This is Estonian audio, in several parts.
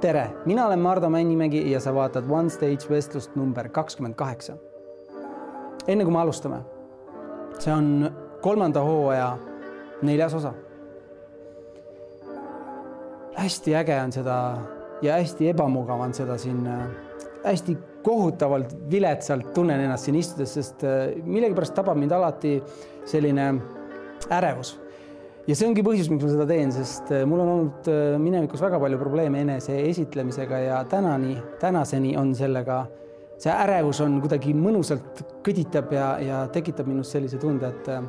tere, mina olen Mardu Männimägi ja sa vaatad One Stage vestlust number kakskümmend kaheksa. enne kui me alustame, see on kolmanda hooaja neljas osa. hästi äge on seda ja hästi ebamugav on seda siin, hästi kohutavalt viletsalt tunnen ennast siin istudes, sest äh, millegipärast tabab mind alati selline ärevus ja see ongi põhjus, miks ma seda teen, sest äh, mul on olnud äh, minevikus väga palju probleeme enese esitlemisega ja tänani, tänaseni on sellega, see ärevus on kuidagi mõnusalt kõditab ja, ja tekitab minus sellise tunde, et äh,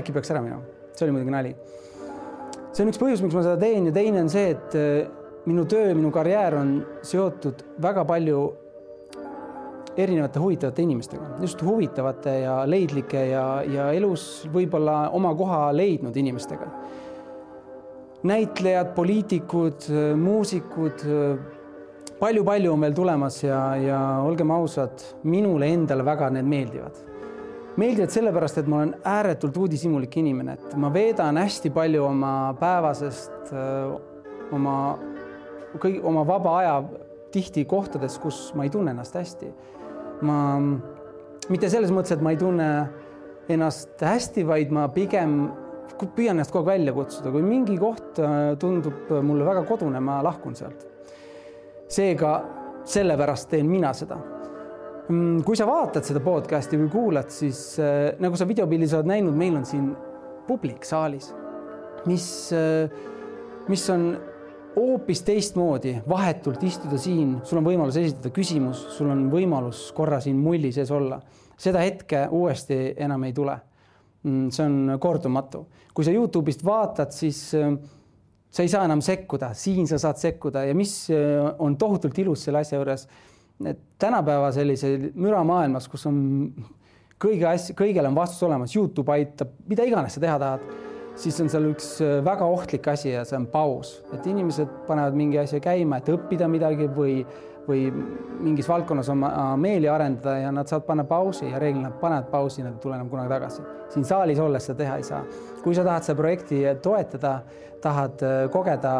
äkki peaks ära minema. see oli muidugi nali. see on üks põhjus, miks ma seda teen ja teine on see, et minu töö, minu karjäär on seotud väga palju erinevate huvitavate inimestega, just huvitavate ja leidlike ja, ja elus võib-olla oma koha leidnud inimestega. näitlejad, poliitikud, muusikud palju,, palju-palju on veel tulemas ja, ja olgem ausad, minule endale väga need meeldivad. meeldivad sellepärast, et ma olen ääretult uudishimulik inimene, et ma veedan hästi palju oma päevasest, oma kõigi oma vaba aja tihti kohtades, kus ma ei tunne ennast hästi ma mitte selles mõttes, et ma ei tunne ennast hästi, vaid ma pigem püüan ennast kogu aeg välja kutsuda, kui mingi koht äh, tundub mulle väga kodune, ma lahkun sealt. seega sellepärast teen mina seda. Mm, kui sa vaatad seda podcast'i või kuulad, siis äh, nagu sa videopildis oled näinud, meil on siin publik saalis, mis, äh, mis on hoopis teistmoodi, vahetult istuda siin, sul on võimalus esitada küsimus, sul on võimalus korra siin mulli sees olla. seda hetke uuesti enam ei tule. Mm, see on kordumatu. kui sa Youtube'ist vaatad, siis äh, sa ei saa enam sekkuda, siin sa saad sekkuda ja mis äh, on tohutult ilus selle asja juures, et tänapäeva sellise müramaailmas, kus on kõige asja, kõigele on vastus olemas, Youtube aitab, mida iganes sa teha tahad siis on seal üks äh, väga ohtlik asi ja see on paus, et inimesed panevad mingi asja käima, et õppida midagi või, või mingis valdkonnas oma meeli arendada ja nad saavad panna pausi ja reeglina panevad pausi, nad ei tule enam kunagi tagasi. siin saalis olles seda teha ei saa. kui sa tahad seda projekti toetada, tahad äh, kogeda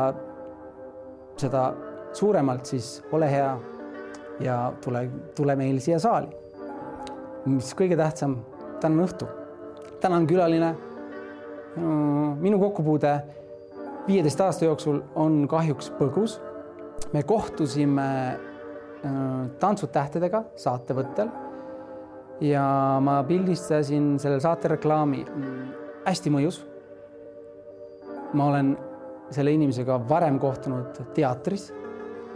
seda suuremalt, siis ole hea ja tule, tule meil siia saali. mis kõige tähtsam, täna on õhtu, täna on külaline minu kokkupuude viieteist aasta jooksul on kahjuks põgus. me kohtusime äh, Tantsud tähtedega saatevõttel ja ma pildistasin selle saate reklaami. hästi mõjus. ma olen selle inimesega varem kohtunud teatris.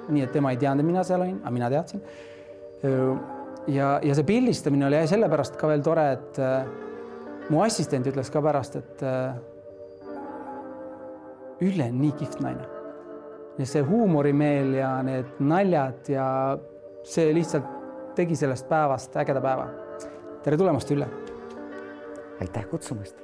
nii et tema ei teadnud, mina seal olin, aga mina teadsin. ja, ja see pildistamine oli sellepärast ka veel tore, et äh, mu assistent ütles ka pärast, et Ülle on nii kihvt naine. ja see huumorimeel ja need naljad ja see lihtsalt tegi sellest päevast ägeda päeva. tere tulemast, Ülle. aitäh kutsumast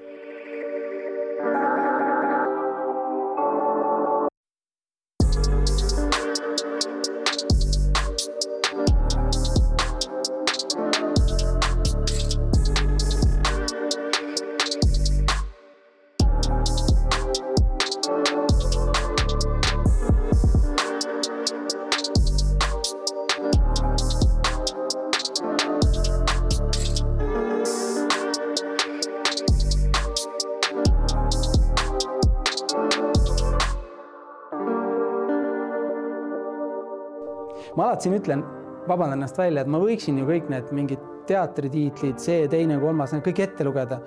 alati siin ütlen, vabandan ennast välja, et ma võiksin ju kõik need mingid teatritiitlid, see, teine, kolmas, need kõik ette lugeda.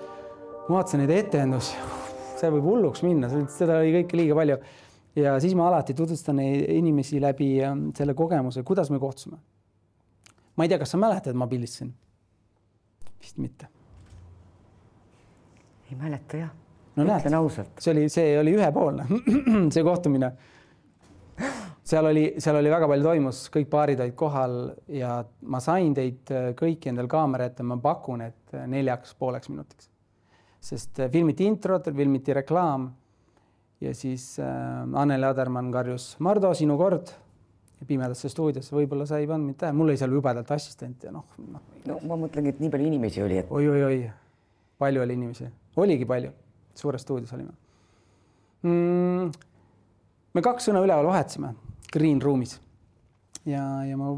ma vaatasin neid etendusi, see võib hulluks minna, seda oli kõike liiga palju. ja siis ma alati tutvustan inimesi läbi ähm, selle kogemuse, kuidas me kohtusime. ma ei tea, kas sa mäletad, ma pildistasin? vist mitte. ei mäleta jah. no näed, see oli, see oli ühepoolne see kohtumine seal oli, seal oli väga palju toimus, kõik paarid olid kohal ja ma sain teid äh, kõiki endal kaamera ette, ma pakun, et äh, neljaks pooleks minutiks. sest äh, filmiti introt, filmiti reklaam ja siis äh, Anneli Adermann karjus, Mardo, sinu kord pimedasse stuudiosse, võib-olla sa ei pannud mind tähele, mul oli seal jubedalt assistent ja noh no.. no ma mõtlengi, et nii palju inimesi oli, et oi, oi. oi-oi-oi, palju oli inimesi, oligi palju, suures stuudios olime mm,. me kaks sõna üleval vahetasime green room'is. ja, ja ma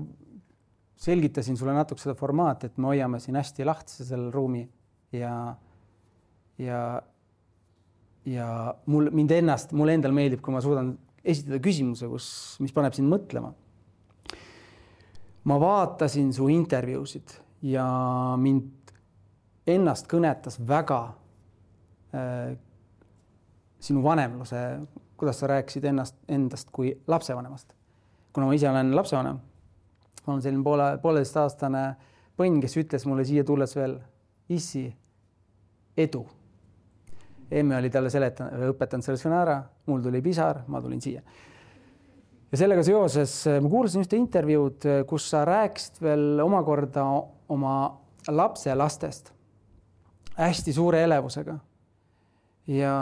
selgitasin sulle natuke seda formaati, et me hoiame siin hästi lahtise selle ruumi ja, ja, ja mul, mind ennast, mulle endal meeldib, kui ma suudan esitada küsimuse, kus, mis paneb sind mõtlema. ma vaatasin su intervjuusid ja mind ennast kõnetas väga äh, sinu vanemluse, kuidas sa rääkisid ennast, endast kui lapsevanemast. kuna ma ise olen lapsevanem ma olen selline poole, pooleteistaastane põnn, kes ütles mulle siia tulles veel, issi, edu. emme oli talle seletanud, õpetanud selle sõna ära, mul tuli pisar, ma tulin siia. ja sellega seoses äh, ma kuulasin ühte intervjuud, äh, kus sa rääkisid veel omakorda oma lapselastest hästi suure elevusega. ja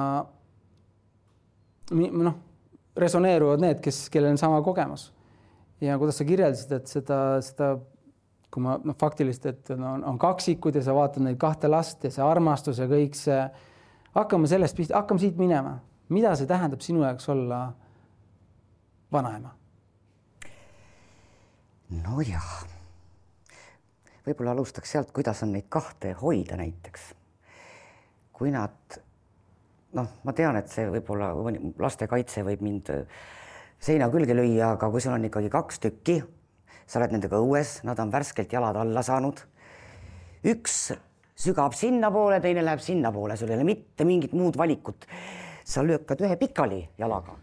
noh, resoneeruvad need, kes, kellel on sama kogemus ja kuidas sa kirjeldasid, et seda, seda, kui ma noh, faktiliselt, et on, on kaksikud ja sa vaatad neid kahte last ja see armastus ja kõik see. hakkame sellest pihta, hakkame siit minema, mida see tähendab sinu jaoks olla vanaema? nojah, võib-olla alustaks sealt, kuidas on neid kahte hoida näiteks. kui nad noh, ma tean, et see võib-olla lastekaitse võib mind seina külge lüüa, aga kui sul on ikkagi kaks tükki, sa oled nendega õues, nad on värskelt jalad alla saanud. üks sügab sinnapoole, teine läheb sinnapoole, sul ei ole mitte mingit muud valikut. sa lükkad ühe pikali jalaga.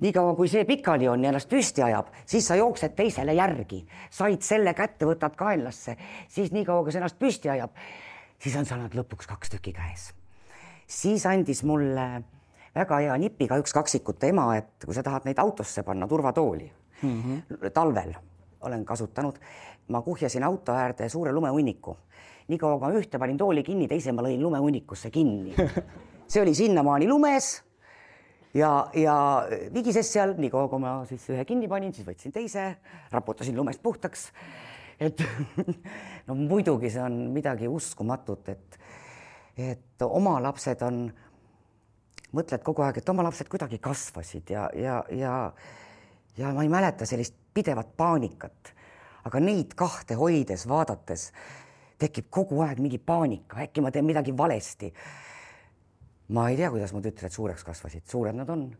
niikaua kui see pikali on ja ennast püsti ajab, siis sa jooksed teisele järgi, said selle kätte, võtad kaenlasse, siis niikaua kui see ennast püsti ajab, siis on saanud lõpuks kaks tükki käes. Siis andis mulle väga hea nipiga üks kaksikute ema, et kui sa tahad neid autosse panna turvatooli mm -hmm. talvel olen kasutanud, ma kuhjasin auto äärde suure lumehunniku. niikaua kui ma ühte panin tooli kinni, teise ma lõin lumehunnikusse kinni. see oli sinnamaani lumes ja, ja vigises seal, niikaua kui ma siis ühe kinni panin, siis võtsin teise, raputasin lumest puhtaks. et no muidugi see on midagi uskumatut, et, et oma lapsed on mõtled kogu aeg, et oma lapsed kuidagi kasvasid ja, ja, ja, ja ma ei mäleta sellist pidevat paanikat. aga neid kahte hoides, vaadates tekib kogu aeg mingi paanika, äkki ma teen midagi valesti. ma ei tea, kuidas mu tütred suureks kasvasid, suured nad on.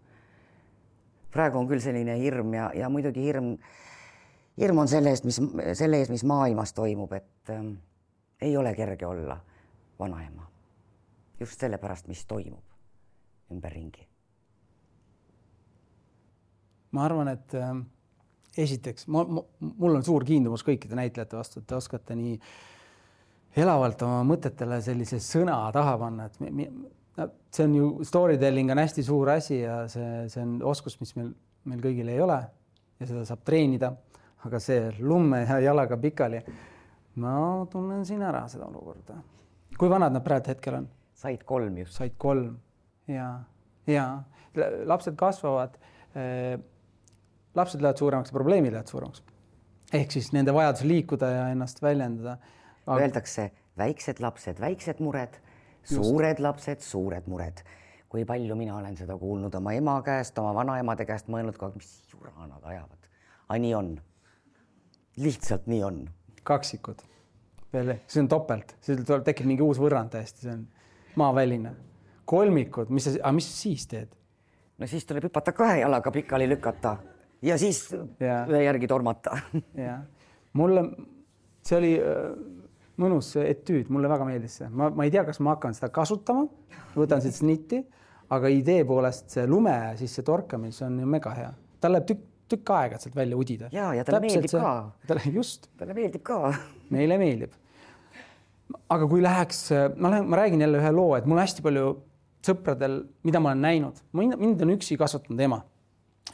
praegu on küll selline hirm ja, ja muidugi hirm, hirm on selle eest, mis, selle ees, mis maailmas toimub, et ähm, ei ole kerge olla vanaema. Just sellepärast, mis toimub ümberringi? ma arvan, et äh, esiteks ma, ma, mul on suur kiindumus kõikide näitlejate vastu, et te oskate nii elavalt oma mõtetele sellise sõna taha panna, et mi, mi, see on ju story telling on hästi suur asi ja see, see on oskus, mis meil, meil kõigil ei ole ja seda saab treenida. aga see lumme ja jalaga pikali, ma tunnen siin ära seda olukorda. kui vanad nad praegu hetkel on? Said kolm just. said kolm ja, ja lapsed kasvavad. Äh, lapsed lähevad suuremaks ja probleemid lähevad suuremaks. ehk siis nende vajadus liikuda ja ennast väljendada Aga.... Öeldakse väiksed lapsed, väiksed mured, suured lapsed, suured mured. kui palju mina olen seda kuulnud oma ema käest, oma vanaemade käest mõelnud, mis jura nad ajavad. aga nii on. lihtsalt nii on. kaksikud veel, see on topelt, siis tuleb, tekib mingi uus võrrand täiesti, see on maaväline kolmikud, mis sa, aga mis sa siis teed? no siis tuleb hüpata kahe jalaga pikali lükata ja siis ja. ühe järgi tormata. jah, mulle see oli äh, mõnus etüüd, mulle väga meeldis see, ma, ma ei tea, kas ma hakkan seda kasutama, võtan siit snitti, aga idee poolest see lume sisse torkamine, see on ju mega hea, tal läheb tükk, tükk aega, sealt välja udida. ja, ja talle meeldib see, ka. talle just. talle meeldib ka. meile meeldib. Aga kui läheks, ma lähen, ma räägin jälle ühe loo, et mul hästi palju sõpradel, mida ma olen näinud, mind on üksi kasvatanud ema.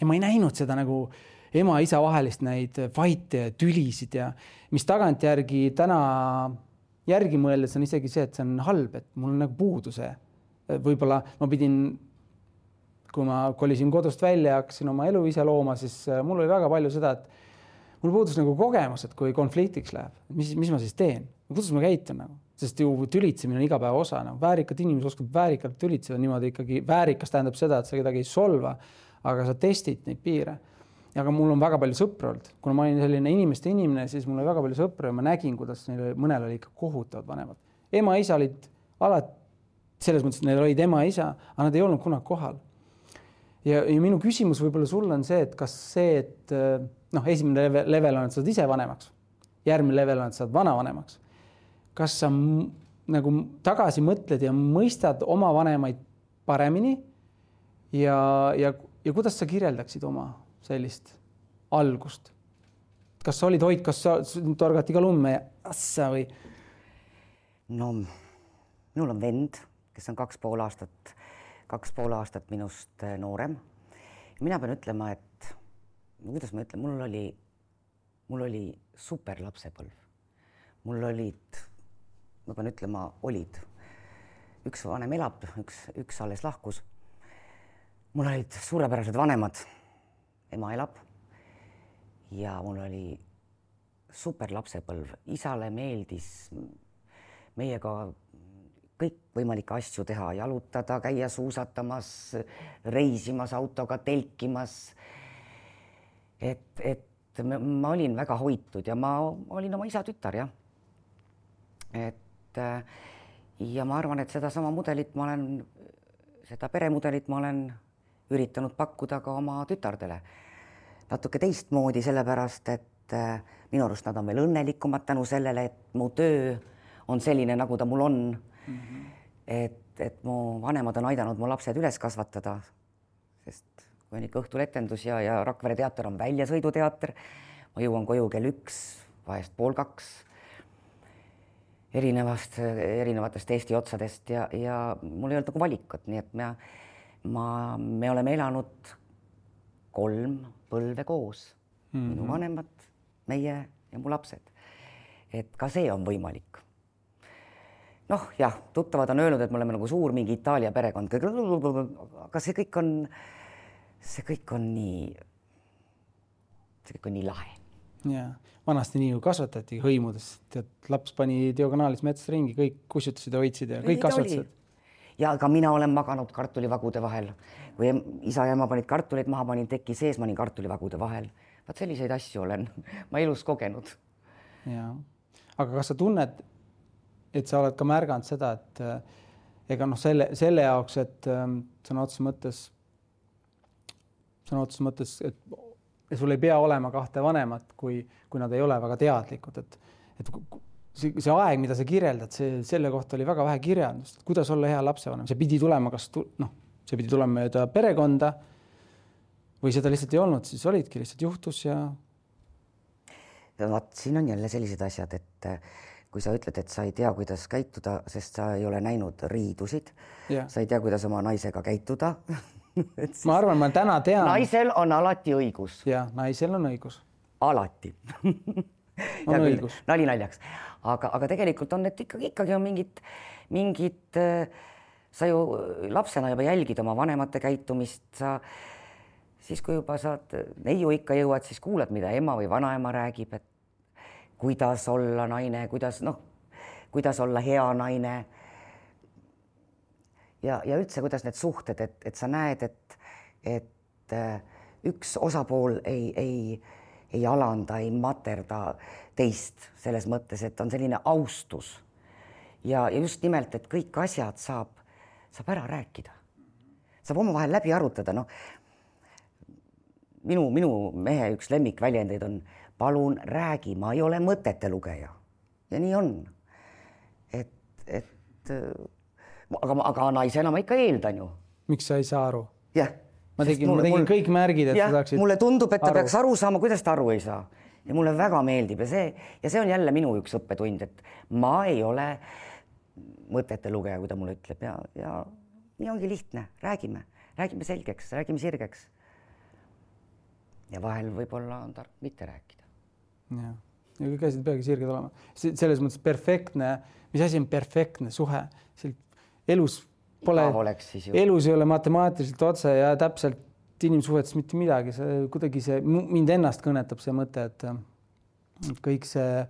Ja ma ei näinud seda nagu ema-isa vahelist neid fight'e ja tülisid ja mis tagantjärgi täna järgi mõeldes on isegi see, et see on halb, et mul on nagu puudu see. võib-olla ma pidin, kui ma kolisin kodust välja ja hakkasin oma elu ise looma, siis äh, mul oli väga palju seda, et mul puudus nagu kogemus, et kui konfliktiks läheb, mis, mis ma siis teen, kuidas ma käitun nagu sest ju tülitsemine on igapäeva osa, noh, väärikad inimesed oskavad väärikalt tülitseda niimoodi ikkagi, väärikas tähendab seda, et sa kedagi ei solva, aga sa testid neid piire. aga mul on väga palju sõpru olnud, kuna ma olin selline inimeste inimene, siis mul oli väga palju sõpru ja ma nägin, kuidas neil mõnel oli ikka kohutavad vanemad. ema-isa olid alati selles mõttes, et neil olid ema-isa, aga nad ei olnud kunagi kohal. ja, ja minu küsimus võib-olla sulle on see, et kas see, et noh, esimene level on, et sa saad ise vanemaks, järgmine level on, et sa saad vanavanemaks. Kas sa nagu tagasi mõtled ja mõistad oma vanemaid paremini ja, ja, ja kuidas sa kirjeldaksid oma sellist algust? kas sa olid Hoid, kas sa torgati ka lumme assa või? no minul on vend, kes on kaks pool aastat, kaks pool aastat minust äh, noorem. mina pean ütlema, et kuidas ma ütlen, mul oli, mul oli super lapsepõlv. mul olid, ma pean ütlema, olid, üks vanem elab, üks, üks alles lahkus. mul olid suurepärased vanemad ema elab. ja mul oli super lapsepõlv, isale meeldis meiega kõikvõimalikke asju teha, jalutada, käia suusatamas, reisimas autoga, telkimas. et, et ma olin väga hoitud ja ma olin oma isa tütar jah. et ja ma arvan, et sedasama mudelit ma olen, seda peremudelit ma olen üritanud pakkuda ka oma tütardele natuke teistmoodi, sellepärast et äh, minu arust nad on veel õnnelikumad tänu sellele, et mu töö on selline, nagu ta mul on mm. -hmm. et, et mu vanemad on aidanud mu lapsed üles kasvatada, sest kui on ikka õhtul etendus ja, ja Rakvere teater on väljasõiduteater, ma jõuan koju kell üks, vahest pool kaks erinevast, erinevatest Eesti otsadest ja, ja mul ei olnud nagu valikut, nii et ma, ma, me oleme elanud kolm põlve koos mm, -hmm. minu vanemad, meie ja mu lapsed. et ka see on võimalik. noh, jah, tuttavad on öelnud, et me oleme nagu suur mingi Itaalia perekond, aga see kõik on, see kõik on nii, see kõik on nii lahe. Ja vanasti nii ju kasvatati hõimudes, tead, laps pani diagonaalis metsas ringi, kõik kussutasid ja hoidsid ja kõik kasvatasid. Ja ka mina olen maganud kartulivagude vahel, kui isa ja ema panid kartuleid maha, panin teki sees, ma olin kartulivagude vahel. vaat selliseid asju olen ma elus kogenud. ja, aga kas sa tunned, et sa oled ka märganud seda, et äh, ega noh, selle selle jaoks, et äh, sõna otseses mõttes, sõna otseses mõttes, et sul ei pea olema kahte vanemat, kui, kui nad ei ole väga teadlikud, et, et see, see aeg, mida sa kirjeldad, see, selle kohta oli väga vähe kirjandust, kuidas olla hea lapsevanem, see pidi tulema, kas tu, noh, see pidi tulema mööda perekonda või seda lihtsalt ei olnud, siis olidki, lihtsalt juhtus ja. vot siin on jälle sellised asjad, et eh, kui sa ütled, et sa ei tea, kuidas käituda, sest sa ei ole näinud riidusid, sa ei tea, kuidas oma naisega käituda. ma arvan, ma täna tean. naisel on alati õigus. ja naisel on õigus. alati on õigus. nali naljaks, aga, aga tegelikult on need ikkagi, ikkagi on mingid, mingid, sa ju lapsena juba jälgid oma vanemate käitumist, sa siis, kui juba saad neiuikka jõuad, siis kuulad, mida ema või vanaema räägib, et kuidas olla naine, kuidas noh, kuidas olla hea naine. Ja, ja üldse, kuidas need suhted, et, et sa näed, et, et üks osapool ei, ei ei alanda, ei materda teist selles mõttes, et on selline austus. ja, ja just nimelt, et kõik asjad saab, saab ära rääkida, saab omavahel läbi arutada, noh. minu, minu mehe üks lemmikväljendeid on palun räägi, ma ei ole mõtete lugeja ja nii on. et, et aga, aga naisena ma ikka eeldan ju. miks sa ei saa aru? jah ma tegin, ma tegin mul, kõik märgid, et jah, sa saaksid. mulle tundub, et ta aru. peaks aru saama, kuidas ta aru ei saa ja mulle väga meeldib ja see ja see on jälle minu üks õppetund, et ma ei ole mõtete lugeja, kui ta mulle ütleb ja, ja nii ongi lihtne, räägime, räägime selgeks, räägime sirgeks. ja vahel võib-olla on tark mitte rääkida. jah, ja kõik asjad peagi sirged olema, selles mõttes perfektne, mis asi on perfektne suhe, elus pole, elus ei ole matemaatiliselt otse ja täpselt inimsuhetes mitte midagi, see kuidagi see mind ennast kõnetab see mõte, et kõik see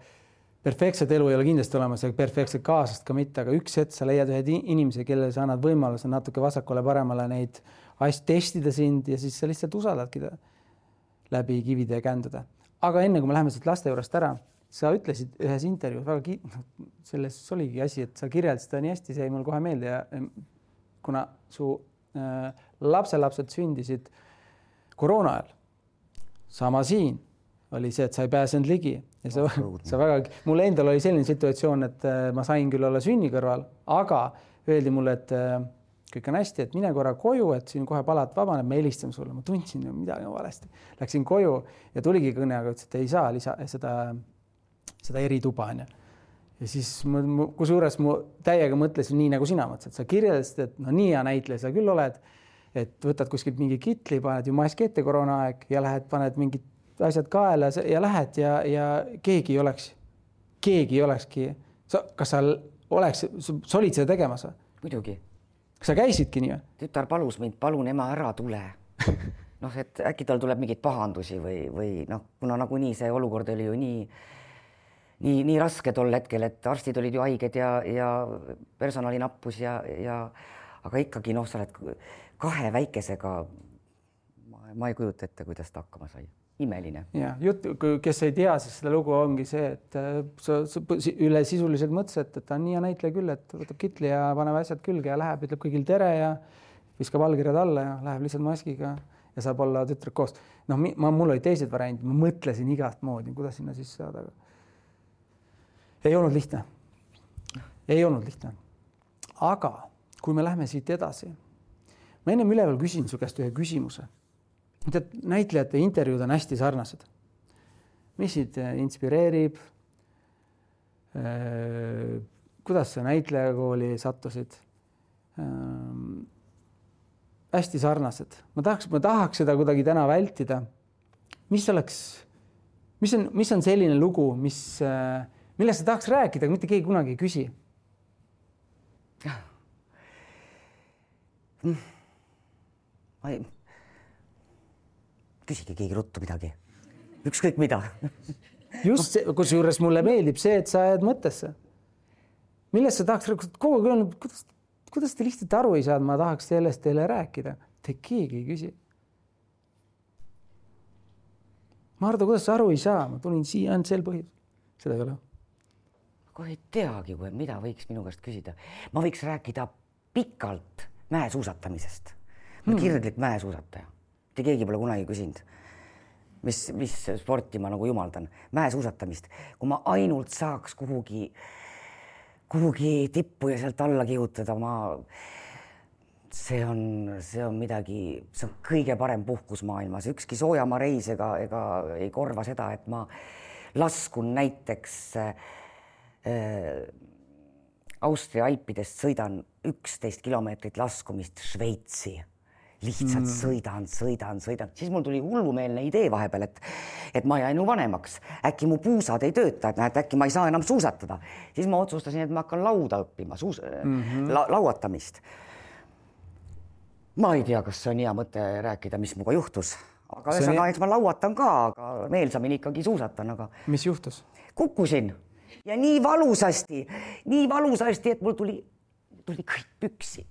perfektset elu ei ole kindlasti olemas ja perfektset kaaslast ka mitte, aga üks hetk sa leiad ühe inimese, kellele sa annad võimaluse natuke vasakule-paremale neid asju testida sind ja siis sa lihtsalt usaldadki ta. läbi kivide ja kändude. aga enne kui me läheme siit laste juurest ära, sa ütlesid ühes intervjuus väga ki-, noh, selles oligi asi, et sa kirjeldasid seda nii hästi, see jäi mul kohe meelde ja kuna su äh, lapselapsed sündisid koroona ajal, sama siin oli see, et sa ei pääsenud ligi ja sa, sa väga, mul endal oli selline situatsioon, et äh, ma sain küll olla sünni kõrval, aga öeldi mulle, et äh, kõik on hästi, et mine korra koju, et siin kohe palat vabaneb, me helistame sulle, ma tundsin midagi on valesti. Läksin koju ja tuligi kõne, aga ütles, et ei saa lisa seda, seda erituba onju. ja siis ma, kusjuures ma täiega mõtlesin nii, nagu sina mõtlesid, sa kirjeldasid, et no nii hea näitleja sa küll oled, et võtad kuskilt mingi kitli, paned ju mask ette koroonaaeg ja lähed, paned mingid asjad kaela ja lähed ja, ja keegi ei oleks, keegi ei olekski, sa, kas sa oleks, sa olid seda tegemas või? muidugi. kas sa käisidki nii või? tütar palus mind, palun ema, ära tule noh, et äkki tal tuleb mingeid pahandusi või, või noh, kuna nagunii see olukord oli ju nii, nii, nii raske tol hetkel, et arstid olid ju haiged ja, ja personali nappus ja, ja aga ikkagi noh, sa oled kahe väikesega. ma ei kujuta ette, kuidas ta hakkama sai imeline. ja jutt, kes ei tea, siis selle lugu ongi see, et äh, sa, sa üle sisuliselt mõtlesid, et ta on nii hea näitleja küll, et võtab kitli ja paneb asjad külge ja läheb, ütleb kõigil tere ja viskab allkirjad alla ja läheb lihtsalt maskiga ja saab olla tütrek koos. noh, ma, mul olid teised variandid, ma mõtlesin igat moodi, kuidas sinna sisse saada, aga ei olnud lihtne. ei olnud lihtne. aga kui me läheme siit edasi, ma ennem üleval küsin su käest ühe küsimuse tead, näitlejate intervjuud on hästi sarnased. mis sind äh, inspireerib? Äh, kuidas sa näitlejakooli sattusid? Ähm, hästi sarnased, ma tahaks, ma tahaks seda kuidagi täna vältida. mis oleks, mis on, mis on selline lugu, mis, äh, millest sa tahaks rääkida, aga mitte keegi kunagi ei küsi? ma ei küsige keegi ruttu midagi, ükskõik mida just see, kusjuures mulle meeldib see, et sa jääd mõttesse. millest sa tahaks, kogu aeg öelnud, kuidas, kuidas te lihtsalt aru ei saanud, ma tahaks sellest teile rääkida, te keegi ei küsi. Mardu, kuidas sa aru ei saa, ma tulin siia ainult sel põhjusel, seda ei ole. Kohe ei teagi, mida võiks minu käest küsida, ma võiks rääkida pikalt mäesuusatamisest, ma olen hmm. kirglik mäesuusataja. Mitte keegi pole kunagi küsinud, mis, mis sporti ma nagu jumaldan, mäesuusatamist, kui ma ainult saaks kuhugi, kuhugi tippu ja sealt alla kihutada, ma, see on, see on midagi, see on kõige parem puhkus maailmas, ükski soojamaa reis ega, ega ei korva seda, et ma laskun näiteks äh, Austria alpidest sõidan üksteist kilomeetrit laskumist Šveitsi lihtsalt mm. sõidan, sõidan, sõidan, siis mul tuli hullumeelne idee vahepeal, et, et ma jäin ju vanemaks, äkki mu puusad ei tööta, et näed, äkki ma ei saa enam suusatada. siis ma otsustasin, et ma hakkan lauda õppima, suus- mm, -hmm. la, lauatamist. ma ei tea, kas see on hea mõte rääkida, mis minuga juhtus, aga ühesõnaga eks ma lauatan ka, aga meelsamini ikkagi suusatan, aga. mis juhtus? kukkusin ja nii valusasti, nii valusasti, et mul tuli, tuli kõik püksi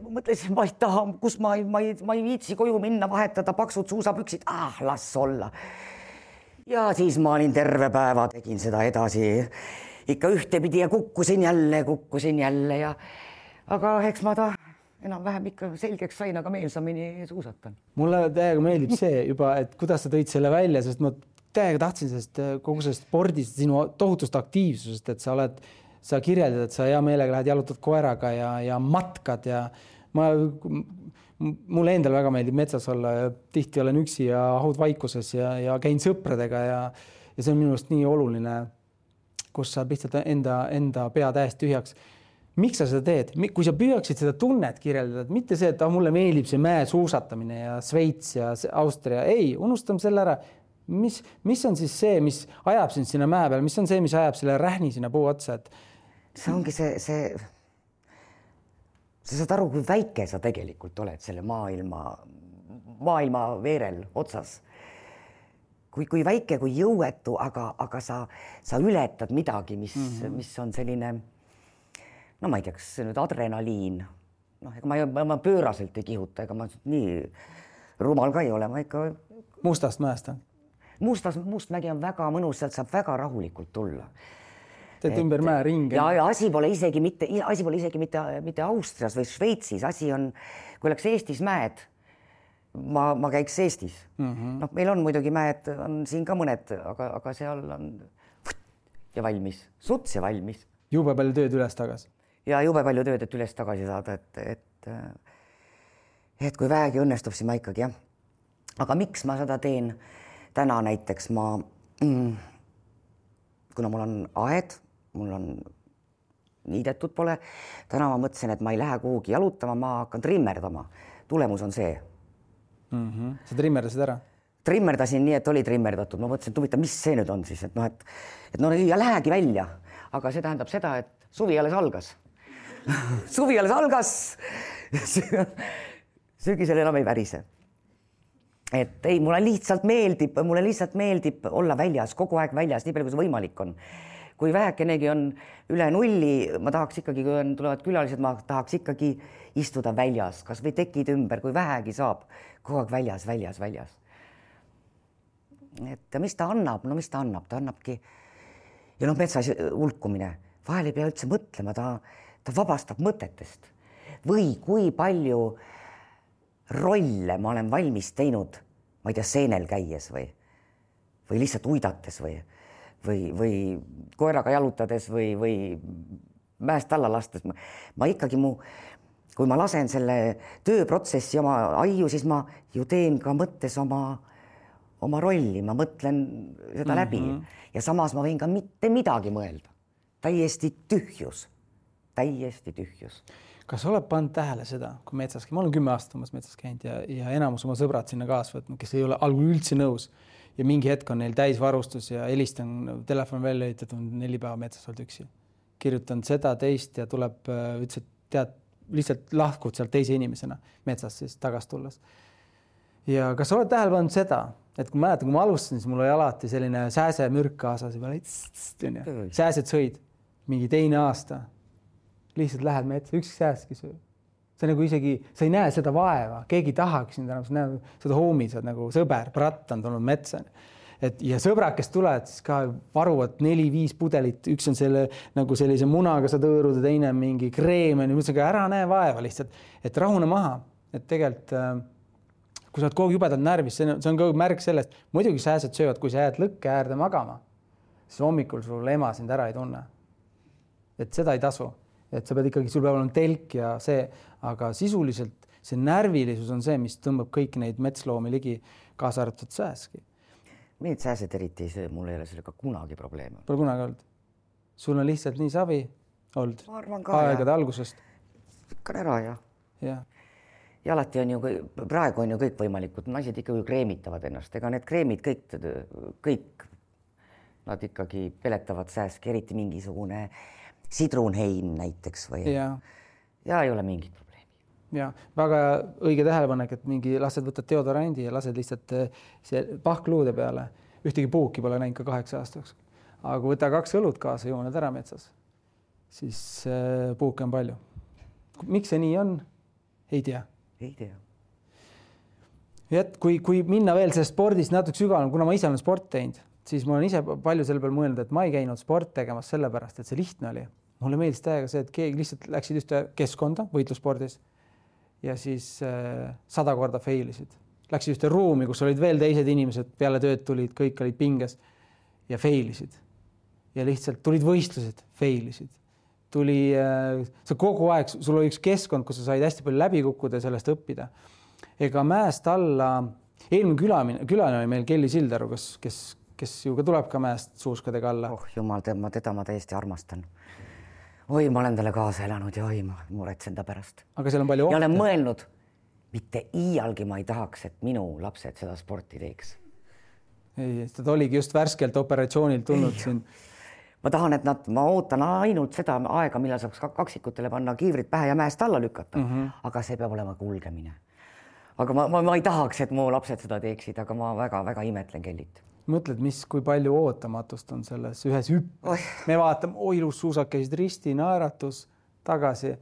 ma mõtlesin, ma ei taha, kus ma ei, ma ei, ma ei viitsi koju minna, vahetada paksud suusapüksid, ah las olla. ja siis ma olin terve päeva, tegin seda edasi ikka ühtepidi ja kukkusin jälle, kukkusin jälle ja aga eks ma ta enam-vähem ikka selgeks sain, aga meelsamini suusatan. mulle täiega meeldib see juba, et kuidas sa tõid selle välja, sest ma täiega tahtsin sellest kogu sellest spordist, sinu tohutust aktiivsusest, et sa oled sa kirjeldad, et sa hea meelega lähed jalutad koeraga ja, ja matkad ja ma, mulle endale väga meeldib metsas olla ja tihti olen üksi ja haudvaikuses ja, ja käin sõpradega ja, ja see on minu arust nii oluline, kus saab lihtsalt enda, enda pea täiesti tühjaks. miks sa seda teed, kui sa püüaksid seda tunnet kirjeldada, et mitte see, et ah, mulle meeldib see mäesuusatamine ja Šveits ja Austria, ei, unustame selle ära mis, mis on siis see, mis ajab sind sinna mäe peale, mis on see, mis ajab selle rähni sinna puu otsa, et see ongi see, see, sa saad aru, kui väike sa tegelikult oled selle maailma, maailma veerel otsas. kui, kui väike, kui jõuetu, aga, aga sa, sa ületad midagi, mis mm, -hmm. mis on selline no ma ei tea, kas see nüüd adrenaliin, noh, ega ma, ma, ma pööraselt ei kihuta, ega ma nii rumal ka ei ole, ma ikka. Mustast mäest on? Mustas, Mustmägi on väga mõnus, sealt saab väga rahulikult tulla. teete ümber mäe ringi? ja, ja asi pole isegi mitte, asi pole isegi mitte, mitte Austrias või Šveitsis, asi on, kui oleks Eestis mäed, ma, ma käiks Eestis mm -hmm.. noh, meil on muidugi mäed, on siin ka mõned, aga, aga seal on ja valmis, suts ja valmis. jube palju tööd üles-tagasi. ja jube palju tööd, et üles-tagasi saada, et, et et kui vähegi õnnestub, siis ma ikkagi jah. aga miks ma seda teen? Täna näiteks ma mm,, kuna mul on aed, mul on niidetud pole, täna ma mõtlesin, et ma ei lähe kuhugi jalutama, ma hakkan trimmerdama. tulemus on see mm. -hmm. sa trimmerdasid ära? trimmerdasin nii, et oli trimmerdatud, ma mõtlesin, et huvitav, mis see nüüd on siis, et noh, et et no ja lähegi välja, aga see tähendab seda, et suvi alles algas suvi alles algas sügisel enam ei värise. Et ei, mulle lihtsalt meeldib, mulle lihtsalt meeldib olla väljas, kogu aeg väljas, nii palju kui see võimalik on. kui vähekenegi on üle nulli, ma tahaks ikkagi, kui on, tulevad külalised, ma tahaks ikkagi istuda väljas, kasvõi tekid ümber, kui vähegi saab, kogu aeg väljas, väljas, väljas. et mis ta annab, no mis ta annab, ta annabki ja noh, metsas hulkumine, vahel ei pea üldse mõtlema, ta, ta vabastab mõtetest või kui palju rolle ma olen valmis teinud, ma ei tea, seenel käies või, või lihtsalt uidates või, või, või koeraga jalutades või, või mäest alla lastes, ma ikkagi mu, kui ma lasen selle tööprotsessi oma aiu, siis ma ju teen ka mõttes oma, oma rolli, ma mõtlen seda mm -hmm. läbi mhm. ja samas ma võin ka mitte midagi mõelda, täiesti tühjus, täiesti tühjus kas oled pannud tähele seda, kui metsas, ma olen kümme aastat umbes metsas käinud ja, ja enamus oma sõbrad sinna kaasa võtnud, kes ei ole algul üldse nõus. Ja mingi hetk on neil täisvarustus ja helistan, telefon välja ehitatud, neli päeva metsas olnud üksi, kirjutanud seda, teist ja tuleb, äh, ütles, et tead, lihtsalt lahkud sealt teise inimesena metsast siis tagasi tulles. ja kas sa oled tähele pannud seda, et kui mäletan, kui ma alustasin, siis mul oli alati selline sääsemürk kaasas ja onju, sääsed sõid. Mingi teine aasta lihtsalt lähed metsa, ükski säästki su. sa nagu isegi, sa ei näe seda vaeva, keegi ei tahaks sind enam, sa näed seda hommi, sa oled nagu sõber, brat on tulnud metsa. et ja sõbrad, kes tulevad, siis ka varuvad neli-viis pudelit, üks on selle nagu sellise munaga saad hõõruda, teine on mingi kreem on ju, ühesõnaga ära näe vaeva lihtsalt, et rahune maha, et tegelikult äh, kui sa oled kogu aeg jubedalt närvis, see on, see on ka märk sellest, muidugi sääsed söövad, kui sa jääd lõkke äärde magama, siis hommikul sul ema sind ära ei tunne. et seda ei tasu et sa pead ikkagi, sul peab olema telk ja see, aga sisuliselt see närvilisus on see, mis tõmbab kõiki neid metsloomi ligi, kaasa arvatud sääski. Need sääsed eriti ei söö, mul ei ole sellega kunagi probleeme. Pole kunagi olnud? sul on lihtsalt nii savi olnud aegade algusest? lükkan ära ja. jah ja alati on ju, praegu on ju kõikvõimalikud, naised ikkagi kreemitavad ennast, ega need kreemid kõik, kõik nad ikkagi peletavad sääski, eriti mingisugune äh, sidrunhein näiteks või? ja, ja ei ole mingit probleemi. ja väga õige tähelepanek, et mingi lased võtad deodorandi ja lased lihtsalt eh, see pahkluude peale, ühtegi puuki pole näinud ka kaheksa aastaks. aga kui võta kaks õlut kaasa, joo need ära metsas, siis äh, puuke on palju. miks see nii on? ei tea. ei tea et kui, kui minna veel sellest spordist natuke sügavamale, kuna ma ise olen sport teinud, siis ma olen ise palju selle peale mõelnud, et ma ei käinud sport tegemas sellepärast, et see lihtne oli mulle meeldis täiega see, et keegi lihtsalt läksid ühte keskkonda võitlusspordis ja siis äh, sada korda fail isid. Läksid ühte ruumi, kus olid veel teised inimesed, peale tööd tulid, kõik olid pinges ja fail isid. ja lihtsalt tulid võistlused, fail isid. tuli äh,, sa kogu aeg, sul oli üks keskkond, kus sa said hästi palju läbi kukkuda ja sellest õppida. ega mäest alla, eelmine külaline, külaline oli meil Kelly Sildaru, kes, kes, kes ju ka tuleb ka mäest suuskadega alla. oh jumal, ma teda ma täiesti armastan oi, ma olen talle kaasa elanud ja oi, ma muretsen ta pärast. aga seal on palju ohte. ja olen mõelnud, mitte iialgi ma ei tahaks, et minu lapsed seda sporti teeks. ei, ta oligi just värskelt operatsioonilt tulnud ei. siin. ma tahan, et nad, ma ootan ainult seda aega, millal saaks kaksikutele panna kiivrid pähe ja mäest alla lükata mm, -hmm. aga see peab olema kulgemine. aga ma, ma, ma ei tahaks, et mu lapsed seda teeksid, aga ma väga-väga imetlen Kellit mõtled, mis, kui palju ootamatust on selles ühes hüppes. me vaatame, oi ilus suusak käisid risti, naeratus tagasi.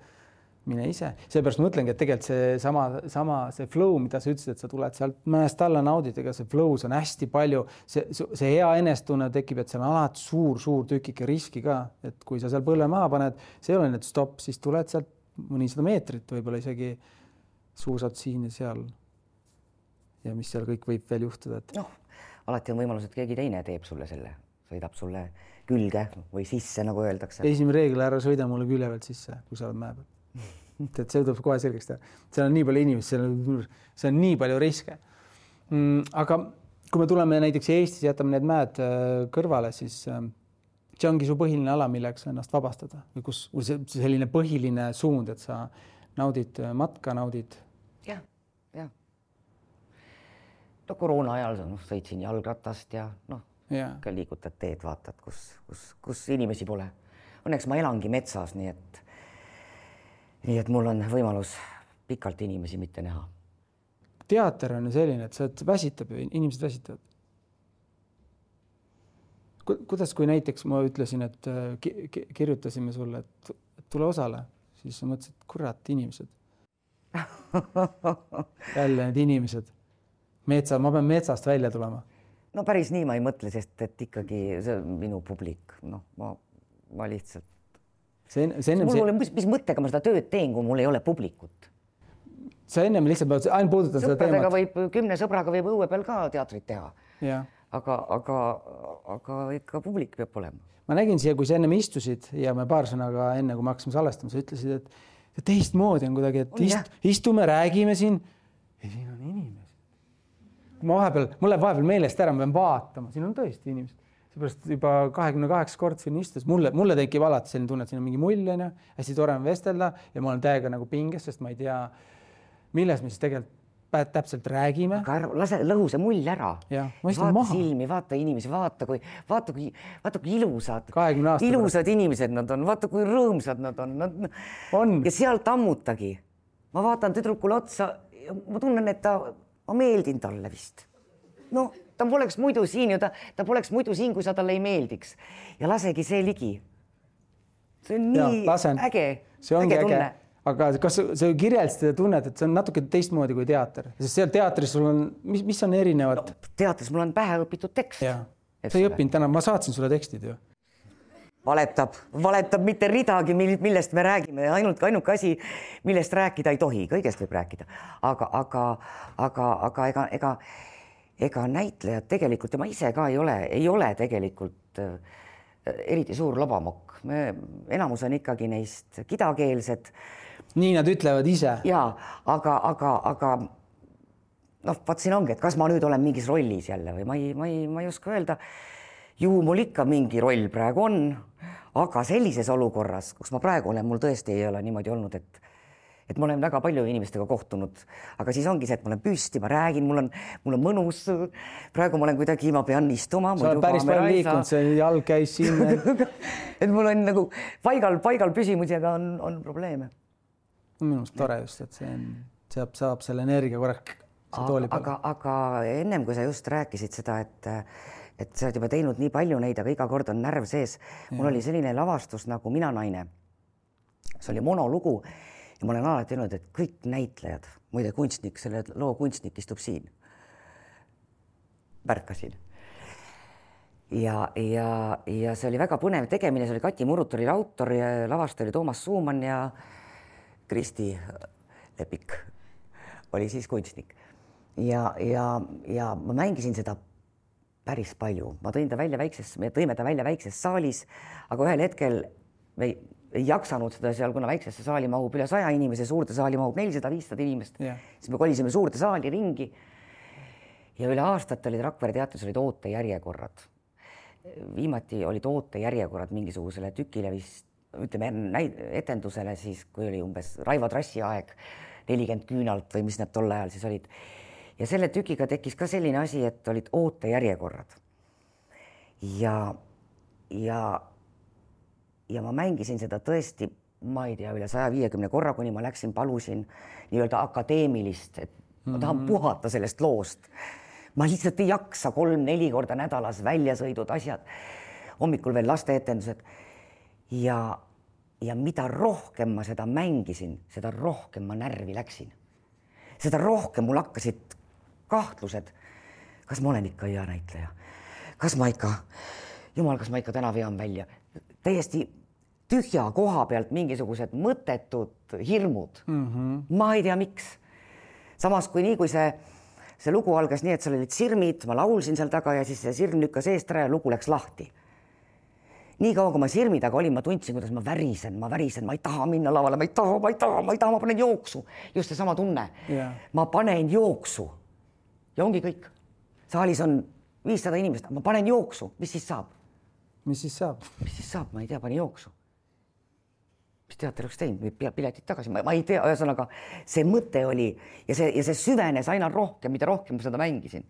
mine ise, seepärast ma mõtlengi, et tegelikult seesama, sama see flow, mida sa ütlesid, et sa tuled sealt mäest alla, naudid, ega see flow's on hästi palju, see, see hea enestunne tekib, et seal on alati suur-suur tükike riski ka, et kui sa seal põlve maha paned, see ei ole nüüd stopp, siis tuled sealt mõnisada meetrit, võib-olla isegi suusad siin ja seal. ja mis seal kõik võib veel juhtuda, et noh, alati on võimalus, et keegi teine teeb sulle selle, sõidab sulle külge või sisse, nagu öeldakse. esimene reegel, ära sõida mulle külje pealt sisse, kui sa oled mäe peal. et see tuleb kohe selgeks teha, seal on nii palju inimesi, seal on, see on nii palju riske mm,. aga kui me tuleme näiteks Eestis, jätame need mäed äh, kõrvale, siis äh, see ongi su põhiline ala, milleks ennast vabastada või kus selline põhiline suund, et sa naudid äh, matka, naudid. jah, jah. No koroona ajal noh, sõitsin jalgratast ja noh ka liigutad teed, vaatad, kus, kus, kus inimesi pole. Õnneks ma elangi metsas, nii et, nii et mul on võimalus pikalt inimesi mitte näha. teater on ju selline, et sa oled, väsitab ju, inimesed väsitavad. kuidas, kui näiteks ma ütlesin, et ki kirjutasime sulle, et tule osale, siis sa mõtlesid, kurat, inimesed jälle need inimesed, metsa, ma pean metsast välja tulema no päris nii ma ei mõtle, sest et ikkagi see on minu publik, noh, ma, ma lihtsalt. see, see ennem see. mis, mis mõttega ma seda tööd teen, kui mul ei ole publikut? sa ennem lihtsalt ainult puudutad seda teemat. võib, kümne sõbraga võib õue peal ka teatrit teha. aga, aga, aga ikka publik peab olema. ma nägin siia, kui sa ennem istusid ja me paar sõna ka enne, kui me hakkasime salvestama, sa ütlesid, et teistmoodi on kuidagi, et ist, istume, räägime siin. ja siin on inimesed ma vahepeal, mul läheb vahepeal meelest ära, ma pean vaatama, siin on tõesti inimesed, seepärast juba kahekümne kaheksa kord siin istus, mulle, mulle tekib alati selline tunne, et siin on mingi mull onju, hästi tore on vestelda ja ma olen täiega nagu pinges, sest ma ei tea, milles me siis tegelikult täpselt räägime. aga ära, lase, lõhu see mull ära. vaata maha. silmi, vaata inimesi, vaata kui, vaata kui, vaata kui ilusad, ilusad pärast. inimesed nad on, vaata kui rõõmsad nad on, nad on ja sealt ammutagi. ma vaatan tüdrukule otsa, ma tunnen, et ta ma meeldin talle vist. no ta poleks muidu siin ju ta, ta poleks muidu siin, kui sa talle ei meeldiks ja lasegi see ligi. see on nii ja, äge. see ongi äge, äge., aga kas sa kirjeldasid seda tunnet, et see on natuke teistmoodi kui teater, sest seal teatris sul on, mis, mis on erinevad no,? teatris mul on pähe õpitud tekst. sa ei õppinud täna, ma saatsin sulle tekstid ju valetab, valetab mitte ridagi, millest me räägime, ainult ainuke asi, millest rääkida ei tohi, kõigest võib rääkida, aga, aga, aga, aga ega, ega, ega näitlejad tegelikult ja ma ise ka ei ole, ei ole tegelikult äh, eriti suur lobamokk, me enamus on ikkagi neist kidakeelsed. nii nad ütlevad ise. ja aga, aga, aga noh, vot siin ongi, et kas ma nüüd olen mingis rollis jälle või ma ei, ma ei, ma ei oska öelda. Ju mul ikka mingi roll praegu on, aga sellises olukorras, kus ma praegu olen, mul tõesti ei ole niimoodi olnud, et et ma olen väga palju inimestega kohtunud, aga siis ongi see, et ma olen püsti, ma räägin, mul on, mul on mõnus. praegu ma olen kuidagi, ma pean istuma. sa oled päris palju liikunud, see jalg käis siin et mul on nagu paigal, paigal püsimisega on, on probleeme. minu arust tore just, et see on, saab, saab selle energia korraks. aga, aga ennem kui sa just rääkisid seda, et et sa oled juba teinud nii palju neid, aga iga kord on närv sees. mul oli selline lavastus nagu Mina naine. see oli monolugu ja ma olen alati öelnud, et kõik näitlejad, muide kunstnik, selle loo kunstnik istub siin. märkasin. ja, ja, ja see oli väga põnev tegemine, see oli Kati Murut oli autor ja lavastaja oli Toomas Suumann ja Kristi Lepik oli siis kunstnik ja, ja, ja ma mängisin seda päris palju, ma tõin ta välja väikses, me tõime ta välja väikses saalis, aga ühel hetkel me ei, ei jaksanud seda seal, kuna väiksesse saali mahub üle saja inimese, suurde saali mahub nelisada, viissada inimest yeah., siis me kolisime suurde saali ringi. ja üle aastate olid Rakvere teatris olid ootejärjekorrad. viimati olid ootejärjekorrad mingisugusele tükile vist ütleme etendusele siis, kui oli umbes Raivo Trassi aeg, nelikümmend küünalt või mis need tol ajal siis olid ja selle tükiga tekkis ka selline asi, et olid ootejärjekorrad. ja, ja, ja ma mängisin seda tõesti, ma ei tea, üle saja viiekümne korra, kuni ma läksin, palusin nii-öelda akadeemilist, et ma tahan mm -hmm. puhata sellest loost. ma lihtsalt ei jaksa kolm-neli korda nädalas väljasõidud, asjad, hommikul veel lasteetendused ja ja mida rohkem ma seda mängisin, seda rohkem ma närvi läksin. seda rohkem mul hakkasid kahtlused, kas ma olen ikka hea näitleja, kas ma ikka, jumal, kas ma ikka täna vean välja, täiesti tühja koha pealt mingisugused mõttetud hirmud mm. -hmm. ma ei tea, miks. samas kui nii, kui see, see lugu algas nii, et seal olid sirmid, ma laulsin seal taga ja siis see sirm lükkas eest ära ja lugu läks lahti nii kaua, kui ma sirmi taga olin, ma tundsin, kuidas ma värisen, ma värisen, ma ei taha minna lavale, ma ei taha, ma ei taha, ma ei taha, ma panen jooksu. just seesama tunne yeah.. ma panen jooksu ja ongi kõik. saalis on viissada inimest, ma panen jooksu, mis siis saab? mis siis saab? mis siis saab, ma ei tea, panin jooksu. mis teater oleks teinud, müüb piletid tagasi, ma ei tea, ühesõnaga see mõte oli ja see ja see süvenes aina rohkem, mida rohkem ma seda mängisin.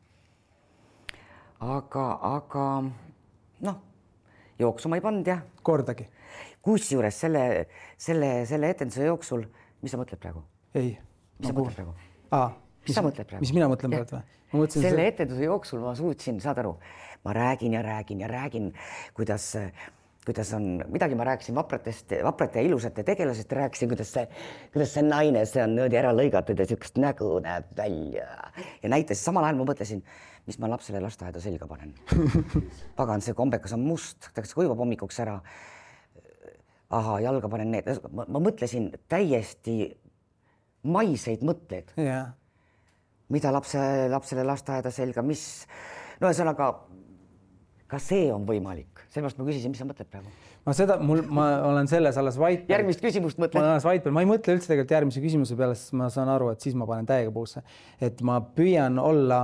aga, aga noh jooksu ma ei pannud jah. kordagi? kusjuures selle, selle, selle etenduse jooksul, mis sa mõtled praegu? ei. mis sa mõtled praegu? Mis sa mõtled praegu? mis mina mõtlen praegu või? selle see... etenduse jooksul ma suutsin, saad aru, ma räägin ja räägin ja räägin, kuidas kuidas on, midagi ma rääkisin vapratest, vaprate ja ilusate tegelasest, rääkisin, kuidas see, kuidas see naine, see on niimoodi ära lõigatud ja niisugust nägu näeb välja ja näitasin, samal ajal ma mõtlesin, mis ma lapsele lasteaeda selga panen. pagan, see kombekas on must, ta kuivab hommikuks ära. ahaa, jalga panen need, ma, ma mõtlesin täiesti maiseid mõtteid yeah.. Mida lapse, lapsele lasteaeda selga, mis, no ühesõnaga, ka see on võimalik, sellepärast ma küsisin, mis sa mõtled praegu ma seda, mul, ma olen selles alles vait. järgmist küsimust mõtled? ma olen alles vait peal, ma ei mõtle üldse tegelikult järgmise küsimuse peale, sest ma saan aru, et siis ma panen täiega puusse. et ma püüan olla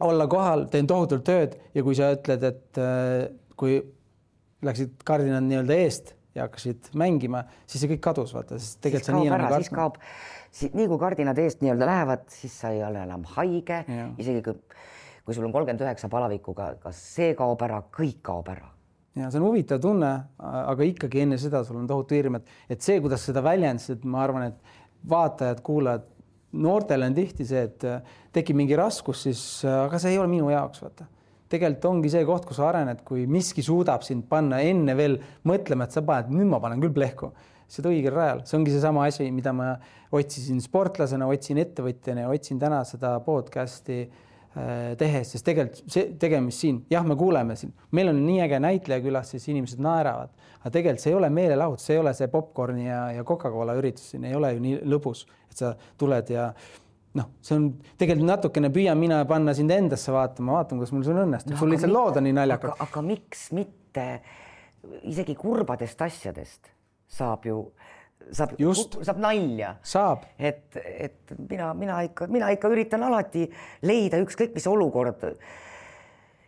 olla kohal, teen tohutult tööd ja kui sa ütled, et äh, kui läksid kardinad nii-öelda eest ja hakkasid mängima, siis see kõik kadus, vaata, sest tegelikult see nii ära, siis kaob, nii kui kardinad eest nii-öelda lähevad, siis sa ei ole enam haige, isegi kui, kui sul on kolmkümmend üheksa palavikuga, kas see kaob ära, kõik kaob ära. Ja see on huvitav tunne, aga ikkagi enne seda sul on tohutu hirm, et, et see, kuidas seda väljendasid, ma arvan, et vaatajad-kuulajad noortel on tihti see, et äh, tekib mingi raskus, siis äh, aga see ei ole minu jaoks, vaata. Tegelikult ongi see koht, kus sa arened, kui miski suudab sind panna enne veel mõtlema, et sa paned, nüüd ma panen küll plehku, seda õigel rajal, see ongi seesama asi, mida ma otsisin sportlasena, otsin ettevõtjana ja otsin täna seda podcast'i äh, tehes, sest tegelikult see tegemist siin, jah, me kuuleme siin, meil on nii äge näitleja külas, siis inimesed naeravad, aga tegelikult see ei ole meelelahutus, see ei ole see popkorni ja, ja Coca-Cola üritus, siin ei ole ju nii lõbus et sa tuled ja noh, see on tegelikult natukene püüan mina panna sind endasse vaatama, vaatan, kuidas mul sul õnnestub no,, sul lihtsalt lood on nii naljakad. aga miks mitte isegi kurbadest asjadest saab ju saab, saab nalja. et, et mina, mina ikka, mina ikka üritan alati leida ükskõik, mis olukord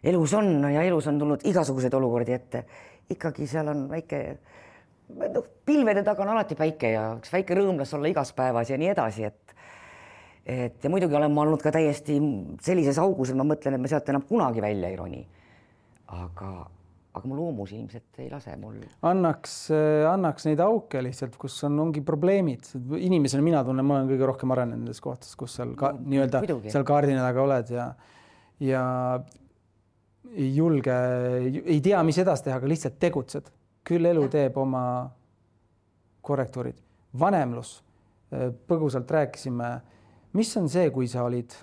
elus on ja elus on tulnud igasuguseid olukordi ette. ikkagi seal on väike noh, pilvede taga on alati päike ja üks väike rõõm las olla igas päevas ja nii edasi, et et ja muidugi olen ma olnud ka täiesti sellises augus, et ma mõtlen, et ma sealt enam kunagi välja ei roni. aga, aga mu loomus ilmselt ei lase mul. annaks, annaks neid auke lihtsalt, kus on, ongi probleemid. inimesena mina tunnen, ma olen kõige rohkem arenenud nendes kohtades, kus seal ka no, nii-öelda seal kaardina taga oled ja, ja ei julge, ei tea, mis edasi teha, aga lihtsalt tegutsed küll elu teeb oma korrektuurid. vanemlus, äh, põgusalt rääkisime, mis on see, kui sa olid,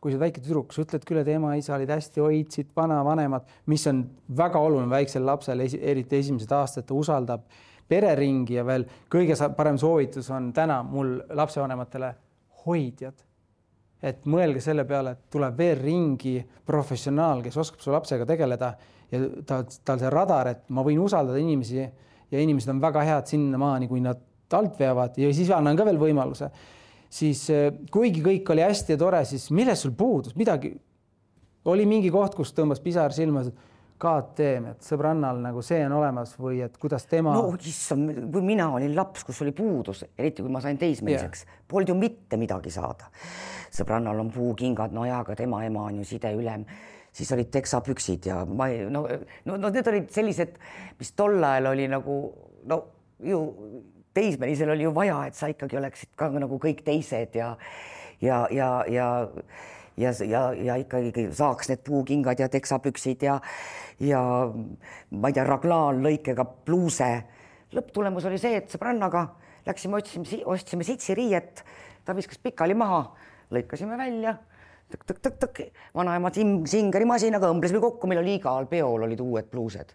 kui sa oled väike tüdruk, sa ütled küll, et ema-isa olid hästi, hoidsid, vanavanemad, mis on väga oluline väiksel lapsel, eriti esimesed aastad, ta usaldab pereringi ja veel kõige parem soovitus on täna mul lapsevanematele hoidjad et mõelge selle peale, et tuleb veel ringi professionaal, kes oskab su lapsega tegeleda ja ta, tal see radar, et ma võin usaldada inimesi ja inimesed on väga head sinnamaani, kui nad alt veavad ja siis annan ka veel võimaluse. Siis eh, kuigi kõik oli hästi ja tore, siis millest sul puudus, midagi, oli mingi koht, kus tõmbas pisar silma, KTM, et sõbrannal nagu see on olemas või et kuidas tema. no issand, kui mina olin laps, kus oli puudus, eriti kui ma sain teismeliseks yeah., polnud ju mitte midagi saada. sõbrannal on puukingad, no jaa, aga tema ema on ju sideülem siis olid teksapüksid ja ma ei no, no, no need olid sellised, mis tol ajal oli nagu no ju teismelisel oli ju vaja, et sa ikkagi oleksid ka nagu kõik teised ja ja, ja, ja ja, ja, ja ikkagi saaks need puukingad ja teksapüksid ja ja ma ei tea, raglaanlõikega pluuse. Lõpptulemus oli see, et sõbrannaga läksime, otsisime, ostsime sitsiriiet, ta viskas pikali maha, lõikasime välja. Tõk-tõk-tõk-tõk, vanaema Singeri masinaga õmblesime kokku, meil oli igal peol olid uued pluused.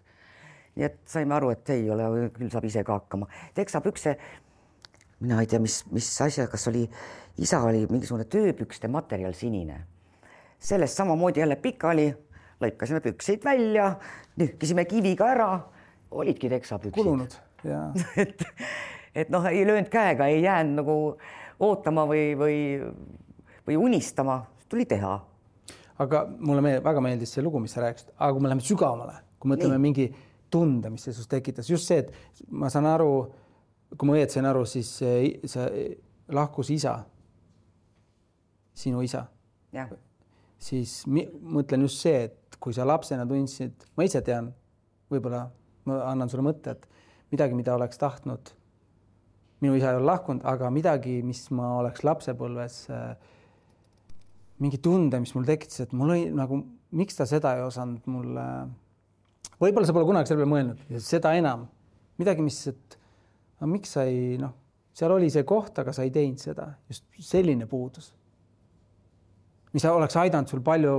Nii et saime aru, et ei ole, küll saab ise ka hakkama. teksapükse, mina ei tea, mis, mis asja, kas oli, isa oli mingisugune tööpükste materjal sinine. sellest samamoodi jälle pikali, lõikasime pükseid välja, nühkisime kiviga ära, olidki teksapüksid. kulunud, jaa et, et noh, ei löönud käega, ei jäänud nagu ootama või, või, või unistama tuli teha. aga mulle meeldib, väga meeldis see lugu, mis sa rääkisid, aga kui me läheme sügavamale, kui mõtleme mingi tunde, mis see sinus tekitas, just see, et ma saan aru, kui ma õieti sain aru, siis sa lahkus isa, sinu isa. siis mõtlen just see, et kui sa lapsena tundsid, ma ise tean, võib-olla ma annan sulle mõtte, et midagi, mida oleks tahtnud, minu isa ei ole lahkunud, aga midagi, mis ma oleks lapsepõlves äh, mingi tunde, mis mul tekitas, et mul oli nagu, miks ta seda ei osanud mulle. Võib-olla sa pole kunagi selle peale mõelnud, seda enam midagi, mis, et aga miks sa ei noh, seal oli see koht, aga sa ei teinud seda, just selline puudus. mis oleks aidanud sul palju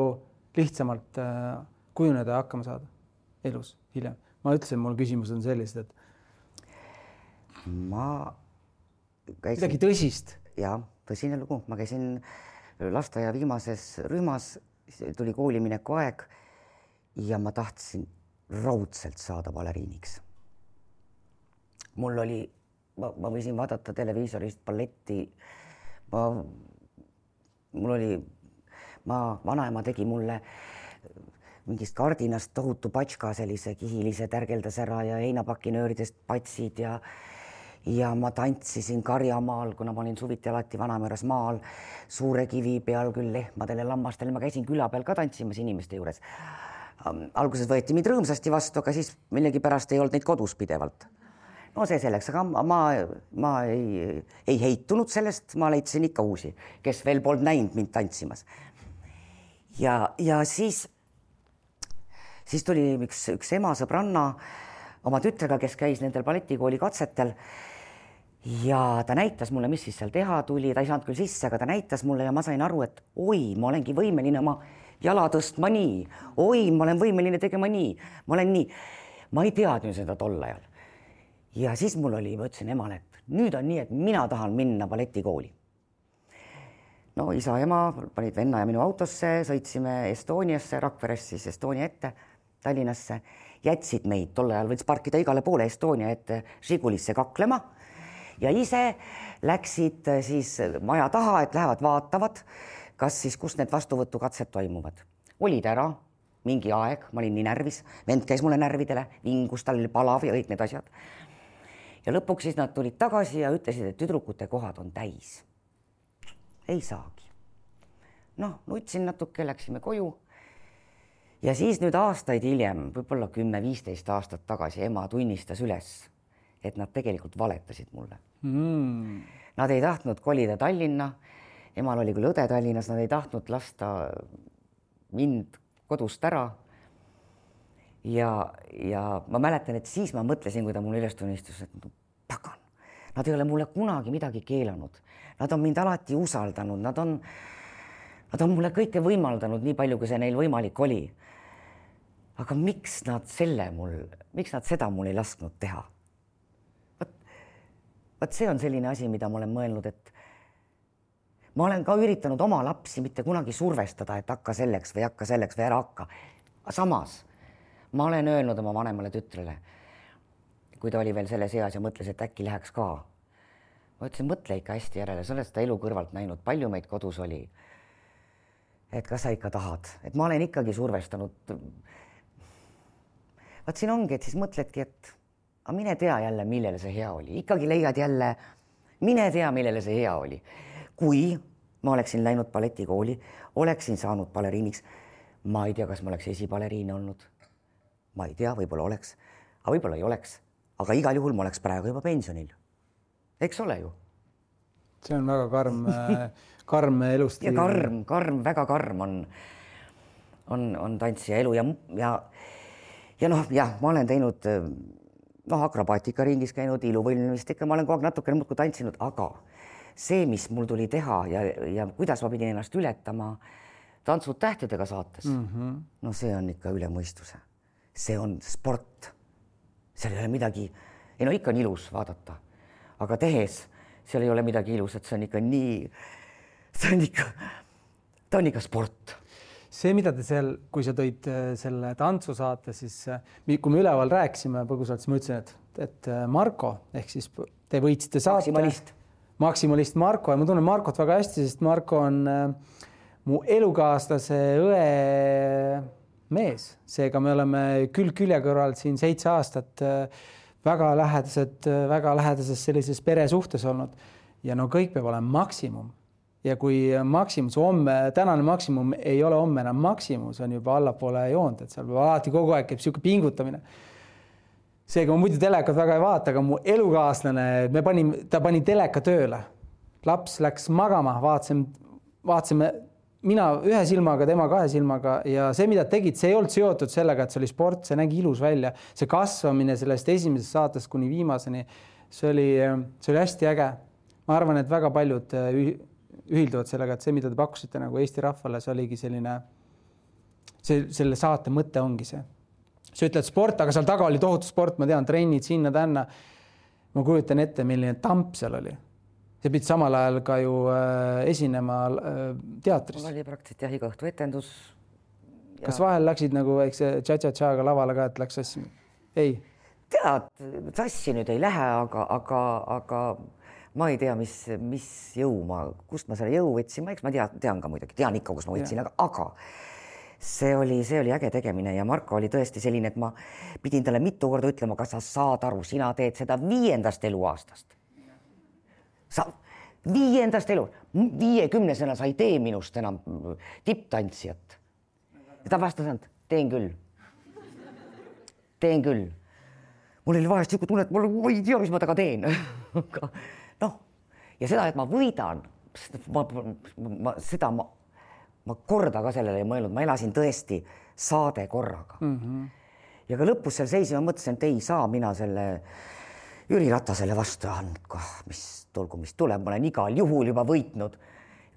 lihtsamalt äh, kujuneda ja hakkama saada elus hiljem. ma ütlesin, mul küsimused on sellised, et. ma käisin. midagi tõsist. ja tõsine lugu, ma käisin lasteaia viimases rühmas, tuli koolimineku aeg ja ma tahtsin raudselt saada baleriiniks. mul oli, ma, ma võisin vaadata televiisorist balletti. ma, mul oli, ma, vanaema tegi mulle mingist kardinast tohutu patška, sellise kihilise tärgeldas ära ja heinapakinööridest patsid ja ja ma tantsisin Karjamaal, kuna ma olin suviti alati Vanameres maal, suure kivi peal küll lehmadele, lammastele, ma käisin küla peal ka tantsimas inimeste juures. Alguses võeti mind rõõmsasti vastu, aga siis millegipärast ei olnud neid kodus pidevalt. no see selleks, aga ma, ma ei, ei heitunud sellest, ma leidsin ikka uusi, kes veel polnud näinud mind tantsimas. ja, ja siis, siis tuli üks, üks ema sõbranna oma tütrega, kes käis nendel balletikooli katsetel ja ta näitas mulle, mis siis seal teha tuli, ta ei saanud küll sisse, aga ta näitas mulle ja ma sain aru, et oi, ma olengi võimeline oma jala tõstma nii, oi, ma olen võimeline tegema nii, ma olen nii. ma ei teadnud seda tol ajal. ja siis mul oli, ma ütlesin emale, et nüüd on nii, et mina tahan minna balletikooli. no isa, ema panid venna ja minu autosse, sõitsime Estoniasse, Rakverest siis Estonia ette, Tallinnasse, jätsid meid, tol ajal võis parkida igale poole Estonia ette Žigulisse kaklema ja ise läksid äh, siis maja taha, et lähevad vaatavad, kas siis, kus need vastuvõtukatsed toimuvad. olid ära mingi aeg, ma olin nii närvis, vend käis mulle närvidele, vingus, tal oli palav ja kõik need asjad. ja lõpuks siis nad tulid tagasi ja ütlesid, et tüdrukute kohad on täis. ei saagi. noh, nutsin natuke, läksime koju. ja siis nüüd aastaid hiljem, võib-olla kümme-viisteist aastat tagasi ema tunnistas üles, et nad tegelikult valetasid mulle mm.. Nad ei tahtnud kolida Tallinna, emal oli küll õde Tallinnas, nad ei tahtnud lasta mind kodust ära. ja, ja ma mäletan, et siis ma mõtlesin, kui ta mulle üles tunnistas, et no pagan, nad ei ole mulle kunagi midagi keelanud, nad on mind alati usaldanud, nad on, nad on mulle kõike võimaldanud, nii palju, kui see neil võimalik oli. aga miks nad selle mul, miks nad seda mul ei lasknud teha? vot see on selline asi, mida ma olen mõelnud, et ma olen ka üritanud oma lapsi mitte kunagi survestada, et hakka selleks või hakka selleks või ära hakka. samas ma olen öelnud oma vanemale tütrele, kui ta oli veel selles eas ja mõtles, et äkki läheks ka. ma ütlesin, mõtle ikka hästi järele, sa oled seda elu kõrvalt näinud, palju meid kodus oli. et kas sa ikka tahad, et ma olen ikkagi survestanud. vot siin ongi, et siis mõtledki, et aga mine tea jälle, millele see hea oli, ikkagi leiad jälle, mine tea, millele see hea oli. Kui ma oleksin läinud balletikooli, oleksin saanud baleriiniks, ma ei tea, kas ma oleks esibaleriin olnud. ma ei tea, võib-olla oleks, aga võib-olla ei oleks, aga igal juhul ma oleks praegu juba pensionil. eks ole ju? see on väga karm karm elustiil. ja karm, karm, väga karm on, on, on tantsija elu ja, ja, ja noh, jah, ma olen teinud noh, akrobaatikaringis käinud, iluvõlmimist ikka, ma olen kogu aeg natukene muudkui tantsinud, aga see, mis mul tuli teha ja, ja kuidas ma pidin ennast ületama Tantsud tähtedega saates mm, -hmm. no see on ikka üle mõistuse. see on sport. seal ei ole midagi, ei no ikka on ilus vaadata, aga tehes seal ei ole midagi ilusat, see on ikka nii, see on ikka, ta on ikka sport see, mida te seal, kui sa tõid äh, selle tantsusaate, siis äh, kui me üleval rääkisime põgusalt, siis ma ütlesin, et, et äh, Marko ehk siis te võitsite saate. maksimalist. Maksimalist Marko ja ma tunnen Markot väga hästi, sest Marko on äh, mu elukaaslase õe mees, seega me oleme külg külje kõrval siin seitse aastat äh, väga lähedased, väga lähedases sellises peresuhtes olnud. Ja no kõik peab olema maksimum. Ja kui maksimum, see homme, tänane maksimum ei ole homme enam maksimum, see on juba allapoole joont, et seal alati kogu aeg käib niisugune pingutamine. Seega ma muidu telekat väga ei vaata, aga mu elukaaslane, me panime, ta pani teleka tööle. laps läks magama, vaatasime, vaatasime mina ühe silmaga, tema kahe silmaga ja see, mida tegid, see ei olnud seotud sellega, et see oli sport, see nägi ilus välja, see kasvamine sellest esimesest saatest kuni viimaseni, see oli, see oli hästi äge. ma arvan, et väga paljud ühilduvad sellega, et see, mida te pakkusite nagu Eesti rahvale, see oligi selline, see, selle saate mõte ongi see. Sa ütled sport, aga seal taga oli tohutu sport, ma tean, trennid sinna-tänna. ma kujutan ette, milline tamp seal oli. sa pidid samal ajal ka ju äh, esinema äh, teatris. oli praktiliselt jah, iga õhtu etendus ja.... kas vahel läksid nagu väikse tša-tša-tšaga lavale ka, et läks sassi? ei? tead, sassi nüüd ei lähe, aga, aga, aga ma ei tea, mis, mis jõu ma, kust ma selle jõu võtsin, ma eks ma tea, tean ka muidugi, tean ikka, kus ma võtsin, aga, aga see oli, see oli äge tegemine ja Marko oli tõesti selline, et ma pidin talle mitu korda ütlema, kas sa saad aru, sina teed seda viiendast eluaastast. sa viiendast elu, viiekümnesena sa ei tee minust enam tipptantsijat. ja ta vastas ainult, teen küll. teen küll. mul oli vahest niisugune tunne, et ma ei tea, mis ma temaga teen aga noh, ja seda, et ma võidan, ma, ma seda ma, ma korda ka sellele ei mõelnud, ma elasin tõesti saade korraga mm. -hmm. ja ka lõpus seal seisin, ma mõtlesin, et ei saa mina selle Jüri Ratasele vastu andnud, mis tulgu, mis tuleb, ma olen igal juhul juba võitnud.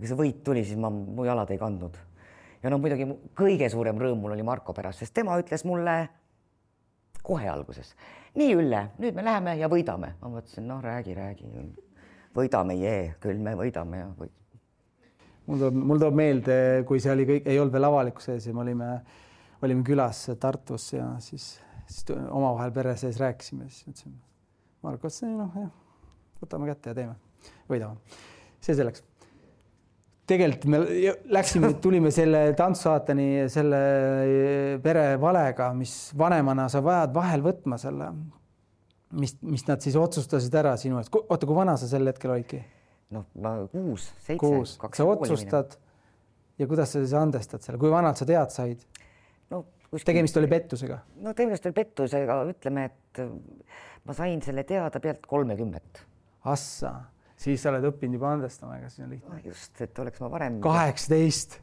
kui see võit tuli, siis ma, mu jalad ei kandnud. ja no muidugi kõige suurem rõõm mul oli Marko pärast, sest tema ütles mulle kohe alguses, nii Ülle, nüüd me läheme ja võidame. ma mõtlesin, noh, räägi, räägi võidame, jee, küll me võidame ja võid. Mul tuleb, mul tuleb meelde, kui see oli kõik, ei olnud veel avalikkuse ees ja me olime, olime külas Tartus ja siis, siis omavahel pere sees rääkisime, siis ütlesime, Marko, see noh, jah, võtame kätte ja teeme, võidame. see selleks. tegelikult me läksime, tulime selle tantsusaateni selle pere valega, mis vanemana sa vajad vahel võtma selle mis, mis nad siis otsustasid ära sinu eest, oota, kui vana sa sel hetkel olidki? Noh, kuus, seitse. kuus, sa otsustad ja kuidas sa siis andestad selle, kui vanalt sa tead said? no kuskil... tegemist oli pettusega? no tegemist oli pettusega, ütleme, et ma sain selle teada pealt kolmekümmet. Assa, siis sa oled õppinud juba andestama, ega siis on lihtne no,. just, et oleks ma varem. kaheksateist.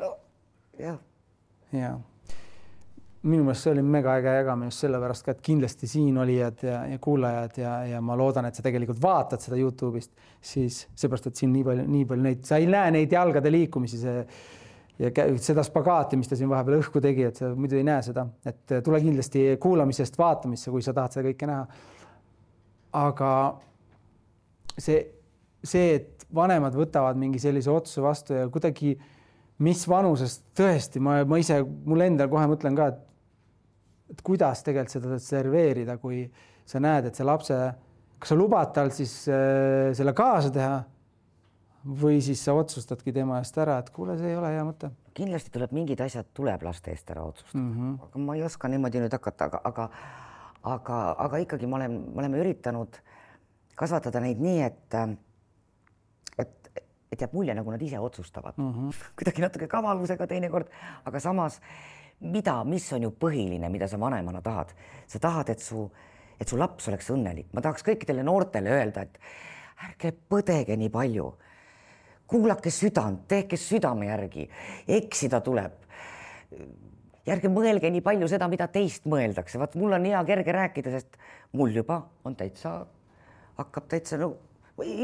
no jah. jah minu meelest see oli mega äge jagamine just sellepärast ka, et kindlasti siin olijad ja, ja kuulajad ja, ja ma loodan, et sa tegelikult vaatad seda Youtube'ist, siis seepärast, et siin nii palju, nii palju neid, sa ei näe neid jalgade liikumisi, see ja seda spagaati, mis ta siin vahepeal õhku tegi, et sa muidu ei näe seda, et tule kindlasti kuulamisest vaatamisse, kui sa tahad seda kõike näha. aga see, see, et vanemad võtavad mingi sellise otsuse vastu ja kuidagi mis vanusest tõesti, ma, ma ise, mul endal kohe mõtlen ka, et et kuidas tegelikult seda serveerida, kui sa näed, et see lapse, kas sa lubad tal siis äh, selle kaasa teha või siis sa otsustadki tema eest ära, et kuule, see ei ole hea mõte. kindlasti tuleb mingid asjad tuleb laste eest ära otsustada mm, -hmm. aga ma ei oska niimoodi nüüd hakata, aga, aga, aga, aga ikkagi ma olen, me oleme üritanud kasvatada neid nii, et, et, et jääb mulje, nagu nad ise otsustavad mm. -hmm. kuidagi natuke kavalusega teinekord, aga samas mida, mis on ju põhiline, mida sa vanemana tahad, sa tahad, et su, et su laps oleks õnnelik, ma tahaks kõikidele noortele öelda, et ärge põdege nii palju. kuulake südant, tehke südame järgi, eksida tuleb. ja ärge mõelge nii palju seda, mida teist mõeldakse, vaat mul on hea kerge rääkida, sest mul juba on täitsa, hakkab täitsa no,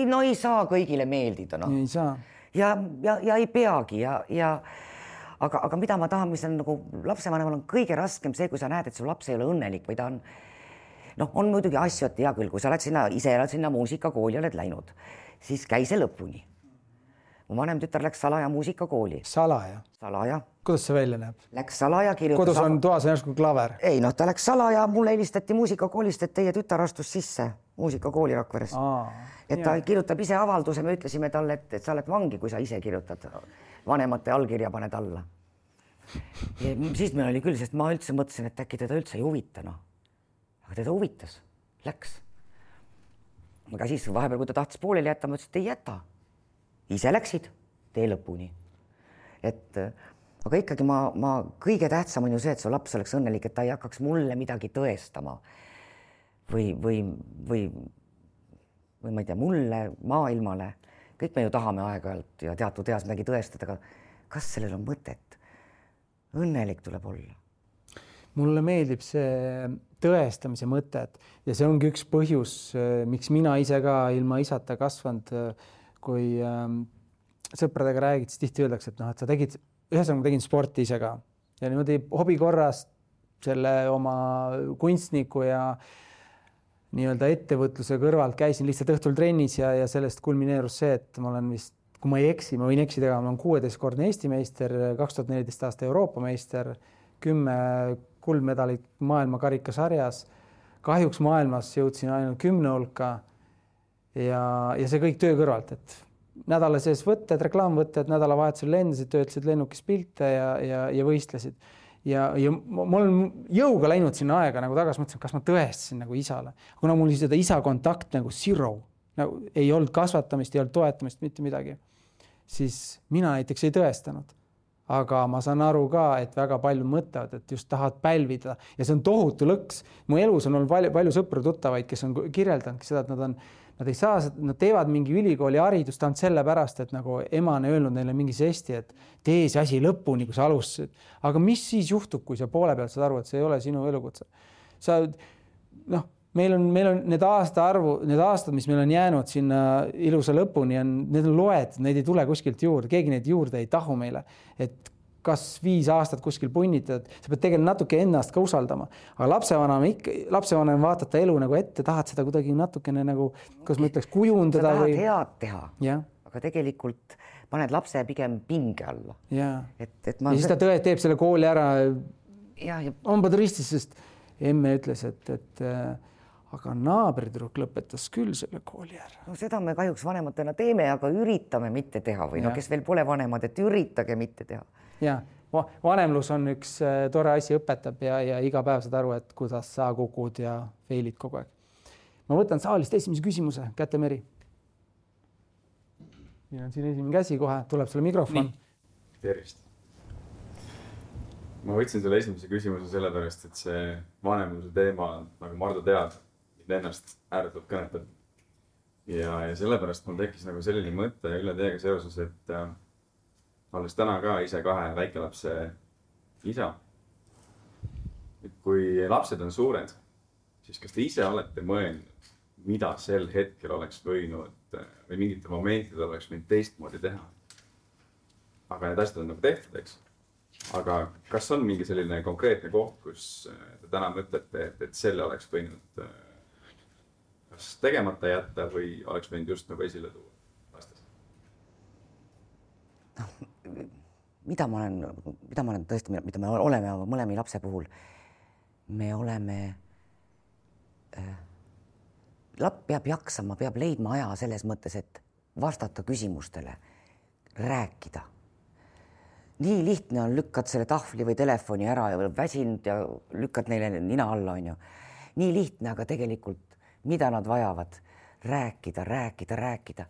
no ei saa kõigile meeldida, noh. ei saa. ja, ja, ja ei peagi ja, ja aga, aga mida ma tahan, mis on nagu lapsevanemal on kõige raskem see, kui sa näed, et su laps ei ole õnnelik või ta on noh, on muidugi asju, et hea küll, kui sa oled sinna, ise oled sinna muusikakooli, oled läinud, siis käi see lõpuni. mu vanem tütar läks salaja muusikakooli. salaja? salaja. kuidas see välja näeb? Läks salaja, kirjutas. kodus on toas järsku klaver? ei noh, ta läks salaja, mulle helistati muusikakoolist, et teie tütar astus sisse muusikakooli Rakveres. et ta jah. kirjutab ise avalduse, me ütlesime talle, et, et sa oled vangi, kui sa ise kirjutad, vanemate allkirja paned alla. siis meil oli küll, sest ma üldse mõtlesin, et äkki teda üldse ei huvita, noh aga teda huvitas, läks. aga siis vahepeal, kui ta tahtis pooleli jätta, ma ütlesin, et ei jäta. ise läksid tee lõpuni. et aga ikkagi ma, ma kõige tähtsam on ju see, et su laps oleks õnnelik, et ta ei hakkaks mulle midagi tõestama või, või, või, või ma ei tea, mulle, maailmale, kõik me ju tahame aeg-ajalt ja teatud eas midagi tõestada, aga kas sellel on mõtet? õnnelik tuleb olla. mulle meeldib see tõestamise mõtet ja see ongi üks põhjus, äh, miks mina ise ka ilma isata kasvanud, äh, kui ähm, sõpradega räägid, siis tihti öeldakse, et noh, et sa tegid, ühesõnaga tegin sporti ise ka ja niimoodi hobi korras selle oma kunstniku ja nii-öelda ettevõtluse kõrvalt käisin lihtsalt õhtul trennis ja, ja sellest kulmineerus see, et ma olen vist, kui ma ei eksi, ma võin eksida, aga ma olen kuueteistkordne Eesti meister, kaks tuhat neliteist aasta Euroopa meister, kümme kuldmedalit maailmakarikasarjas. kahjuks maailmas jõudsin ainult kümne hulka. ja, ja see kõik töö kõrvalt, et nädala sees võtted, reklaamvõtted, nädalavahetusel lendasid, töötasid lennukis pilte ja, ja, ja võistlesid. Ja, ja ma olen jõuga läinud sinna aega nagu tagasi, mõtlesin, kas ma tõestasin nagu isale, kuna mul seda isa kontakt nagu zero, nagu ei olnud kasvatamist, ei olnud toetamist, mitte midagi, siis mina näiteks ei tõestanud. Aga ma saan aru ka, et väga paljud mõtlevad, et just tahavad pälvida. Ja see on tohutu lõks. mu elus on olnud palju, palju sõpru-tuttavaid, kes on kirjeldanudki seda, et nad on, nad ei saa, nad teevad mingi ülikooli haridust ainult sellepärast, et nagu ema on öelnud neile mingi žesti, et tee see asi lõpuni, kui sa alustasid. aga mis siis juhtub, kui sa poole pealt saad aru, et see ei ole sinu elukutse? sa noh meil on, meil on need aastaarvu, need aastad, mis meil on jäänud sinna ilusa lõpuni, on, need on loed, neid ei tule kuskilt juurde, keegi neid juurde ei tahu meile. et kas viis aastat kuskil punnitad, sa pead tegelikult natuke ennast ka usaldama, aga lapsevanem ikka, lapsevanem vaatab ta elu nagu ette, tahad seda kuidagi natukene nagu, kuidas ma ütleks, kujundada või. head teha, aga tegelikult paned lapse pigem pinge alla. et, et ma. ja siis ta tõe, teeb selle kooli ära. ja, ja. hambad ristis, sest emme ütles, et, et äh, aga naabritüdruk lõpetas küll selle kooli ära. no seda me kahjuks vanematena teeme, aga üritame mitte teha või ja. no kes veel pole vanemad, et üritage mitte teha. ja vanemlus on üks äh, tore asi, õpetab ja, ja iga päev saad aru, et kuidas sa kukud ja fail'id kogu aeg. ma võtan saalist esimese küsimuse, Käte Meri. meil on siin esimene käsi kohe, tuleb sulle mikrofon. tervist ma võtsin selle esimese küsimuse sellepärast, et see vanemluse teema, nagu Mardu teab, mind ennast ääretult kõnetab. ja, ja sellepärast mul tekkis nagu selline mõte Ülle teiega seoses, et äh, olles täna ka ise kahe väikelapse isa. et kui lapsed on suured, siis kas te ise olete mõelnud, mida sel hetkel oleks võinud äh, või mingitel momentidel oleks võinud teistmoodi teha? aga need asjad on nagu tehtud, eks aga kas on mingi selline konkreetne koht, kus äh, te täna mõtlete, et, et selle oleks võinud kas tegemata jätta või oleks võinud just nagu esile tuua lastes? noh, mida ma olen, mida ma olen tõesti, mida me oleme mõlema lapse puhul, me oleme äh,, laps peab jaksama, peab leidma aja selles mõttes, et vastata küsimustele, rääkida nii lihtne on, lükkad selle tahvli või telefoni ära ja väsinud ja lükkad neile nina alla, onju. nii lihtne, aga tegelikult mida nad vajavad, rääkida, rääkida, rääkida.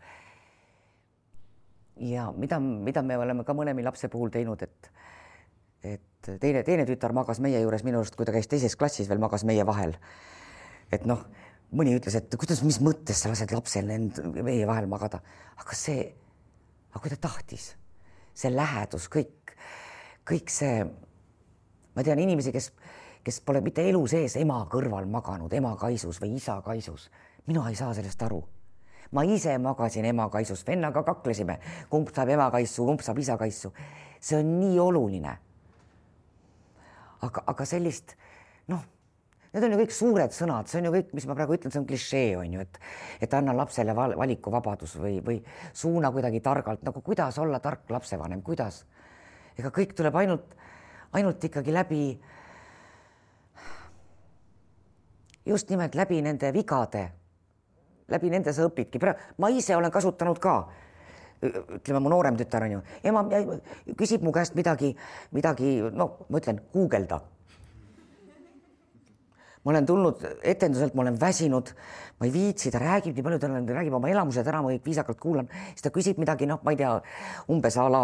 ja mida, mida me oleme ka mõlemi lapse puhul teinud, et et teine, teine tütar magas meie juures minu arust, kui ta käis teises klassis veel, magas meie vahel. et noh, mõni ütles, et kuidas, mis mõttes sa lased lapsel end meie vahel magada, aga see, aga kui ta tahtis, see lähedus, kõik, kõik see, ma tean inimesi, kes, kes pole mitte elu sees ema kõrval maganud, ema kaisus või isa kaisus. mina ei saa sellest aru. ma ise magasin ema kaisus, vennaga kaklesime, kumb saab ema kaisu, kumb saab isa kaisu. see on nii oluline. aga, aga sellist noh Need on ju kõik suured sõnad, see on ju kõik, mis ma praegu ütlen, see on klišee, on ju, et et anna lapsele val valikuvabadus või, või suuna kuidagi targalt, nagu kuidas olla tark lapsevanem, kuidas? ega kõik tuleb ainult, ainult ikkagi läbi, just nimelt läbi nende vigade, läbi nende sa õpidki. ma ise olen kasutanud ka ütleme, mu noorem tütar on ju, ema küsib mu käest midagi, midagi, no ma ütlen, guugelda. Ma olen tulnud etenduselt, ma olen väsinud, ma ei viitsi, ta räägib nii palju, ta räägib oma elamused ära, ma kõik viisakalt kuulan, siis ta küsib midagi, noh, ma ei tea, umbes a la,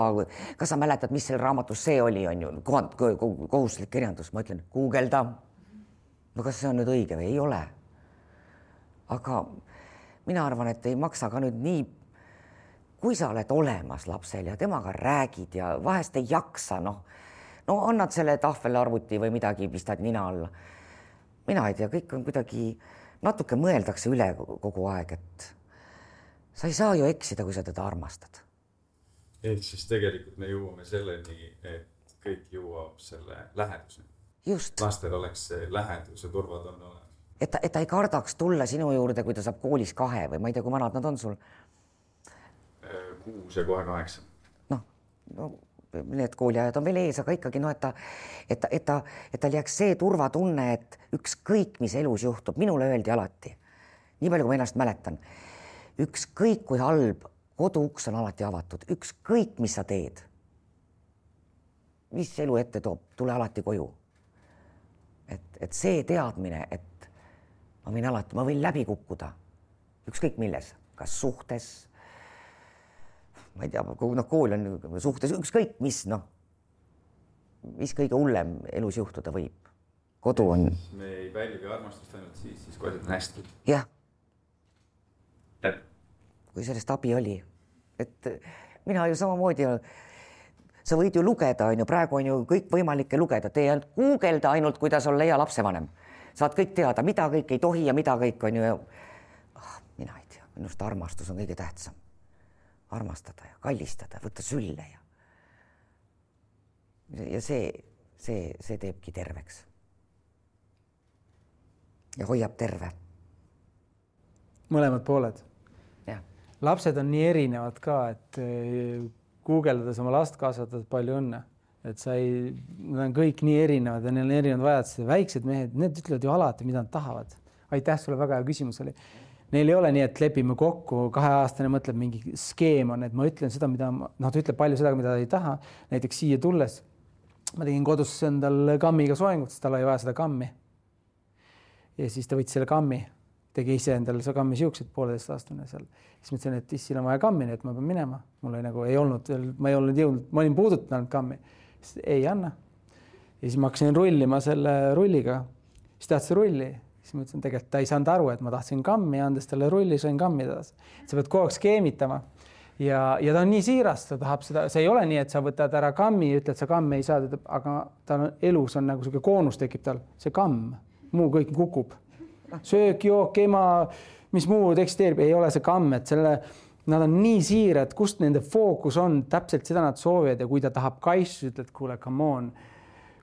kas sa mäletad, mis seal raamatus see oli, on ju, kohustuslik kirjandus, ma ütlen, guugelda. No kas see on nüüd õige või ei ole? aga mina arvan, et ei maksa ka nüüd nii, kui sa oled olemas lapsel ja temaga räägid ja vahest ei jaksa, noh, no annad selle tahvelarvuti või midagi, pistad nina alla mina ei tea, kõik on kuidagi, natuke mõeldakse üle kogu aeg, et sa ei saa ju eksida, kui sa teda armastad. ehk siis tegelikult me jõuame selleni, et kõik jõuab selle läheduseni. Lastel oleks see lähedus ja turvatunne olemas. et ta, et ta ei kardaks tulla sinu juurde, kui ta saab koolis kahe või ma ei tea, kui vanad nad on sul? kuus ja kohe kaheksa. noh, no need kooliajad on veel ees, aga ikkagi noh, et ta, et ta, et ta, et tal jääks see turvatunne, et ükskõik, mis elus juhtub, minule öeldi alati, nii palju, kui ma ennast mäletan, ükskõik kui halb, koduuks on alati avatud, ükskõik, mis sa teed. mis elu ette toob, tule alati koju. Et, et see teadmine, et ma võin alati, ma võin läbi kukkuda, ükskõik milles, kas suhtes ma ei tea, noh, kool on suhtes ükskõik mis, noh, mis kõige hullem elus juhtuda võib. kodu on. me ei välju armastust ainult siis, siis kui asjad on hästi. jah. kui sellest abi oli, et mina ju samamoodi, sa võid ju lugeda, on ju, praegu on ju kõikvõimalikke lugeda, tee ainult guugelda ainult, kuidas olla hea lapsevanem. saad kõik teada, mida kõik ei tohi ja mida kõik on ju. Ah, mina ei tea, minu arust armastus on kõige tähtsam armastada ja kallistada, võtta sülle ja ja see, see, see teebki terveks. ja hoiab terve. mõlemad pooled. lapsed on nii erinevad ka, et guugeldades oma last kasvatad, palju õnne, et sa ei, nad on kõik nii erinevad ja neil on erinevad vajadused, väiksed mehed, need ütlevad ju alati, mida nad tahavad. aitäh sulle, väga hea küsimus oli Neil ei ole nii, et lepime kokku, kaheaastane mõtleb mingi skeem on, et ma ütlen seda, mida ma, noh, ta ütleb palju seda, mida ta ei taha. näiteks siia tulles ma tegin kodus endal kammiga soengut, sest tal oli vaja seda kammi. ja siis ta võttis selle kammi, tegi ise endale kammi siuksed, pooleteistaastane seal. siis ma ütlesin, et issil on vaja kammi, nii et ma pean minema. mul oli nagu ei olnud veel, ma ei olnud jõudnud, ma olin puudutanud kammi. ei anna. ja siis ma hakkasin rullima selle rulliga. siis tahtis rulli siis ma ütlesin, tegelikult ta ei saanud aru, et ma tahtsin kammi, andes talle rulli, sain kammi edasi. sa pead kogu aeg skeemitama ja, ja ta on nii siiras, ta tahab seda, see ei ole nii, et sa võtad ära kammi, ütled, sa kammi ei saa, aga on elus on nagu sihuke koonus tekib tal, see kamm, muu kõik kukub. Söök, jook, ema, mis muud eksisteerib, ei ole see kamm, et selle, nad on nii siirad, kust nende fookus on, täpselt seda nad soovivad ja kui ta tahab kaisu, ütled, kuule, come on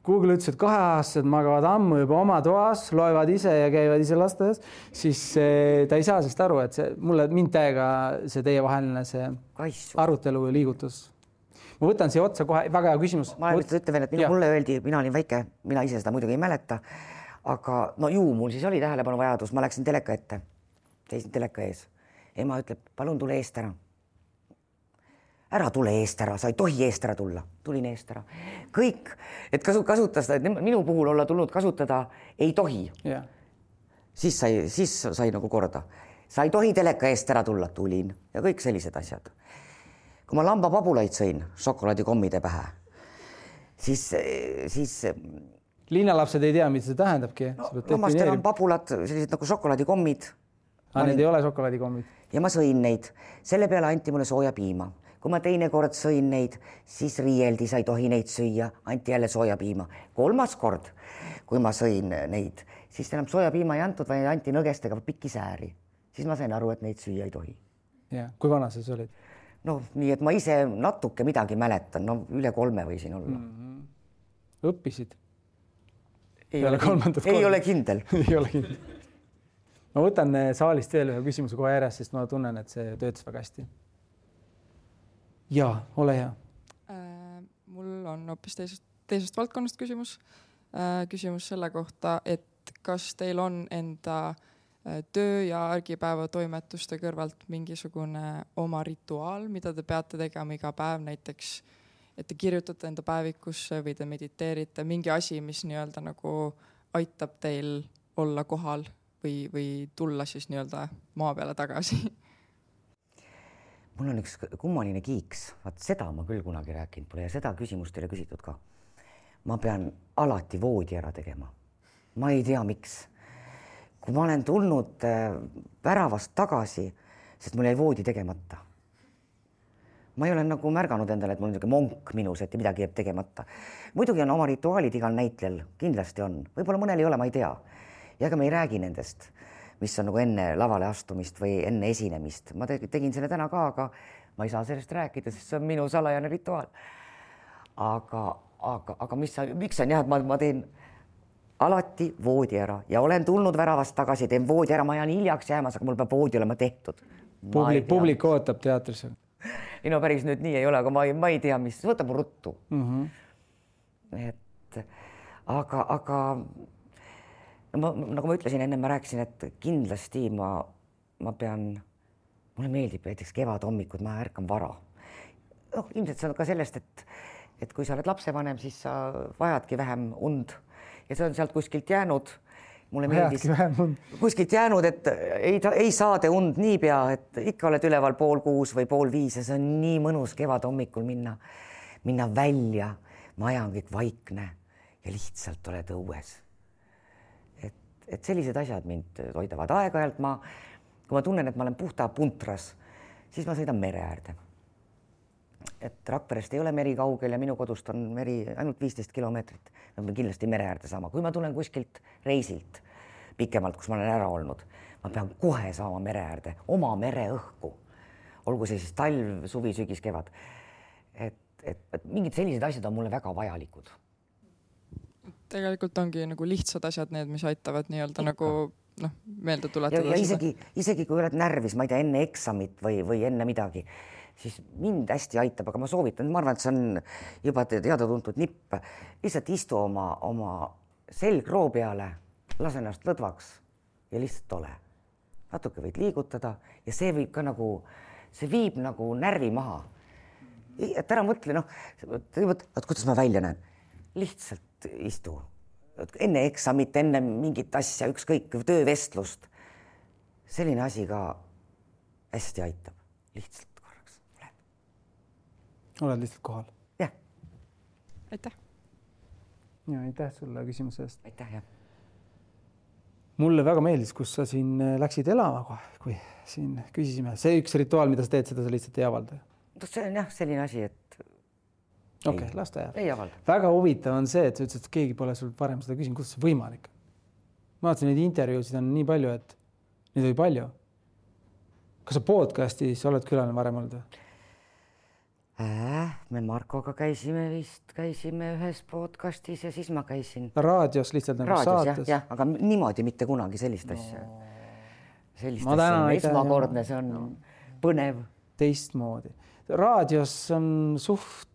Google ütles, et kaheaastased magavad ammu juba oma toas, loevad ise ja käivad ise lasteaias, siis eh, ta ei saa sellest aru, et see mulle, mind täiega see teievaheline see Kaissu. arutelu liigutus. ma võtan siia otsa kohe, väga hea küsimus. ma ütlen veel, et minu, mulle öeldi, mina olin väike, mina ise seda muidugi ei mäleta, aga no ju mul siis oli tähelepanuvajadus, ma läksin teleka ette, seisin teleka ees. ema ütleb, palun tule eest ära ära tule eest ära, sa ei tohi eest ära tulla. tulin eest ära. kõik, et kasu, kasutas ta, minu puhul olla tulnud kasutada ei tohi yeah.. siis sai, siis sai nagu korda. sa ei tohi teleka eest ära tulla, tulin ja kõik sellised asjad. kui ma lambapabulaid sõin šokolaadikommide pähe, siis, siis linnalapsed ei tea, mida see tähendabki no,. lammastel on pabulad, sellised nagu šokolaadikommid. aa, need ei ole šokolaadikommid? ja ma sõin neid, selle peale anti mulle sooja piima kui ma teinekord sõin neid, siis riieldi, sa ei tohi neid süüa, anti jälle soojapiima. kolmas kord, kui ma sõin neid, siis enam soojapiima ei antud, vaid anti nõgestega pikisääri. siis ma sain aru, et neid süüa ei tohi. jah, kui vana sa siis olid? noh, nii et ma ise natuke midagi mäletan, no üle kolme võisin olla mm. -hmm. õppisid? Peale kolmandat korda? ei ole kindel ei ole kindel. ma võtan eh, saalist veel ühe küsimuse kohe järjest, sest ma tunnen, et see töötas väga hästi ja ole hea äh,. mul on hoopis teisest, teisest valdkonnast küsimus äh,. küsimus selle kohta, et kas teil on enda äh, töö ja argipäeva toimetuste kõrvalt mingisugune oma rituaal, mida te peate tegema iga päev, näiteks et te kirjutate enda päevikusse või te mediteerite, mingi asi, mis nii-öelda nagu aitab teil olla kohal või, või tulla siis nii-öelda maa peale tagasi mul on üks kummaline kiiks, vaat seda ma küll kunagi rääkinud pole ja seda küsimust ei ole küsitud ka. ma pean alati voodi ära tegema. ma ei tea, miks. kui ma olen tulnud äh, väravast tagasi, sest mul jäi voodi tegemata. Ma ei ole nagu märganud endale, et mul niisugune monk minus, et midagi jääb tegemata. muidugi on oma rituaalid igal näitlejal, kindlasti on, võib-olla mõnel ei ole, ma ei tea. ja ega me ei räägi nendest mis on nagu enne lavale astumist või enne esinemist. ma tegin selle täna ka, aga ma ei saa sellest rääkida, sest see on minu salajane rituaal. aga, aga, aga mis sa, miks on jah, et ma, ma teen alati voodi ära ja olen tulnud väravast tagasi, teen voodi ära, ma jään hiljaks jäämas, aga mul peab voodi olema tehtud. publik, publik ootab teatrisse. Ei no päris nüüd nii ei ole, aga ma ei, ma ei tea, mis, võtab ruttu mm. -hmm. et aga, aga no ma, nagu ma ütlesin ennem, ma rääkisin, et kindlasti ma, ma pean, mulle meeldib näiteks kevadhommikud, ma ärkan vara. noh, ilmselt see on ka sellest, et, et kui sa oled lapsevanem, siis sa vajadki vähem und ja see on sealt kuskilt jäänud. Mulle meeldis. kuskilt jäänud, et ei, ei saada und niipea, et ikka oled üleval pool kuus või pool viis ja see on nii mõnus kevadhommikul minna, minna välja, maja on kõik vaikne ja lihtsalt oled õues. Et sellised asjad mind toidavad aeg-ajalt. Ma, kui ma tunnen, et ma olen puhta puntras, siis ma sõidan mere äärde. Et Rakverest ei ole meri kaugel ja minu kodust on meri ainult viisteist kilomeetrit. ma pean kindlasti mere äärde saama, kui ma tulen kuskilt reisilt pikemalt, kus ma olen ära olnud, ma pean kohe saama mere äärde, oma mereõhku. olgu see siis talv, suvi, sügis, kevad. et, et, et mingid sellised asjad on mulle väga vajalikud tegelikult ongi nagu lihtsad asjad need, mis aitavad nii-öelda nagu noh, meelde tuletada. ja isegi, isegi kui oled närvis, ma ei tea, enne eksamit või, või enne midagi, siis mind hästi aitab, aga ma soovitan, ma arvan, et see on juba teada-tuntud nipp, lihtsalt istu oma, oma selgroo peale, lase ennast lõdvaks ja lihtsalt ole. natuke võid liigutada ja see võib ka nagu, see viib nagu närvi maha. et ära mõtle, noh, vot kuidas ma välja näen, lihtsalt istu enne eksamit, enne mingit asja, ükskõik, töövestlust. selline asi ka hästi aitab, lihtsalt. Oled lihtsalt kohal? jah. aitäh. ja aitäh sulle küsimuse eest. aitäh, jah. mulle väga meeldis, kus sa siin äh, läksid elama kohe, kui siin küsisime, see üks rituaal, mida sa teed, seda sa lihtsalt ei avalda. no see on jah, selline asi, et okei okay,, las ta jääb. väga huvitav on see, et sa ütlesid, et keegi pole sul varem seda küsinud, kuidas see võimalik? ma vaatasin neid intervjuusid on nii palju, et neid oli palju. kas sa podcast'is oled külaline varem olnud või äh,? me Markoga käisime vist, käisime ühes podcast'is ja siis ma käisin. raadios lihtsalt nagu raadios, saates? jah, aga niimoodi mitte kunagi sellist no. asja. sellist asja on esmakordne, see on no. põnev. teistmoodi. raadios on suht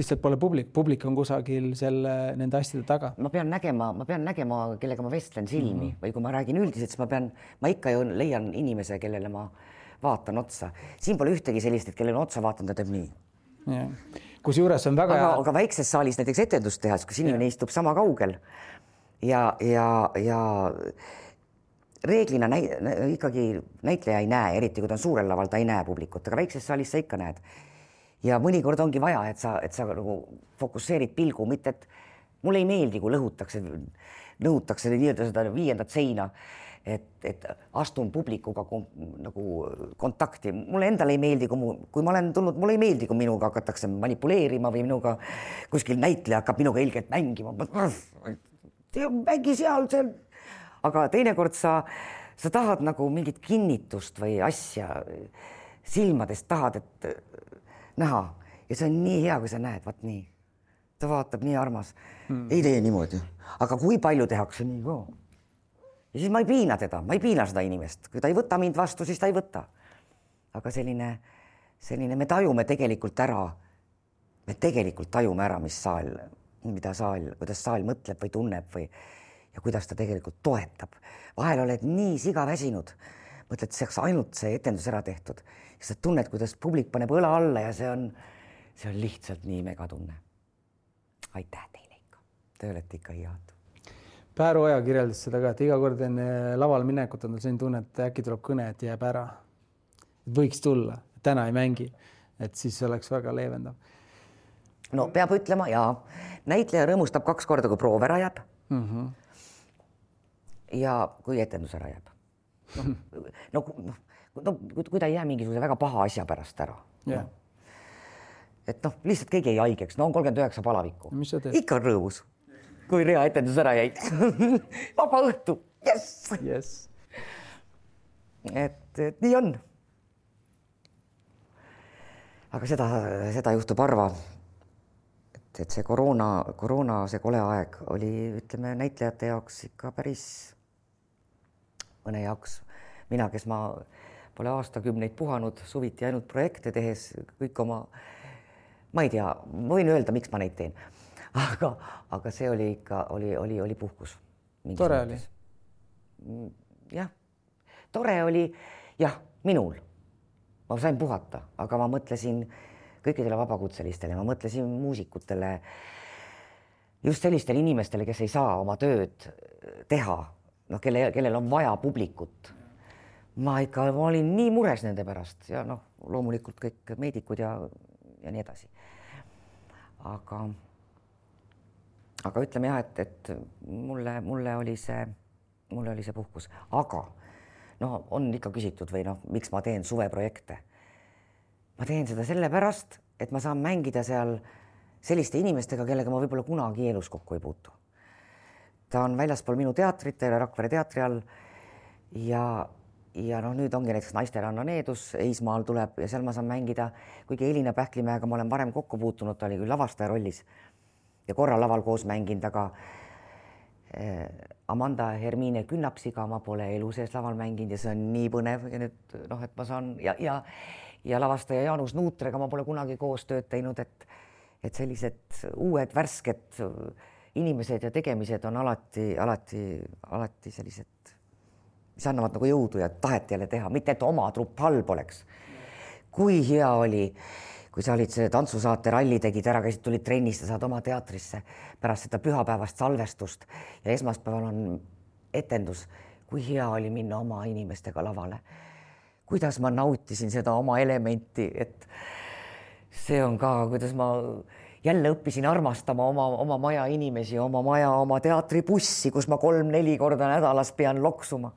lihtsalt pole publik, publik on kusagil selle, nende asjade taga. ma pean nägema, ma pean nägema, kellega ma vestlen silmi mm -hmm. või kui ma räägin üldiselt, siis ma pean, ma ikka ju leian inimese, kellele ma vaatan otsa. siin pole ühtegi sellist, et kellele otsa vaatan, ta teeb nii. kusjuures on väga aga, hea. aga väikses saalis näiteks etendust tehes, kus inimene ja. istub sama kaugel ja, ja, ja reeglina näi, ikkagi näitleja ei näe, eriti kui ta on suurel laval, ta ei näe publikut, aga väikses saalis sa ikka näed ja mõnikord ongi vaja, et sa, et sa nagu fokusseerid pilgu, mitte et mulle ei meeldi, kui lõhutakse nõutakse nii-öelda seda viiendat seina, et, et astun publikuga kom, nagu kontakti. mulle endale ei meeldi, kui mu, kui ma olen tulnud, mulle ei meeldi, kui minuga hakatakse manipuleerima või minuga kuskil näitleja hakkab minuga ilgelt mängima. mängi seal, seal. aga teinekord sa, sa tahad nagu mingit kinnitust või asja silmadest tahad, et näha ja see on nii hea, kui sa näed, vaat nii. ta vaatab nii armas hmm., ei tee niimoodi, aga kui palju tehakse nii ka. Ja siis ma ei piina teda, ma ei piina seda inimest, kui ta ei võta mind vastu, siis ta ei võta. aga selline, selline, me tajume tegelikult ära, me tegelikult tajume ära, mis saal, mida saal, kuidas saal mõtleb või tunneb või ja kuidas ta tegelikult toetab. vahel oled nii siga väsinud, mõtled, oleks ainult see etendus ära tehtud, siis sa tunned, kuidas publik paneb õla alla ja see on see on lihtsalt nii megatunne. aitäh teile ikka, te olete ikka head. Pääru Oja kirjeldas seda ka, et iga kord enne lavale minekut on tal selline tunne, et äkki tuleb kõne, et jääb ära. võiks tulla, täna ei mängi, et siis oleks väga leevendav. no peab ütlema ja näitleja rõõmustab kaks korda, kui proov ära jääb mm. -hmm. ja kui etendus ära jääb. no, no, no kui ta ei jää mingisuguse väga paha asja pärast ära yeah. no et noh, lihtsalt keegi jäi haigeks, no on kolmkümmend üheksa palavikku. ikka on rõõmus, kui rea etendus ära jäi. Vaba õhtu, jess yes.. et, et nii on. aga seda, seda juhtub harva. et, et see koroona, koroona, see kole aeg oli, ütleme näitlejate jaoks ikka päris, mõne jaoks, mina, kes ma pole aastakümneid puhanud, suviti ainult projekte tehes kõik oma ma ei tea, võin öelda, miks ma neid teen, aga, aga see oli ikka, oli, oli, oli puhkus. tore oli. Mm, jah, tore oli jah, minul. ma sain puhata, aga ma mõtlesin kõikidele vabakutselistele, ma mõtlesin muusikutele, just sellistele inimestele, kes ei saa oma tööd teha, noh, kelle, kellel on vaja publikut. ma ikka, ma olin nii mures nende pärast ja noh, loomulikult kõik meedikud ja, ja nii edasi aga, aga ütleme jah, et, et mulle, mulle oli see, mulle oli see puhkus, aga noh, on ikka küsitud või noh, miks ma teen suveprojekte. ma teen seda sellepärast, et ma saan mängida seal selliste inimestega, kellega ma võib-olla kunagi elus kokku ei puutu. ta on väljaspool minu teatrit, Rakvere teatri all ja ja noh, nüüd ongi näiteks Naisteranna needus, Eismaal tuleb ja seal ma saan mängida, kuigi Elina Pähklimäega ma olen varem kokku puutunud, ta oli küll lavastaja rollis ja korra laval koos mänginud, aga eh, Amanda Hermine Künnapsiga ma pole elu sees laval mänginud ja see on nii põnev ja nüüd noh, et ma saan ja, ja ja lavastaja Jaanus Nuutrega ma pole kunagi koos tööd teinud, et et sellised uued värsked inimesed ja tegemised on alati, alati, alati sellised mis annavad nagu jõudu ja tahet jälle teha, mitte et oma trupp halb oleks. kui hea oli, kui sa olid see tantsusaate Ralli tegid ära, käisid, tulid trennis, sa saad oma teatrisse pärast seda pühapäevast salvestust ja esmaspäeval on etendus. kui hea oli minna oma inimestega lavale. kuidas ma nautisin seda oma elementi, et see on ka, kuidas ma jälle õppisin armastama oma, oma maja inimesi, oma maja, oma teatribussi, kus ma kolm-neli korda nädalas pean loksuma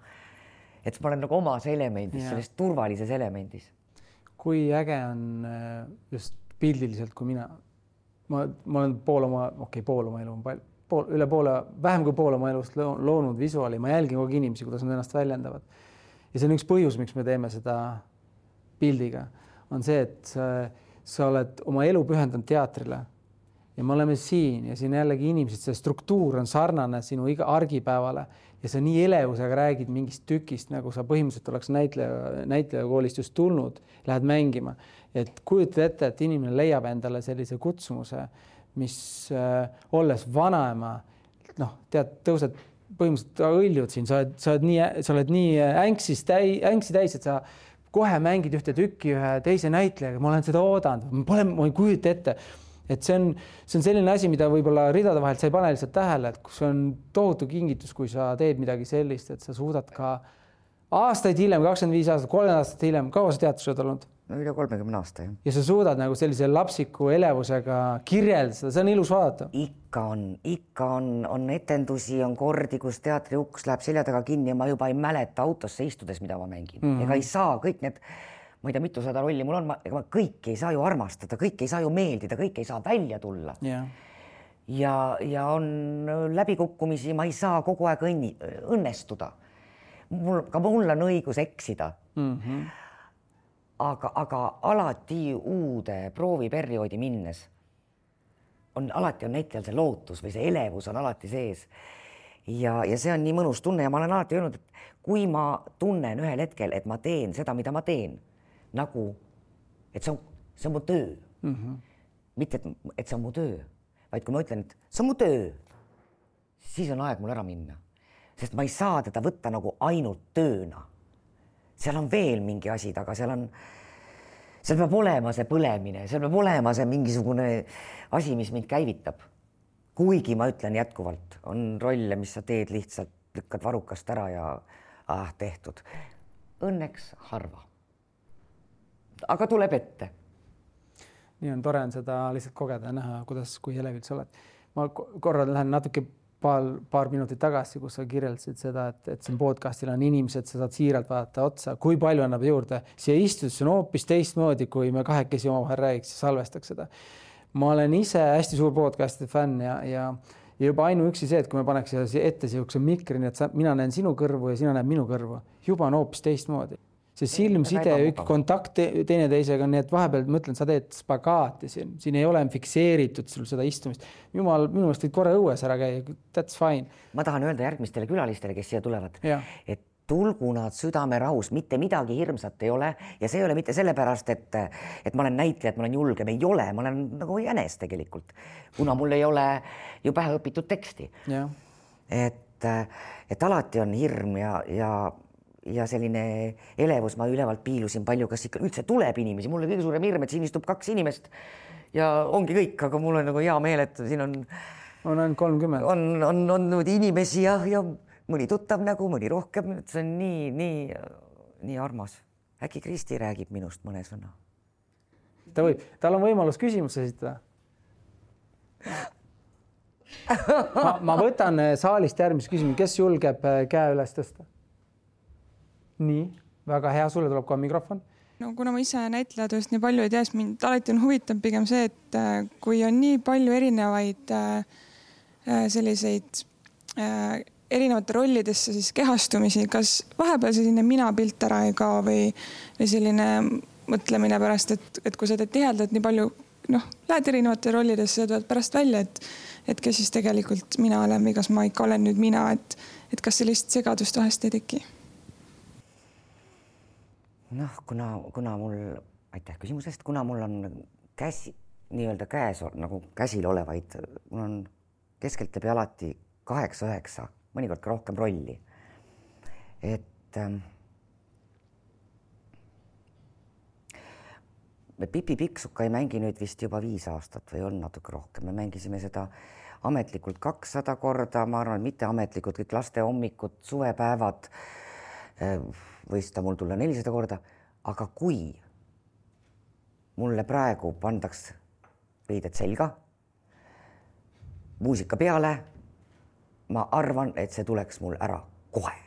et ma olen nagu omas elemendis, selles turvalises elemendis. Kui äge on äh, just pildiliselt, kui mina, ma, ma olen pool oma, okei okay,, pool oma elu on palju, pool, üle poole, vähem kui pool oma elust loonud visuaali, ma jälgin kogu aeg inimesi, kuidas nad ennast väljendavad. ja see on üks põhjus, miks me teeme seda pildiga, on see, et sa, sa oled oma elu pühendanud teatrile. Ja me oleme siin ja siin jällegi inimesed, see struktuur on sarnane sinu iga argipäevale ja sa nii elevusega räägid mingist tükist, nagu sa põhimõtteliselt oleks näitleja, näitlejakoolist just tulnud, lähed mängima. et kujuta ette, et inimene leiab endale sellise kutsumuse, mis äh, olles vanaema, noh, tead, tõused põhimõtteliselt õljud siin, sa oled, sa oled nii, sa oled nii änksis täi-, ängsi täis, et sa kohe mängid ühte tükki ühe teise näitlejaga, ma olen seda oodanud, pole, ma ei kujuta ette et see on, see on selline asi, mida võib-olla ridade vahelt sa ei pane lihtsalt tähele, et see on tohutu kingitus, kui sa teed midagi sellist, et sa suudad ka aastaid hiljem, kakskümmend viis aastat, kolmkümmend aastat hiljem, kaua sa teatris oled olnud? no üle kolmekümne aasta jah. ja sa suudad nagu sellise lapsiku elevusega kirjeldada seda, see on ilus vaadata. ikka on, ikka on, on etendusi, on kordi, kus teatri uks läheb selja taga kinni ja ma juba ei mäleta autosse istudes, mida ma mängin mm, -hmm. ega ei saa kõik need, ma ei tea, mitusada rolli mul on, ega ma kõiki ei saa ju armastada, kõiki ei saa ju meeldida, kõik ei saa välja tulla yeah. ja, ja on läbikukkumisi, ma ei saa kogu aeg õnni, õnnestuda. mul, ka mul on õigus eksida mm. -hmm aga, aga alati uude prooviperioodi minnes on alati on näitlejal see lootus või see elevus on alati sees. ja, ja see on nii mõnus tunne ja ma olen alati öelnud, et kui ma tunnen ühel hetkel, et ma teen seda, mida ma teen, nagu, et see on, see on mu töö mm. -hmm. mitte, et, et see on mu töö, vaid kui ma ütlen, et see on mu töö, siis on aeg mul ära minna, sest ma ei saa teda võtta nagu ainult tööna seal on veel mingi asi taga, seal on, seal peab olema see põlemine, seal peab olema see mingisugune asi, mis mind käivitab. kuigi ma ütlen jätkuvalt, on rolle, mis sa teed lihtsalt, lükkad varrukast ära ja ah, tehtud. Õnneks harva. Aga tuleb ette. nii on tore on seda lihtsalt kogeda ja näha, kuidas, kui elevil sa oled. ma korra lähen natuke paar, paar minutit tagasi, kus sa kirjeldasid seda, et, et siin podcast'il on inimesed, sa saad siiralt vaadata otsa, kui palju annab juurde. siia istudes on hoopis teistmoodi, kui me kahekesi omavahel räägiks ja salvestaks seda. ma olen ise hästi suur podcast'ide fänn ja, ja, ja juba ainuüksi see, et kui me paneks ette niisuguse mikri, nii et sa, mina näen sinu kõrvu ja sina näed minu kõrvu, juba on hoopis teistmoodi see silmside, kontakt teineteisega, nii et vahepeal mõtlen, sa teed spagaati siin, siin ei ole fikseeritud sul seda istumist. jumal, minu meelest võid korra õues ära käia, that's fine. ma tahan öelda järgmistele külalistele, kes siia tulevad, et tulgu nad südamerahus, mitte midagi hirmsat ei ole. Ja see ei ole mitte sellepärast, et, et ma olen näitleja, et ma olen julgem, ei ole, ma olen nagu jänes tegelikult, kuna mul ei ole ju pähe õpitud teksti. et, et alati on hirm ja, ja ja selline elevus, ma ülevalt piilusin palju, kas ikka üldse tuleb inimesi, mul oli kõige suurem hirm, et siin istub kaks inimest ja ongi kõik, aga mul on nagu hea meel, et siin on. on ainult kolmkümmend. on, on, on niimoodi inimesi ja, ja mõni tuttav nägu, mõni rohkem, see on nii, nii, nii armas. äkki Kristi räägib minust mõne sõna? ta võib, tal on võimalus küsimus esitada ma, ma võtan saalist järgmise küsimuse, kes julgeb käe üles tõsta? Nii, väga hea, sulle tuleb kohe mikrofon. no kuna ma ise näitlejatööst nii palju ei tea, siis mind alati on huvitav pigem see, et äh, kui on nii palju erinevaid äh, äh, selliseid erinevate rollidesse siis kehastumisi, kas vahepeal selline minapilt ära ei kao või, või selline mõtlemine pärast, et, et kui sa teed tihedalt nii palju, noh, lähed erinevatesse rollidesse ja tulevad pärast välja, et, et kes siis tegelikult mina olen või kas ma ikka olen nüüd mina, et, et kas sellist segadust vahest ei teki noh, kuna, kuna mul, aitäh küsimuse eest, kuna mul on käsi, nii-öelda käes nagu käsil olevaid, mul on keskeltläbi alati kaheksa-üheksa, mõnikord ka rohkem rolli. et ähm, Pipi Pikksuka ei mängi nüüd vist juba viis aastat või on natuke rohkem, me mängisime seda ametlikult kakssada korda, ma arvan, mitteametlikult kõik laste hommikud, suvepäevad äh, võis ta mul tulla nelisada korda, aga kui mulle praegu pandaks riided selga, muusika peale, ma arvan, et see tuleks mul ära kohe.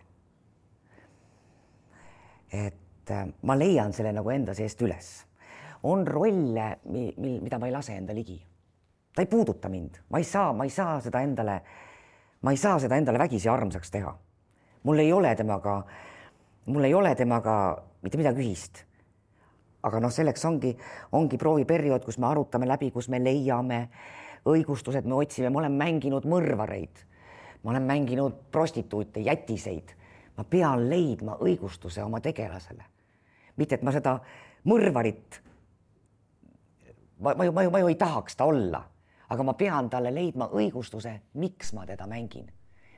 et äh, ma leian selle nagu enda seest üles. on rolle, mil, mida ma ei lase enda ligi. ta ei puuduta mind, ma ei saa, ma ei saa seda endale, ma ei saa seda endale vägisi armsaks teha. mul ei ole temaga äh, mul ei ole temaga mitte midagi ühist. aga noh, selleks ongi, ongi prooviperiood, kus me arutame läbi, kus me leiame õigustused, me otsime, ma olen mänginud mõrvareid, ma olen mänginud prostituute, jätiseid. ma pean leidma õigustuse oma tegelasele. mitte, et ma seda mõrvarit, ma, ma ju, ma ju, ma ju ei tahaks ta olla, aga ma pean talle leidma õigustuse, miks ma teda mängin.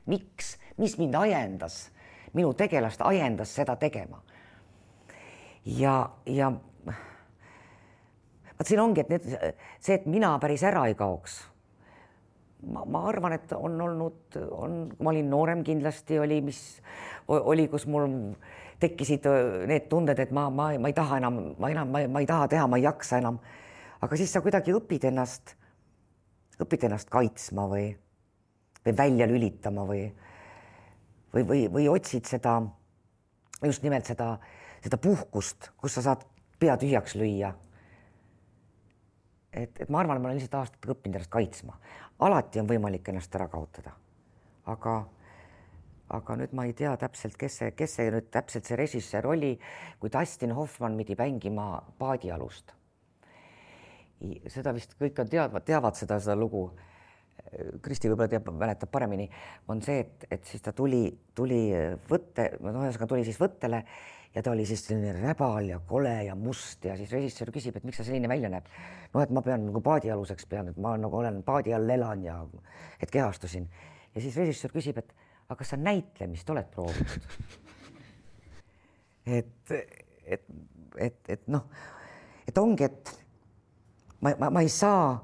miks, mis mind ajendas minu tegelast ajendas seda tegema. ja, ja vot siin ongi, et need, see, et mina päris ära ei kaoks. ma, ma arvan, et on olnud, on, ma olin noorem kindlasti oli, mis oli, kus mul tekkisid need tunded, et ma, ma, ma ei taha enam, ma enam, ma ei taha teha, ma ei jaksa enam. aga siis sa kuidagi õpid ennast, õpid ennast kaitsma või, või välja lülitama või, või, või, või otsid seda, just nimelt seda, seda puhkust, kus sa saad pea tühjaks lüüa. et, et ma arvan, ma olen lihtsalt aastatega õppinud ennast kaitsma, alati on võimalik ennast ära kaotada, aga aga nüüd ma ei tea täpselt, kes see, kes see nüüd täpselt see režissöör oli, kui Dustin Hoffmann pidi mängima paadialust. seda vist kõik on teadvad, teavad seda, seda lugu. Kristi võib-olla teab, mäletab paremini, on see, et, et siis ta tuli, tuli võtte, no ühesõnaga tuli siis võttele ja ta oli siis selline räbal ja kole ja must ja siis režissöör küsib, et miks sa selline välja näeb. noh, et ma pean nagu paadialuseks pean, et ma nagu olen paadi all elan ja et kehastusin ja siis režissöör küsib, et aga kas sa näitlemist oled proovinud? et, et, et, et noh, et ongi, et ma, ma, ma ei saa,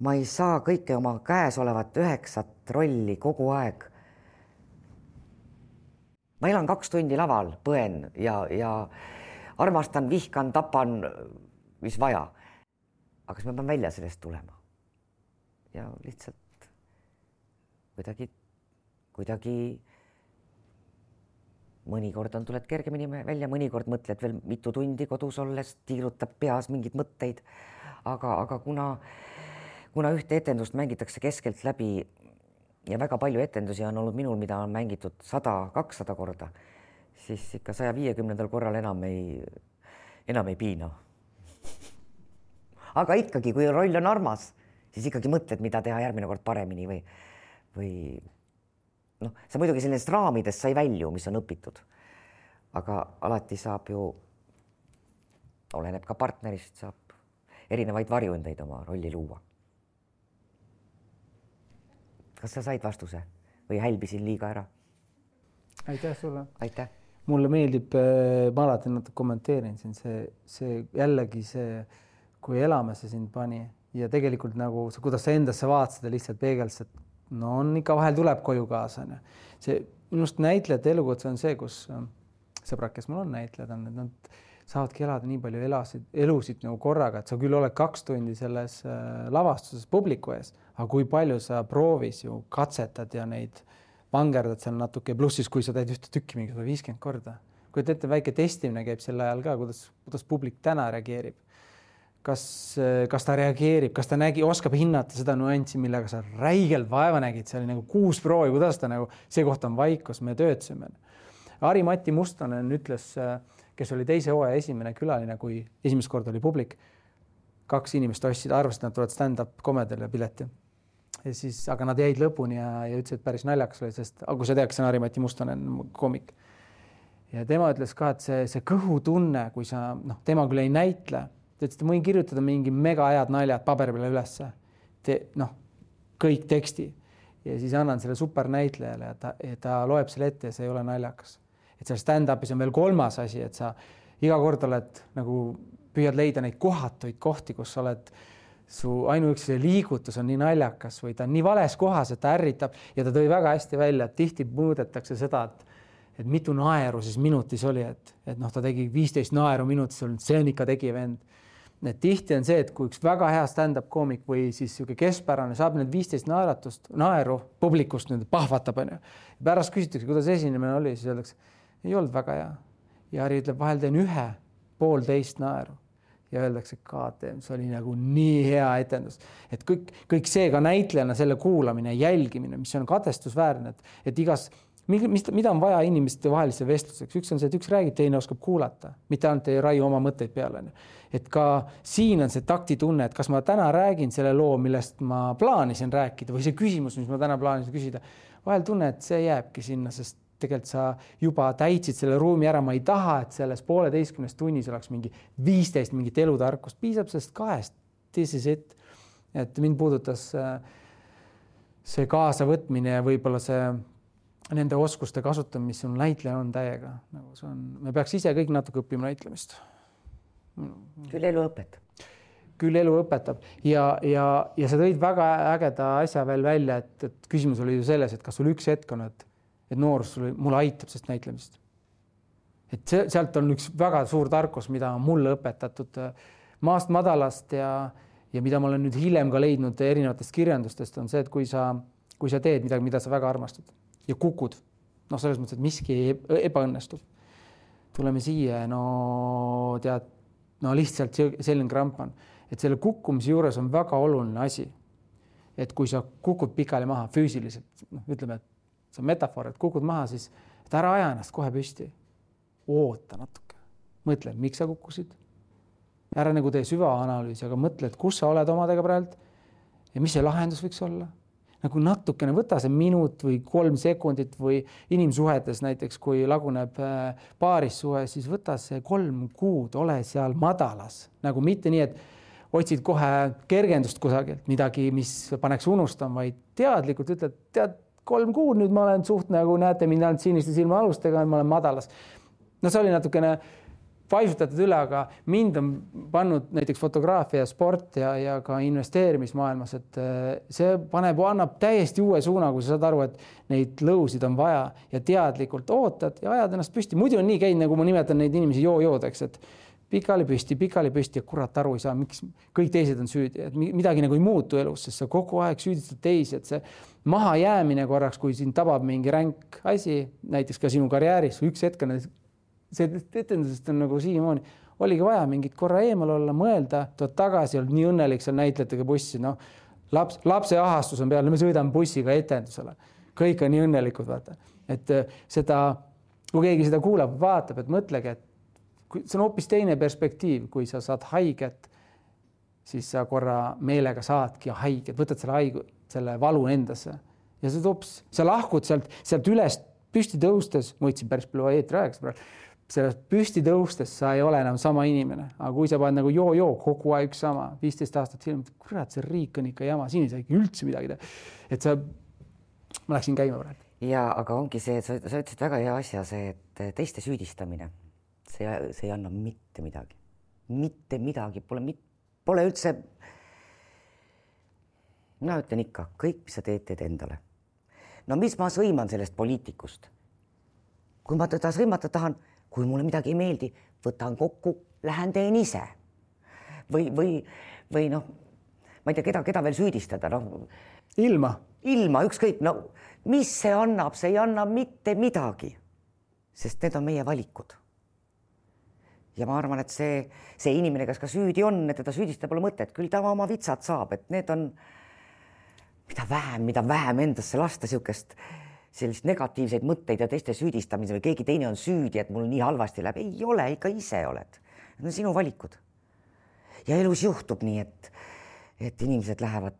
ma ei saa kõike oma käesolevat üheksat rolli kogu aeg. ma elan kaks tundi laval, põen ja, ja armastan, vihkan, tapan, mis vaja. aga siis ma pean välja sellest tulema. ja lihtsalt kuidagi kuidagi mõnikord on, tuled kergemini välja, mõnikord mõtled veel mitu tundi kodus olles, tiirutab peas mingeid mõtteid. aga, aga kuna, kuna ühte etendust mängitakse keskelt läbi ja väga palju etendusi on olnud minul, mida on mängitud sada, kakssada korda, siis ikka saja viiekümnendal korral enam ei, enam ei piina. aga ikkagi, kui roll on armas, siis ikkagi mõtled, mida teha järgmine kord paremini või, või noh, sa muidugi sellistest raamidest sa ei välju, mis on õpitud. aga alati saab ju, oleneb ka partnerist, saab erinevaid varjundeid oma rolli luua. Kas sa said vastuse või hälbisin liiga ära? aitäh sulle. aitäh. mulle meeldib, äh, ma alati natuke kommenteerin siin see, see jällegi see, kui elama see sind pani ja tegelikult nagu kuidas sa endasse vaatasid ja lihtsalt peegeldasid no on ikka vahel tuleb koju kaasa onju. see minu arust näitlejate elukutse on see, kus äh, sõbrad, kes mul on näitlejad, on, et nad saavadki elada nii palju elasid, elusid nagu korraga, et sa küll oled kaks tundi selles äh, lavastuses publiku ees, aga kui palju sa proovis ju katsetad ja neid vangerdad seal natuke, pluss siis, kui sa teed ühte tükki mingi sada viiskümmend korda. kujuta ette, väike testimine käib sel ajal ka, kuidas, kuidas publik täna reageerib kas, kas ta reageerib, kas ta nägi, oskab hinnata seda nüanssi, millega sa räigelt vaeva nägid, see oli nagu kuus proovi, kuidas ta nagu, see koht on vaikus, me töötasime. Hari-Mati Mustonen ütles, kes oli teise hooaja esimene külaline, kui esimest korda oli publik, kaks inimest ostsid, arvasid, nad tulevad stand-up komedile pileti. ja siis, aga nad jäid lõpuni ja, ja ütlesid, et päris naljakas oli, sest, aga kui sa tead, kes on Hari-Mati Mustonen, koomik. ja tema ütles ka, et see, see kõhutunne, kui sa noh, tema küll ei näitle ta ütles, et ma võin kirjutada mingi mega head naljad paberi peale ülesse. noh, kõik teksti ja siis annan selle supernäitlejale ja ta, ta loeb selle ette ja see ei ole naljakas. Et seal stand-up'is on veel kolmas asi, et sa iga kord oled nagu püüad leida neid kohatuid kohti, kus sa oled, su ainuüksi see liigutus on nii naljakas või ta on nii vales kohas, et ta ärritab ja ta tõi väga hästi välja, et tihti mõõdetakse seda, et et mitu naeru siis minutis oli, et, et noh, ta tegi viisteist naeru minutis, see on ikka tegi vend et tihti on see, et kui üks väga hea stand-up koomik või siis niisugune keskpärane saab need viisteist naeratust, naeru publikust nüüd pahvatab, onju. pärast küsitakse, kuidas esinemine oli, siis öeldakse, ei olnud väga hea. ja Harri ütleb, vahel teen ühe, poolteist naeru ja öeldakse, KTM, see oli nagu nii hea etendus, et kõik, kõik see ka näitlejana selle kuulamine, jälgimine, mis on kadestusväärne, et, et igas mis, mida on vaja inimeste vahelise vestluseks, üks on see, et üks räägib, teine oskab kuulata, mitte ainult ei raiu oma mõtteid peale, onju. et ka siin on see taktitunne, et kas ma täna räägin selle loo, millest ma plaanisin rääkida või see küsimus, mis ma täna plaanisin küsida. vahel tunne, et see jääbki sinna, sest tegelikult sa juba täitsid selle ruumi ära, ma ei taha, et selles pooleteistkümnes tunnis oleks mingi viisteist mingit elutarkust, piisab sellest kahest. This is it. et mind puudutas äh, see kaasavõtmine ja võib-olla see nende oskuste kasutamine, mis sul näitleja on täiega, nagu see on, me peaks ise kõik natuke õppima näitlemist. küll elu õpetab. küll elu õpetab ja, ja, ja sa tõid väga ägeda asja veel välja, et, et küsimus oli ju selles, et kas sul üks hetk on, et, et noorus mulle aitab sellest näitlemist. et see, sealt on üks väga suur tarkus, mida on mulle õpetatud äh, maast madalast ja, ja mida ma olen nüüd hiljem ka leidnud erinevatest kirjandustest, on see, et kui sa, kui sa teed midagi, mida sa väga armastad ja kukud, noh, selles mõttes, et miski ebaõnnestub. tuleme siia, no tead, no lihtsalt selline kramp on, et selle kukkumise juures on väga oluline asi. et kui sa kukud pikali maha füüsiliselt, noh, ütleme, et see on metafoor, et kukud maha, siis et ära aja ennast kohe püsti. oota natuke, mõtle, miks sa kukkusid. ära nagu tee süvaanalüüsi, aga mõtle, et kus sa oled omadega praegu ja mis see lahendus võiks olla nagu natukene võta see minut või kolm sekundit või inimsuhetes näiteks, kui laguneb äh, paarissuhe, siis võta see kolm kuud, ole seal madalas nagu mitte nii, et otsid kohe kergendust kusagilt, midagi, mis paneks unustama, vaid teadlikult ütled, tead, kolm kuud nüüd ma olen suht nagu näete mind ainult siniste silmaalustega, ma olen madalas. no see oli natukene paisutatud üle, aga mind on pannud näiteks fotograafia, sport ja, ja ka investeerimismaailmas, et äh, see paneb, annab täiesti uue suuna, kui sa saad aru, et neid lõusid on vaja ja teadlikult ootad ja ajad ennast püsti. muidu on nii käinud, nagu ma nimetan neid inimesi joo-joodeks, et pikali püsti, pikali püsti ja kurat aru ei saa, miks kõik teised on süüdi, et midagi nagu ei muutu elus, sest sa kogu aeg süüdistad teisi, et see mahajäämine korraks, kui sind tabab mingi ränk asi, näiteks ka sinu karjääris, üks hetk on sellest etendusest on nagu siiamaani, oligi vaja mingit korra eemal olla, mõelda, tuled tagasi, oled nii õnnelik seal näitlejatega bussi, noh, laps, lapse ahastus on peal, me sõidame bussiga etendusele, kõik on nii õnnelikud, vaata, et äh, seda, kui keegi seda kuulab, vaatab, et mõtlegi, et kui see on hoopis teine perspektiiv, kui sa saad haiget, siis sa korra meelega saadki haiget, võtad selle haigu, selle valu endasse ja see toob, sa lahkud sealt, sealt üles püsti tõustes, ma võtsin päris palju eetri ajaks praegu sellest püsti tõustes sa ei ole enam sama inimene, aga kui sa paned nagu joo-joo kogu aeg sama, viisteist aastat hiljem, kurat, see riik on ikka jama, siin ei saa ikka üldse midagi teha. et sa, ma läksin käima praegu. ja aga ongi see, sa, sa ütlesid väga hea asja, see, et teiste süüdistamine, see, see ei anna mitte midagi, mitte midagi, pole, pole üldse. Mina ütlen ikka, kõik, mis sa teed, teed endale. no mis ma sõiman sellest poliitikust? kui ma teda sõimata tahan kui mulle midagi ei meeldi, võtan kokku, lähen teen ise. või, või, või noh, ma ei tea, keda, keda veel süüdistada, noh. ilma. ilma, ükskõik, no mis see annab, see ei anna mitte midagi. sest need on meie valikud. ja ma arvan, et see, see inimene, kes ka süüdi on, teda süüdistada pole mõtet, küll ta oma vitsad saab, et need on, mida vähem, mida vähem endasse lasta niisugust sellist negatiivseid mõtteid ja teiste süüdistamise või keegi teine on süüdi, et mul nii halvasti läheb, ei ole, ikka ise oled. Need on sinu valikud. ja elus juhtub nii, et, et inimesed lähevad,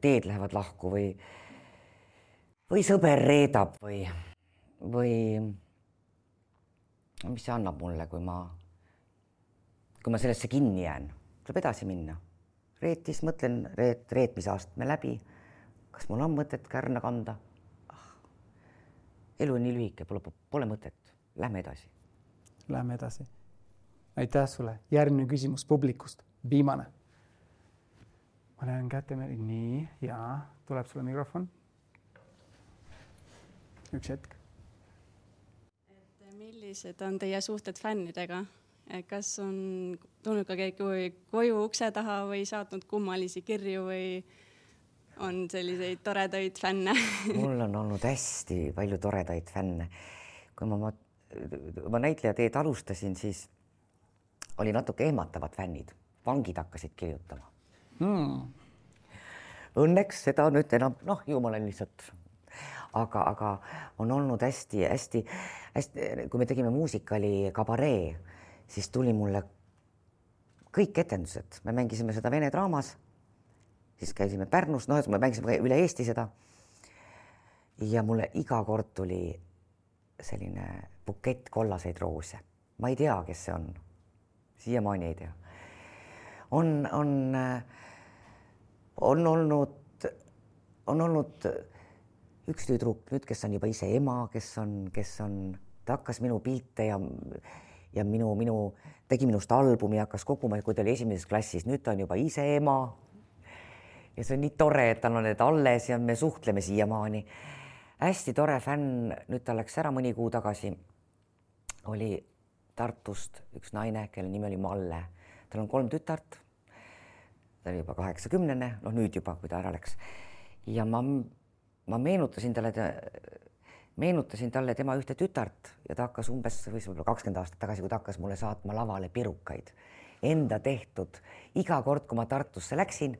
teed lähevad lahku või, või sõber reedab või, või mis see annab mulle, kui ma, kui ma sellesse kinni jään, tuleb edasi minna. reetis, mõtlen reet, reetmise astme läbi. Kas mul on mõtet kärna kanda elu on nii lühike, pole, pole mõtet, lähme edasi. Lähme edasi. aitäh sulle, järgmine küsimus publikust, viimane. ma näen kätemärgi, nii ja tuleb sulle mikrofon. üks hetk. et millised on teie suhted fännidega? kas on tulnud ka keegi koju ukse taha või saatnud kummalisi kirju või on selliseid toredaid fänne. Mul on olnud hästi palju toredaid fänne. kui ma, ma, ma näitleja teed alustasin, siis oli natuke ehmatavad fännid, vangid hakkasid kirjutama. Hmm.. Õnneks seda nüüd enam, noh, ju ma olen lihtsalt, aga, aga on olnud hästi-hästi-hästi, kui me tegime muusikali Kabaree, siis tuli mulle kõik etendused, me mängisime seda Vene draamas siis käisime Pärnus, noh, me mängisime üle Eesti seda. ja mulle iga kord tuli selline bukett kollaseid roose, ma ei tea, kes see on, siiamaani ei tea. on, on, on olnud, on olnud üks tüdruk nüüd, kes on juba ise ema, kes on, kes on, ta hakkas minu pilte ja ja minu, minu, tegi minust albumi, hakkas koguma, kui ta oli esimeses klassis, nüüd ta on juba ise ema ja see on nii tore, et tal on need alles ja me suhtleme siiamaani. hästi tore fänn, nüüd ta läks ära mõni kuu tagasi, oli Tartust üks naine, kelle nimi oli Malle. tal on kolm tütart. ta oli juba kaheksakümnene, noh nüüd juba, kui ta ära läks. ja ma, ma meenutasin talle, meenutasin talle tema ühte tütart ja ta hakkas umbes, võib-olla kakskümmend aastat tagasi, kui ta hakkas mulle saatma lavale pirukaid, enda tehtud. iga kord, kui ma Tartusse läksin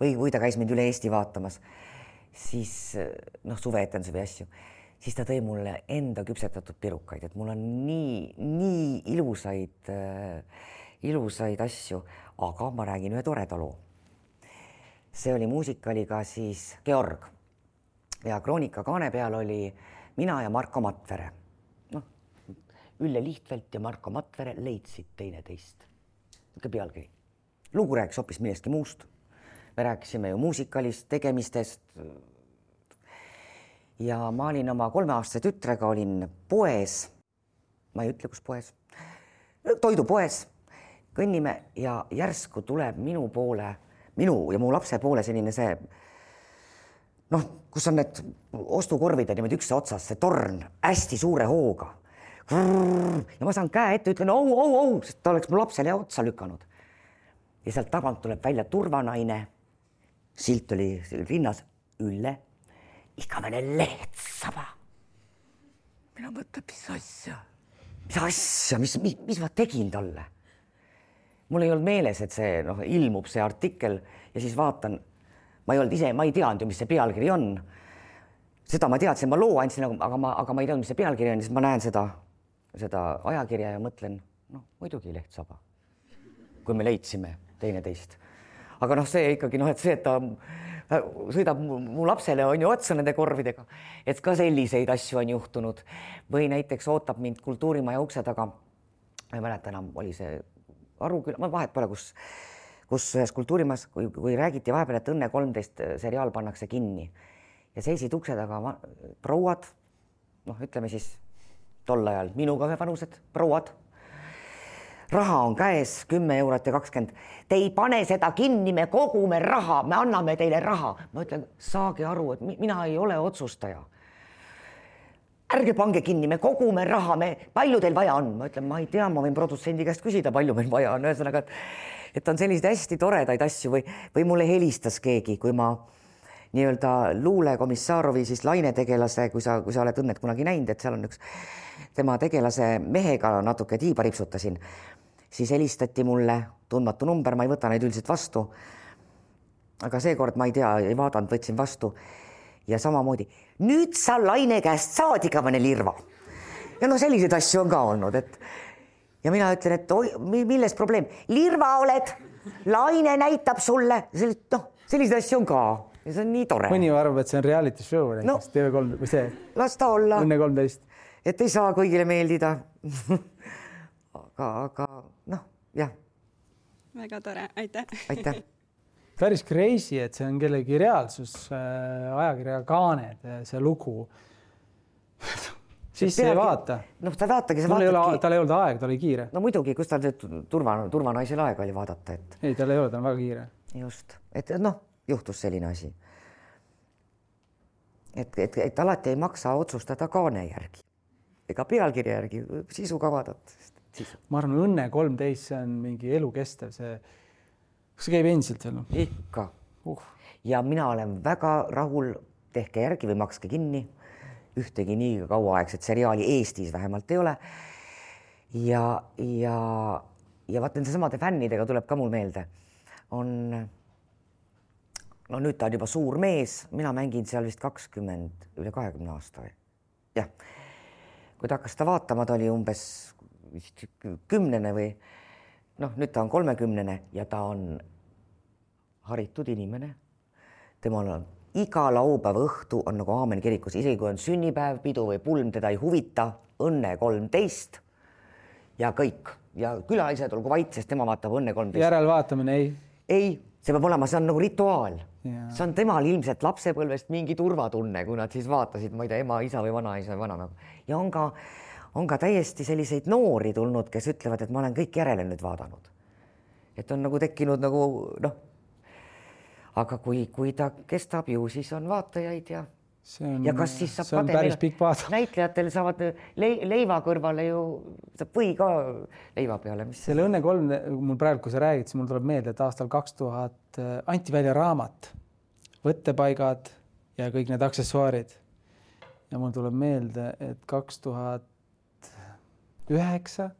või, või ta käis mind üle Eesti vaatamas, siis noh, suveetendusi või asju siis ta tõi mulle enda küpsetatud pirukaid, et mul on nii, nii ilusaid äh,, ilusaid asju, aga ma räägin ühe toreda loo. see oli muusikaliga siis Georg ja Kroonika kaane peal oli mina ja Marko Matvere. noh, Ülle Lihtfelt ja Marko Matvere leidsid teineteist. niisugune pealkiri. lugu rääkis hoopis millestki muust. Me rääkisime ju muusikalist, tegemistest ja ma olin oma kolmeaastase tütrega, olin poes, ma ei ütle, kus poes, toidupoes, kõnnime ja järsku tuleb minu poole, minu ja mu lapse poole selline see noh, kus on need ostukorvid on niimoodi ükste otsas, see torn hästi suure hooga. ja ma saan käe ette, ütlen au, au, au, sest ta oleks mu lapsele otsa lükanud. ja sealt tagant tuleb välja turvanaine. Silt oli rinnas, Ülle igavene lehtsaba. mina mõtlen, mis asja, mis asja, mis, mis, mis ma tegin talle? mul ei olnud meeles, et see noh, ilmub see artikkel ja siis vaatan, ma ei olnud ise, ma ei teadnud ju, mis see pealkiri on. seda ma teadsin, ma loo andsin, aga ma, aga ma ei teadnud, mis see pealkiri on, siis ma näen seda, seda ajakirja ja mõtlen, noh, muidugi Lehtsaba. kui me leidsime teineteist. Aga noh, see ikkagi noh, et see, et ta sõidab mu, mu lapsele on ju otsa nende korvidega, et ka selliseid asju on juhtunud. Või näiteks ootab mind kultuurimaja ukse taga. ma ei mäleta enam, oli see Aruküla, ma vahet pole, kus, kus ühes kultuurimajas, kui, kui räägiti vahepeal, et Õnne kolmteist seriaal pannakse kinni. Ja seisid ukse taga prouad, noh, ütleme siis tol ajal minuga ühevanused prouad raha on käes kümme eurot ja kakskümmend. Te ei pane seda kinni, me kogume raha, me anname teile raha. ma ütlen, saage aru, et mina ei ole otsustaja. ärge pange kinni, me kogume raha, me, palju teil vaja on? ma ütlen, ma ei tea, ma võin produtsendi käest küsida, palju meil vaja on, ühesõnaga, et et on selliseid hästi toredaid asju või, või mulle helistas keegi, kui ma nii-öelda Luule Komissarovi siis lainetegelase, kui sa, kui sa oled õnnet kunagi näinud, et seal on üks tema tegelase mehega natuke tiiba ripsutasin siis helistati mulle tundmatu number, ma ei võta neid üldiselt vastu. aga seekord ma ei tea, ei vaadanud, võtsin vastu ja samamoodi nüüd sa Laine käest saad ikka mõne lirva. ja no selliseid asju on ka olnud, et ja mina ütlen, et oi, milles probleem, lirva oled, Laine näitab sulle, noh, selliseid asju on ka ja see on nii tore. mõni arvab, et see on reality show näiteks no, TV3 või see. las ta olla. Õnne kolmteist. et ei saa kõigile meeldida aga, aga noh, jah. väga tore, aitäh. aitäh päris crazy, et see on kellegi reaalsus äh,, ajakirja kaaned, äh, see lugu sisse ei vaata. noh, ta vaatagi, sa vaatadki. tal ei olnud aega, ta oli kiire. no muidugi, kus tal turva, turvanaisel aega oli vaadata, et. ei, tal ei ole, ta on väga kiire. just, et noh, juhtus selline asi. et, et, et alati ei maksa otsustada kaane järgi ega pealkirja järgi, sisu ka vaadata ma arvan, Õnne kolmteist, see on mingi elukestev, see, kas see käib endiselt veel? ikka uh. ja mina olen väga rahul, tehke järgi või makske kinni. ühtegi nii kauaaegset seriaali Eestis vähemalt ei ole. ja, ja, ja vaat nende samade fännidega tuleb ka mul meelde, on no nüüd ta on juba suur mees, mina mängin seal vist kakskümmend, üle kahekümne aasta või jah. kui ta hakkas seda vaatama, ta oli umbes vist kümnene või noh, nüüd ta on kolmekümnene ja ta on haritud inimene. temal on iga laupäeva õhtu on nagu Aamen kirikus, isegi kui on sünnipäev, pidu või pulm, teda ei huvita, õnne kolmteist ja kõik ja külalised olgu vait, sest tema vaatab Õnne kolmteist. järelvaatamine ei? ei, see peab olema, see on nagu rituaal. see on temal ilmselt lapsepõlvest mingi turvatunne, kui nad siis vaatasid, ma ei tea, ema, isa või vanaisa või vanaema ja on ka on ka täiesti selliseid noori tulnud, kes ütlevad, et ma olen kõik järele nüüd vaadanud. et on nagu tekkinud nagu noh. aga kui, kui ta kestab ju, siis on vaatajaid ja on, ja kas siis saab paat. näitlejatel saavad lei-, leiva kõrvale ju saab või ka leiva peale, mis selle Õnne kolm, mul praegu, kui sa räägid, siis mul tuleb meelde, et aastal kaks tuhat anti välja raamat Võttepaigad ja kõik need aksessuaarid. ja mul tuleb meelde, et kaks tuhat üheksa.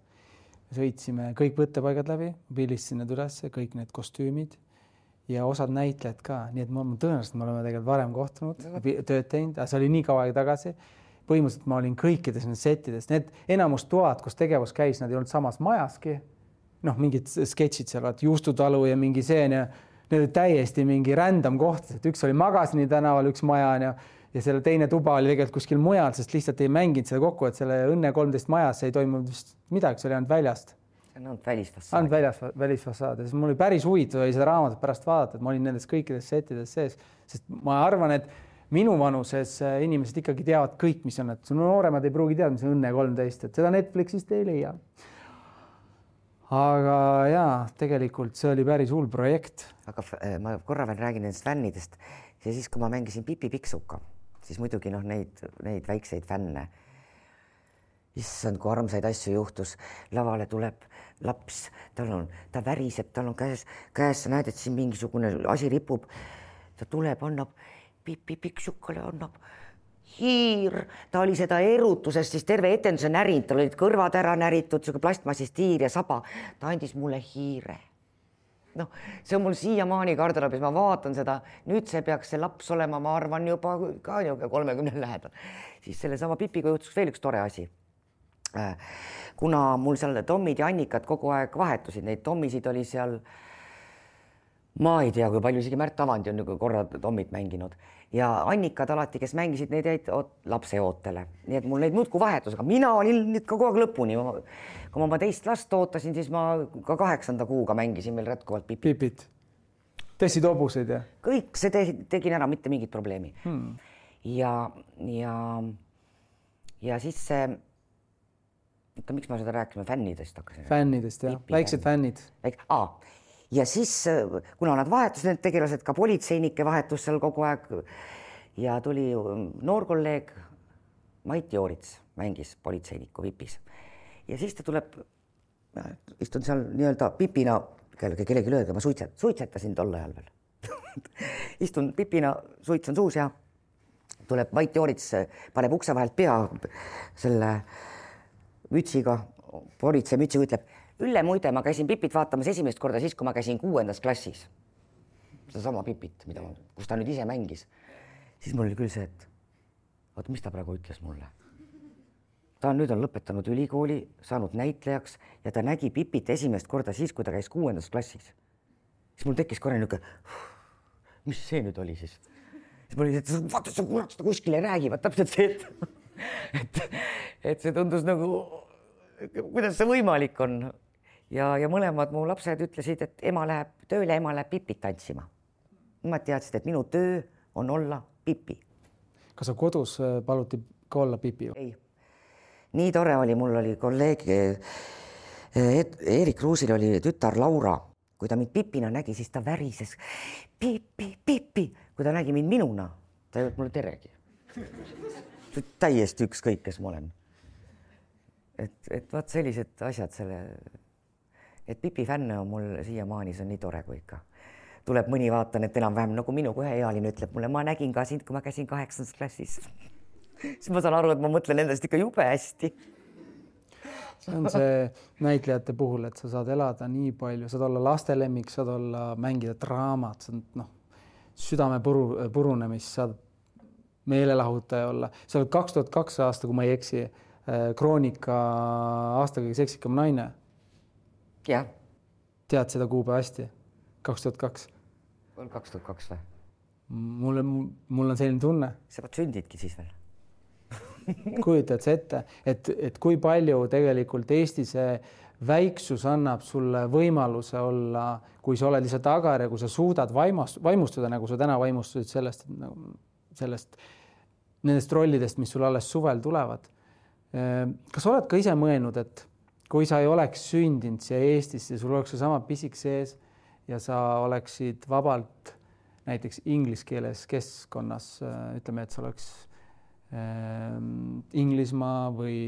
Sõitsime kõik võttepaigad läbi, pildistasin need ülesse, kõik need kostüümid ja osad näitlejad ka, nii et ma tõenäoliselt me oleme tegelikult varem kohtunud, tööd teinud, aga see oli nii kaua aega tagasi. põhimõtteliselt ma olin kõikides nendes settides, need enamus toad, kus tegevus käis, nad ei olnud samas majaski. noh, mingid sketšid seal, vaat Juustu talu ja mingi see on ju, need olid täiesti mingi random kohtades, et üks oli Magasini tänaval, üks maja on ju ja selle teine tuba oli tegelikult kuskil mujal, sest lihtsalt ei mänginud seda kokku, et selle Õnne kolmteist majas ei toimunud vist midagi, see oli ainult väljast. ainult välisfassaad. ainult väljas, välisfassaad ja siis mul oli päris huvitav oli seda raamatut pärast vaadata, et ma olin nendes kõikides settides sees, sest ma arvan, et minu vanuses äh, inimesed ikkagi teavad kõik, mis on, et nooremad ei pruugi teada, mis on Õnne kolmteist, et seda Netflixist ei leia. aga jaa, tegelikult see oli päris hull projekt. aga äh, ma korra veel räägin nendest fännidest ja siis, kui ma mängisin Pipi Pikksuka siis muidugi noh, neid, neid väikseid fänne. issand, kui armsaid asju juhtus, lavale tuleb laps, tal on, ta väriseb, tal on käes, käes, sa näed, et siin mingisugune asi ripub. ta tuleb, annab Pipi Pikksukale, annab hiir, ta oli seda erutusest siis terve etenduse närinud, tal olid kõrvad ära näritud, sihuke plastmassist hiir ja saba. ta andis mulle hiire noh, see on mul siiamaani garderoobis, ma vaatan seda, nüüd see peaks see laps olema, ma arvan, juba ka niisugune kolmekümne lähedal. siis sellesama Pipiga juhtus veel üks tore asi. Äh, kuna mul seal Tommid ja Annikad kogu aeg vahetusid, neid Tommisid oli seal ma ei tea, kui palju isegi Märt Avandi on nagu korra Tommit mänginud ja Annikad alati, kes mängisid, need jäid lapseootele, nii et mul neid muudkui vahetus, aga mina olin nüüd ka kogu aeg lõpuni. kui ma oma teist last ootasin, siis ma ka kaheksanda kuuga mängisin veel jätkuvalt Pipit. Pipit. tõstsid hobuseid ja? kõik see te tegin ära, mitte mingit probleemi hmm.. ja, ja, ja siis see oota, miks ma seda rääkima, fännidest hakkasin. fännidest jah, väiksed fännid. väik-, aa ja siis, kuna nad vahetusid, need tegelased, ka politseinike vahetus seal kogu aeg ja tuli noor kolleeg Mait Joorits, mängis politseiniku vipis. Ja siis ta tuleb, istun seal nii-öelda pipina, kellelegi, kellelegi öelda, ma suitset-, suitsetasin tol ajal veel. Istun pipina, suits on suus ja tuleb Mait Joorits, paneb ukse vahelt pea selle mütsiga, politseimütsiga, ütleb Ülle muide, ma käisin Pipit vaatamas esimest korda siis, kui ma käisin kuuendas klassis. sedasama Pipit, mida ma, kus ta nüüd ise mängis. siis mul oli küll see, et oota, mis ta praegu ütles mulle. ta on nüüd on lõpetanud ülikooli, saanud näitlejaks ja ta nägi Pipit esimest korda siis, kui ta käis kuuendas klassis. siis mul tekkis korra niisugune, mis see nüüd oli siis? siis mul oli, et vaata, sa kurat seda kuskil ei räägi, vaat täpselt see, et et, et see tundus nagu, kuidas see võimalik on ja, ja mõlemad mu lapsed ütlesid, et ema läheb tööle, ema läheb Pipit tantsima. Nad teadsid, et minu töö on olla Pipi. kas sa kodus äh, paluti ka olla Pipi? ei, nii tore oli, mul oli kolleeg Eerik Kruusil oli tütar Laura, kui ta mind Pipina nägi, siis ta värises. Pipi, Pipi, kui ta nägi mind minuna, ta ei öelnud mulle teregi. täiesti ükskõik, kes ma olen. et, et vot sellised asjad selle et Pipi fänne on mul siiamaani, see on nii tore, kui ikka tuleb mõni, vaatan, et enam-vähem nagu minuga üheealine ütleb mulle, ma nägin ka sind, kui ma käisin kaheksandas klassis siis ma saan aru, et ma mõtlen endast ikka jube hästi. see on see näitlejate puhul, et sa saad elada nii palju, saad olla laste lemmik, saad olla, mängida draamat, saad noh, südame puru, purunemist, saad meelelahutaja olla. sa oled kaks tuhat kaks aasta, kui ma ei eksi, Kroonika aasta kõige seksikam naine jah. tead seda kuupäeva hästi? kaks tuhat kaks. on kaks tuhat kaks või? mulle, mul on selline tunne. sa pead sündidki siis veel kujutad sa ette, et, et kui palju tegelikult Eesti see väiksus annab sulle võimaluse olla, kui sa oled lihtsalt agar ja kui sa suudad vaimast, vaimustuda, nagu sa täna vaimustusid sellest, nagu sellest, nendest rollidest, mis sul alles suvel tulevad. kas oled ka ise mõelnud, et kui sa ei oleks sündinud siia Eestisse, sul oleks seesama pisik sees ja sa oleksid vabalt näiteks inglise keeles keskkonnas, ütleme, et see oleks äh, Inglismaa või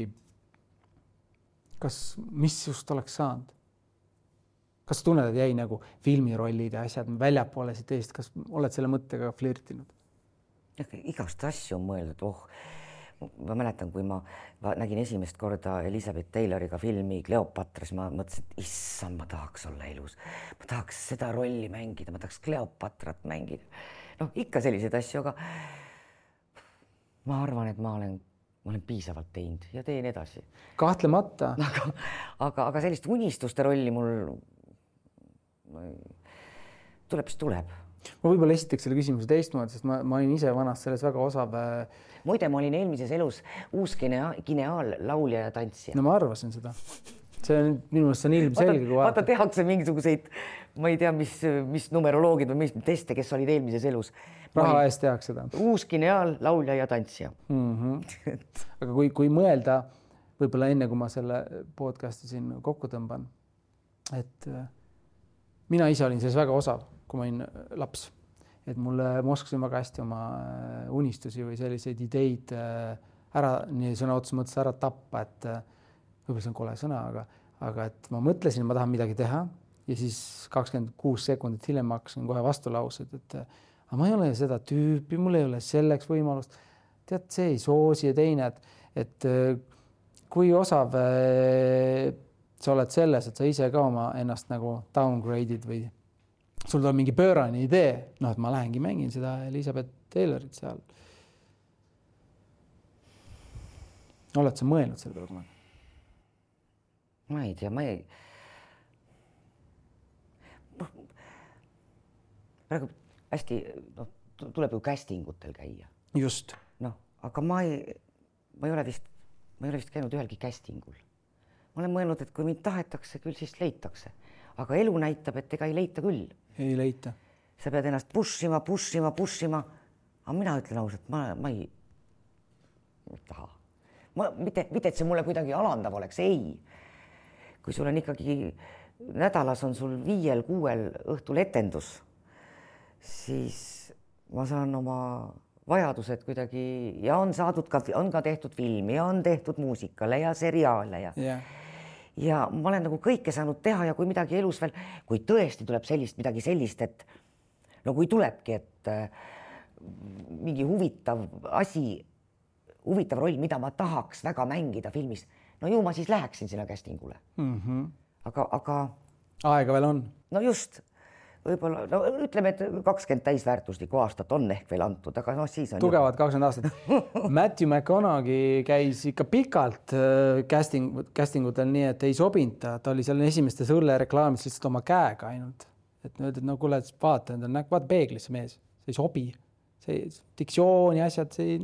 kas, mis just oleks saanud? kas sa tunned, et jäi nagu filmirollid ja asjad väljapoole siit Eestist, kas oled selle mõttega flirtinud? igast asju on mõeldud, oh ma mäletan, kui ma nägin esimest korda Elizabeth Tayloriga filmi Kleopatras, ma mõtlesin, et issand, ma tahaks olla elus, ma tahaks seda rolli mängida, ma tahaks Kleopatrat mängida. noh, ikka selliseid asju, aga ma arvan, et ma olen, ma olen piisavalt teinud ja teen edasi. kahtlemata. aga, aga, aga sellist unistuste rolli mul tuleb, siis tuleb ma võib-olla esitaks selle küsimuse teistmoodi, sest ma, ma olin ise vanasti selles väga osav. Äh, muide, ma olin eelmises elus uus ginea-, gineaallaulja ja tantsija. no ma arvasin seda. see on minu meelest see on ilmselge. vaata, tehakse mingisuguseid, ma ei tea, mis, mis numeroloogid või mis teste, kes olid eelmises elus. raha eest tehakse seda. uus gineaallaulja ja tantsija mm. -hmm. aga kui, kui mõelda võib-olla enne, kui ma selle podcast'i siin kokku tõmban, et äh, mina ise olin selles väga osav kui ma olin äh, laps. et mulle, ma oskasin väga hästi oma äh, unistusi või selliseid ideid äh, ära, nii sõna otseses mõttes ära tappa, et võib-olla see on kole sõna, aga, aga et ma mõtlesin, ma tahan midagi teha ja siis kakskümmend kuus sekundit hiljem ma hakkasin kohe vastulaused, et aga ma ei ole seda tüüpi, mul ei ole selleks võimalust. tead, see ei soosi ja teine, et, et kui osav sa oled selles, et sa ise ka oma ennast nagu downgrade'id või sul tuleb mingi pöörane idee, noh, et ma lähengi mängin seda Elizabeth Taylorit seal. oled sa mõelnud selle peale kunagi? ma ei tea, ma ei. praegu hästi, noh, tuleb ju casting utel käia. just. noh, aga ma ei, ma ei ole vist, ma ei ole vist käinud ühelgi casting ul. ma olen mõelnud, et kui mind tahetakse, küll siis leitakse, aga elu näitab, et ega ei leita küll ei leita. sa pead ennast push ima, push ima, push ima. aga mina ütlen ausalt, ma, ma ei, taha. ma mitte, mitte, et see mulle kuidagi alandav oleks, ei. kui sul on ikkagi nädalas on sul viiel-kuuel õhtul etendus, siis ma saan oma vajadused kuidagi ja on saadud ka, on ka tehtud filmi ja on tehtud muusikale ja seriaale ja yeah ja ma olen nagu kõike saanud teha ja kui midagi elus veel, kui tõesti tuleb sellist midagi sellist, et no kui tulebki, et äh, mingi huvitav asi, huvitav roll, mida ma tahaks väga mängida filmis, no ju ma siis läheksin sinna casting ule mm. -hmm. aga, aga. aega veel on. no just võib-olla no ütleme, et kakskümmend täisväärtuslikku aastat on ehk veel antud, aga noh, siis on tugevad kakskümmend aastat Matthew McConaughey käis ikka pikalt äh, casting, casting utel, nii et ei sobinud ta, ta oli seal esimestes õllereklaamides lihtsalt oma käega ainult. et öeldi, et no kuule, vaata enda nägu, vaata peeglisse, mees, see ei sobi. see diktsioon ja asjad, see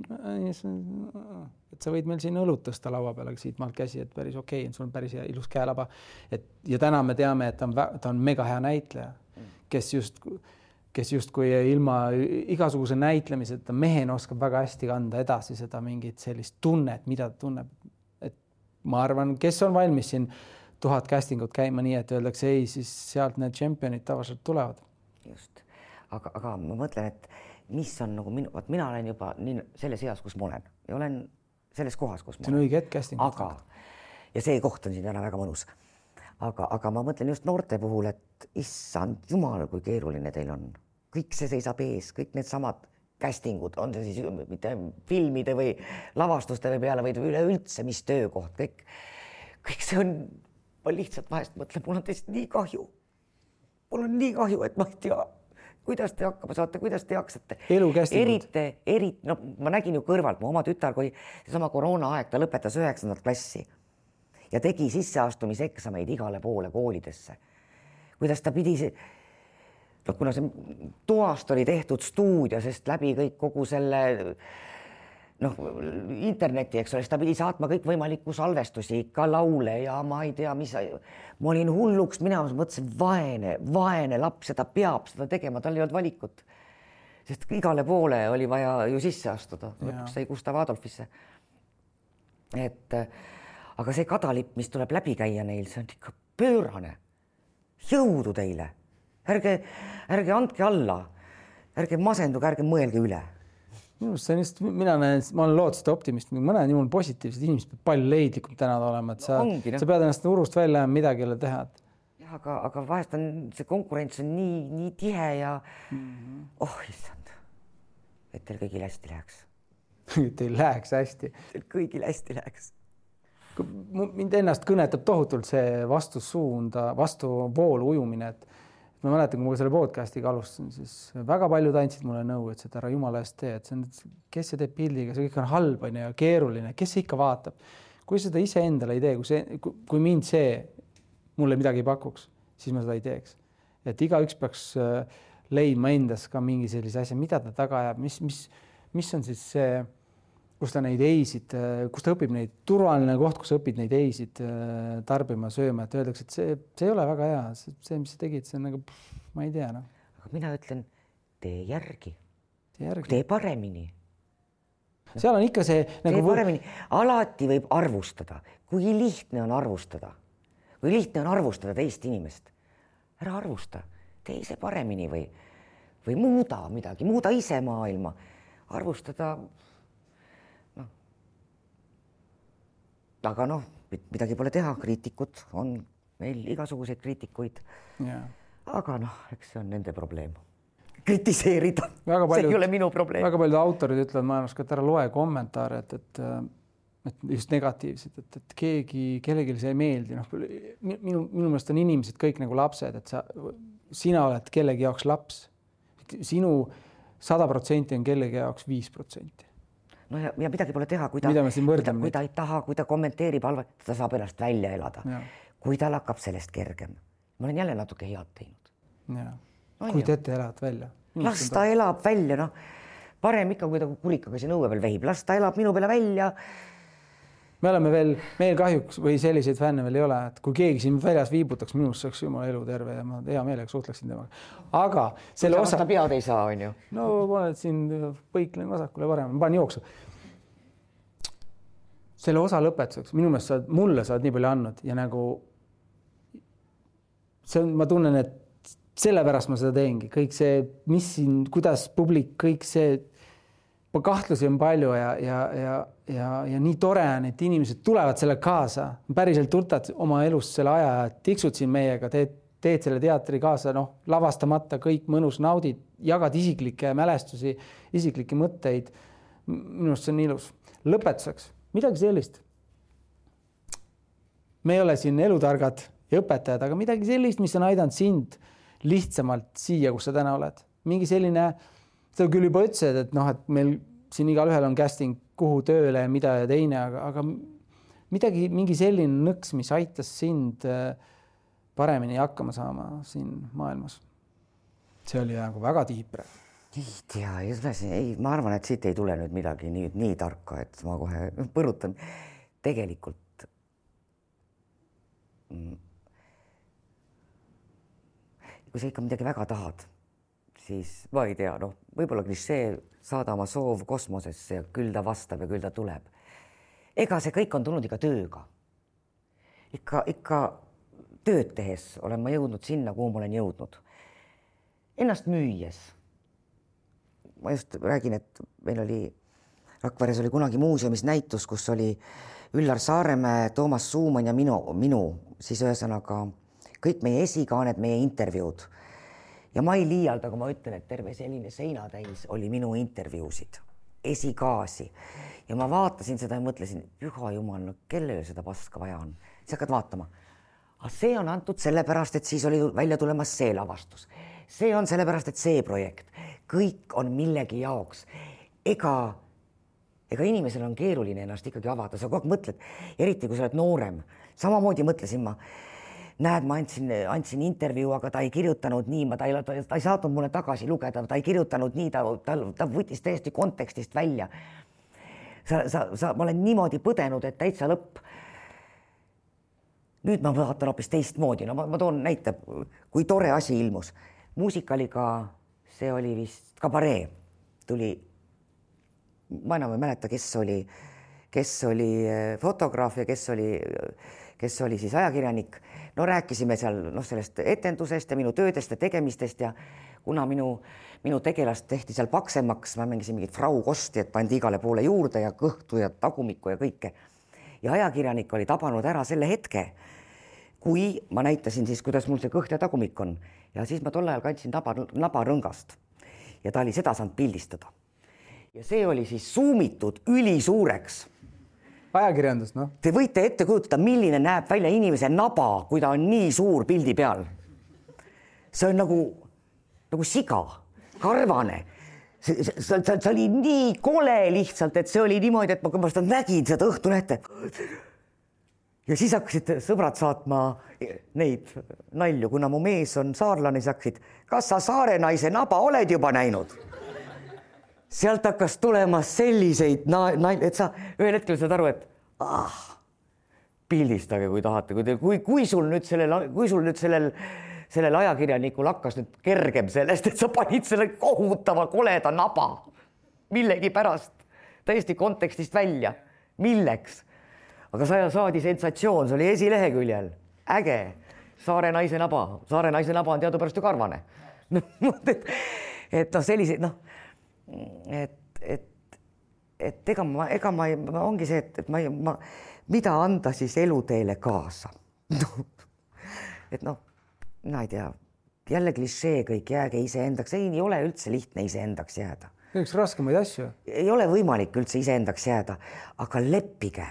et sa võid meil siin õlut tõsta laua peale siitmaalt käsi, et päris okei okay,, sul on päris hea ilus käelaba. et ja täna me teame, et ta on, ta on mega hea näitleja kes just, kes justkui ilma igasuguse näitlemiseta mehena oskab väga hästi kanda edasi seda mingit sellist tunnet, mida ta tunneb. et ma arvan, kes on valmis siin tuhat casting ut käima nii, et öeldakse ei, siis sealt need tšempionid tavaliselt tulevad. just, aga, aga ma mõtlen, et mis on nagu minu, vot mina olen juba nii selles eas, kus ma olen ja olen selles kohas, kus ma see on õige hetk casting. aga, ja see koht on siin täna väga mõnus aga, aga ma mõtlen just noorte puhul, et issand jumal, kui keeruline teil on, kõik see seisab ees, kõik needsamad casting ud, on see siis mitte filmide või lavastuste või peale, vaid üleüldse, mis töökoht, kõik, kõik see on, ma lihtsalt vahest mõtlen, mul on teist nii kahju. mul on nii kahju, et ma ei tea, kuidas te hakkama saate, kuidas te jaksate. eriti, eriti, no ma nägin ju kõrvalt, mu oma tütar, kui seesama koroonaaeg, ta lõpetas üheksandat klassi ja tegi sisseastumiseksameid igale poole koolidesse. kuidas ta pidi, noh, kuna see toast oli tehtud stuudio, sest läbi kõik kogu selle noh, interneti, eks ole, siis ta pidi saatma kõikvõimalikku salvestusi, ikka laule ja ma ei tea, mis. ma olin hulluks minemas, mõtlesin, vaene, vaene laps ta peab seda tegema, tal ei olnud valikut. sest igale poole oli vaja ju sisse astuda, lõpuks sai Gustav Adolfisse. et aga see kadalipp, mis tuleb läbi käia neil, see on ikka pöörane. jõudu teile, ärge, ärge andke alla. ärge masenduge, ärge mõelge üle. minu arust see on just, mina näen, ma olen lootuste optimist, ma näen jumal positiivsed inimesed peavad palju leidlikum täna olema, et sa Ongi, noh. sa pead ennast urust välja ajama, midagi ei ole teha. jah, aga, aga vahest on see konkurents on nii, nii tihe ja mm. -hmm. oh issand, et teil kõigil hästi läheks, Teil läheks hästi. kõigil hästi läheks. Mind ennast kõnetab tohutult see vastussuunda, vastuvoolu ujumine, et et ma mäletan, kui ma selle podcast'iga alustasin, siis väga paljud andsid mulle nõu, ütlesid, ära jumala eest tee, et see on, kes see teeb pildiga, see kõik on halb, onju, ja keeruline, kes see ikka vaatab. kui seda iseendale ei tee, kui see, kui mind see mulle midagi ei pakuks, siis ma seda ei teeks. et igaüks peaks äh, leidma endas ka mingi sellise asja, mida ta taga ajab, mis, mis, mis on siis see kus ta neid eisid, kus ta õpib neid, turvaline koht, kus õpid neid eisid äh, tarbima, sööma, et öeldakse, et see, see ei ole väga hea, see, mis sa tegid, see on nagu, ma ei tea, noh. aga mina ütlen, tee järgi, tee paremini, seal on ikka see tee nagu paremini, alati võib arvustada, kui lihtne on arvustada, kui lihtne on arvustada teist inimest. ära arvusta, tee ise paremini või, või muuda midagi, muuda ise maailma, arvustada aga noh, midagi pole teha, kriitikud on meil igasuguseid kriitikuid. Jaa. aga noh, eks see on nende probleem. kritiseerida, see ei ole minu probleem. väga paljud autorid ütlevad maailmas ka, et ära loe kommentaare, et, et et just negatiivsed, et, et keegi, kellelegi see ei meeldi, noh minu, minu meelest on inimesed kõik nagu lapsed, et sa, sina oled kellegi jaoks laps. sinu sada protsenti on kellegi jaoks viis protsenti. No ja, ja midagi pole teha, kui ta, siin võrdleme kui ta ei taha, kui ta kommenteerib halva, ta saab ennast välja elada. Kui tal hakkab sellest kergem, ma olen jälle natuke head teinud. On kujuta ju. ette, elad välja. las ta elab välja, noh, parem ikka, kui ta kurikaga siin õue peal vehib, las ta elab minu peale välja. Me oleme veel, meil kahjuks või selliseid fänne veel ei ole, et kui keegi siin väljas viibutaks, minust saaks jumala elu terve ja ma hea meelega suhtleksin temaga. aga selle osa, pead ei saa, on ju. no ma olen siin, põiklen vasakule paremale, panen jooksu. selle osa lõpetuseks, minu meelest sa oled, mulle sa oled nii palju andnud ja nagu see on, ma tunnen, et sellepärast ma seda teengi, kõik see, mis siin, kuidas publik, kõik see, kahtlusi on palju ja, ja, ja, ja, ja nii tore on, et inimesed tulevad sellega kaasa, päriselt võtad oma elust selle aja ja tiksud siin meiega, teed, teed selle teatri kaasa, noh, lavastamata kõik mõnus, naudid, jagad isiklikke mälestusi, isiklikke mõtteid. minu arust see on ilus. lõpetuseks midagi sellist. me ei ole siin elutargad ja õpetajad, aga midagi sellist, mis on aidanud sind lihtsamalt siia, kus sa täna oled, mingi selline, sa küll juba ütlesid, et noh, et meil siin igalühel on casting, kuhu tööle ja mida ja teine, aga, aga midagi, mingi selline nõks, mis aitas sind äh, paremini hakkama saama siin maailmas. see oli nagu väga tiip praegu ei tea, ei tule siin, ei, ma arvan, et siit ei tule nüüd midagi nii, nii tarka, et ma kohe põrutan. tegelikult mm, kui sa ikka midagi väga tahad, siis ma ei tea, noh, võib-olla klišee, saada oma soov kosmosesse ja küll ta vastab ja küll ta tuleb. ega see kõik on tulnud ikka tööga. ikka, ikka tööd tehes olen ma jõudnud sinna, kuhu ma olen jõudnud. Ennast müües ma just räägin, et meil oli Rakveres oli kunagi muuseumis näitus, kus oli Üllar Saaremäe, Toomas Suumann ja minu, minu, siis ühesõnaga kõik meie esikaaned, meie intervjuud. Ja ma ei liialda, kui ma ütlen, et terve selline seinatäis oli minu intervjuusid, esikaasi. Ja ma vaatasin seda ja mõtlesin, püha jumal, no kellele seda paska vaja on, siis hakkad vaatama. aga see on antud sellepärast, et siis oli välja tulemas see lavastus, see on sellepärast, et see projekt, kõik on millegi jaoks. ega, ega inimesel on keeruline ennast ikkagi avada, sa kogu aeg mõtled, eriti kui sa oled noorem, samamoodi mõtlesin ma näed, ma andsin, andsin intervjuu, aga ta ei kirjutanud nii, ma, ta ei, ta ei saatnud mulle tagasi lugeda, ta ei kirjutanud nii, ta, ta, ta võttis täiesti kontekstist välja. sa, sa, sa, ma olen niimoodi põdenud, et täitsa lõpp. nüüd ma vaatan hoopis teistmoodi, no ma, ma toon näite, kui tore asi ilmus. muusikaliga, see oli vist kabaree, tuli, ma enam ei mäleta, kes oli, kes oli fotograaf ja kes oli kes oli siis ajakirjanik. No rääkisime seal noh, sellest etendusest ja minu töödest ja tegemistest ja kuna minu, minu tegelast tehti seal paksemaks, ma mängisin mingit Frau Kosti, et pandi igale poole juurde ja kõhtu ja tagumikku ja kõike. ja ajakirjanik oli tabanud ära selle hetke, kui ma näitasin siis, kuidas mul see kõht ja tagumik on ja siis ma tol ajal kandsin naba, nabarõngast ja ta oli seda saanud pildistada. ja see oli siis suumitud ülisuureks ajakirjandus, noh. Te võite ette kujutada, milline näeb välja inimese naba, kui ta on nii suur pildi peal. see on nagu, nagu siga, karvane. see, see, see, see oli nii kole lihtsalt, et see oli niimoodi, et ma, kui ma seda nägin, seda Õhtulehte. ja siis hakkasid sõbrad saatma neid nalju, kuna mu mees on saarlane, siis hakkasid, kas sa saare naise naba oled juba näinud? Sealt hakkas tulema selliseid na-, na-, et sa ühel hetkel saad aru, et ah, pildistage, kui tahate, kui te, kui, kui sul nüüd sellel, kui sul nüüd sellel, sellel ajakirjanikul hakkas nüüd kergem sellest, et sa panid selle kohutava koleda naba millegipärast täiesti kontekstist välja. milleks? aga sa saadi sensatsioon, see oli esileheküljel, äge. Saare naise naba, Saare naise naba on teadupärast ju karvane. et, et noh, selliseid noh et, et, et ega ma, ega ma, ma ongi see, et, et ma, ma, mida anda siis eluteele kaasa et noh, mina ei tea, jälle klišee kõik, jääge iseendaks, ei, ei ole üldse lihtne iseendaks jääda. üks raskemaid asju. ei ole võimalik üldse iseendaks jääda, aga leppige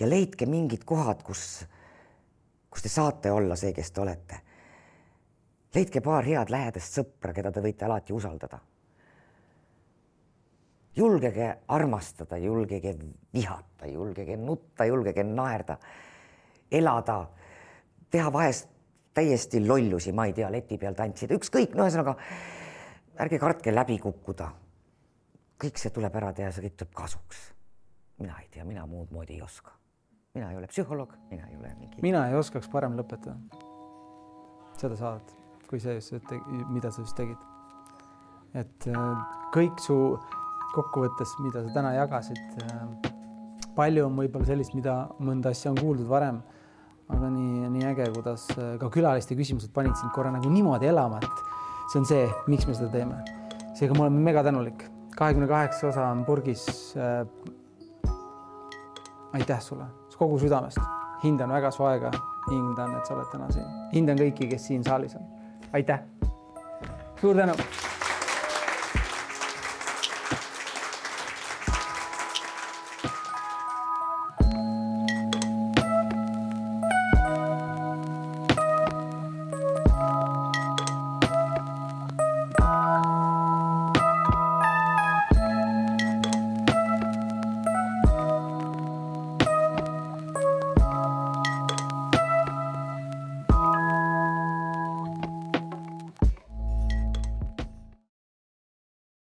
ja leidke mingid kohad, kus, kus te saate olla see, kes te olete. leidke paar head lähedast sõpra, keda te võite alati usaldada julgege armastada, julgege vihata, julgege nutta, julgege naerda, elada, teha vahest täiesti lollusi, ma ei tea, leti peal tantsida, ükskõik, no ühesõnaga ärge kartke läbi kukkuda. kõik see tuleb ära teha, see kõik tuleb kasuks. mina ei tea, mina muud moodi ei oska. mina ei ole psühholoog, mina ei ole mingi. mina ei oskaks parem lõpetada seda saadet, kui see, mida sa just tegid. et äh, kõik su kokkuvõttes, mida sa täna jagasid. Äh, palju on võib-olla sellist, mida mõnda asja on kuuldud varem, aga nii, nii äge, kuidas äh, ka külaliste küsimused panid sind korra nagu niimoodi elama, et see on see, miks me seda teeme. seega ma olen mega tänulik. kahekümne kaheksa osa on purgis äh,. aitäh sulle kogu südamest, hindan väga su aega, hindan, et sa oled täna siin, hindan kõiki, kes siin saalis on. aitäh. suur tänu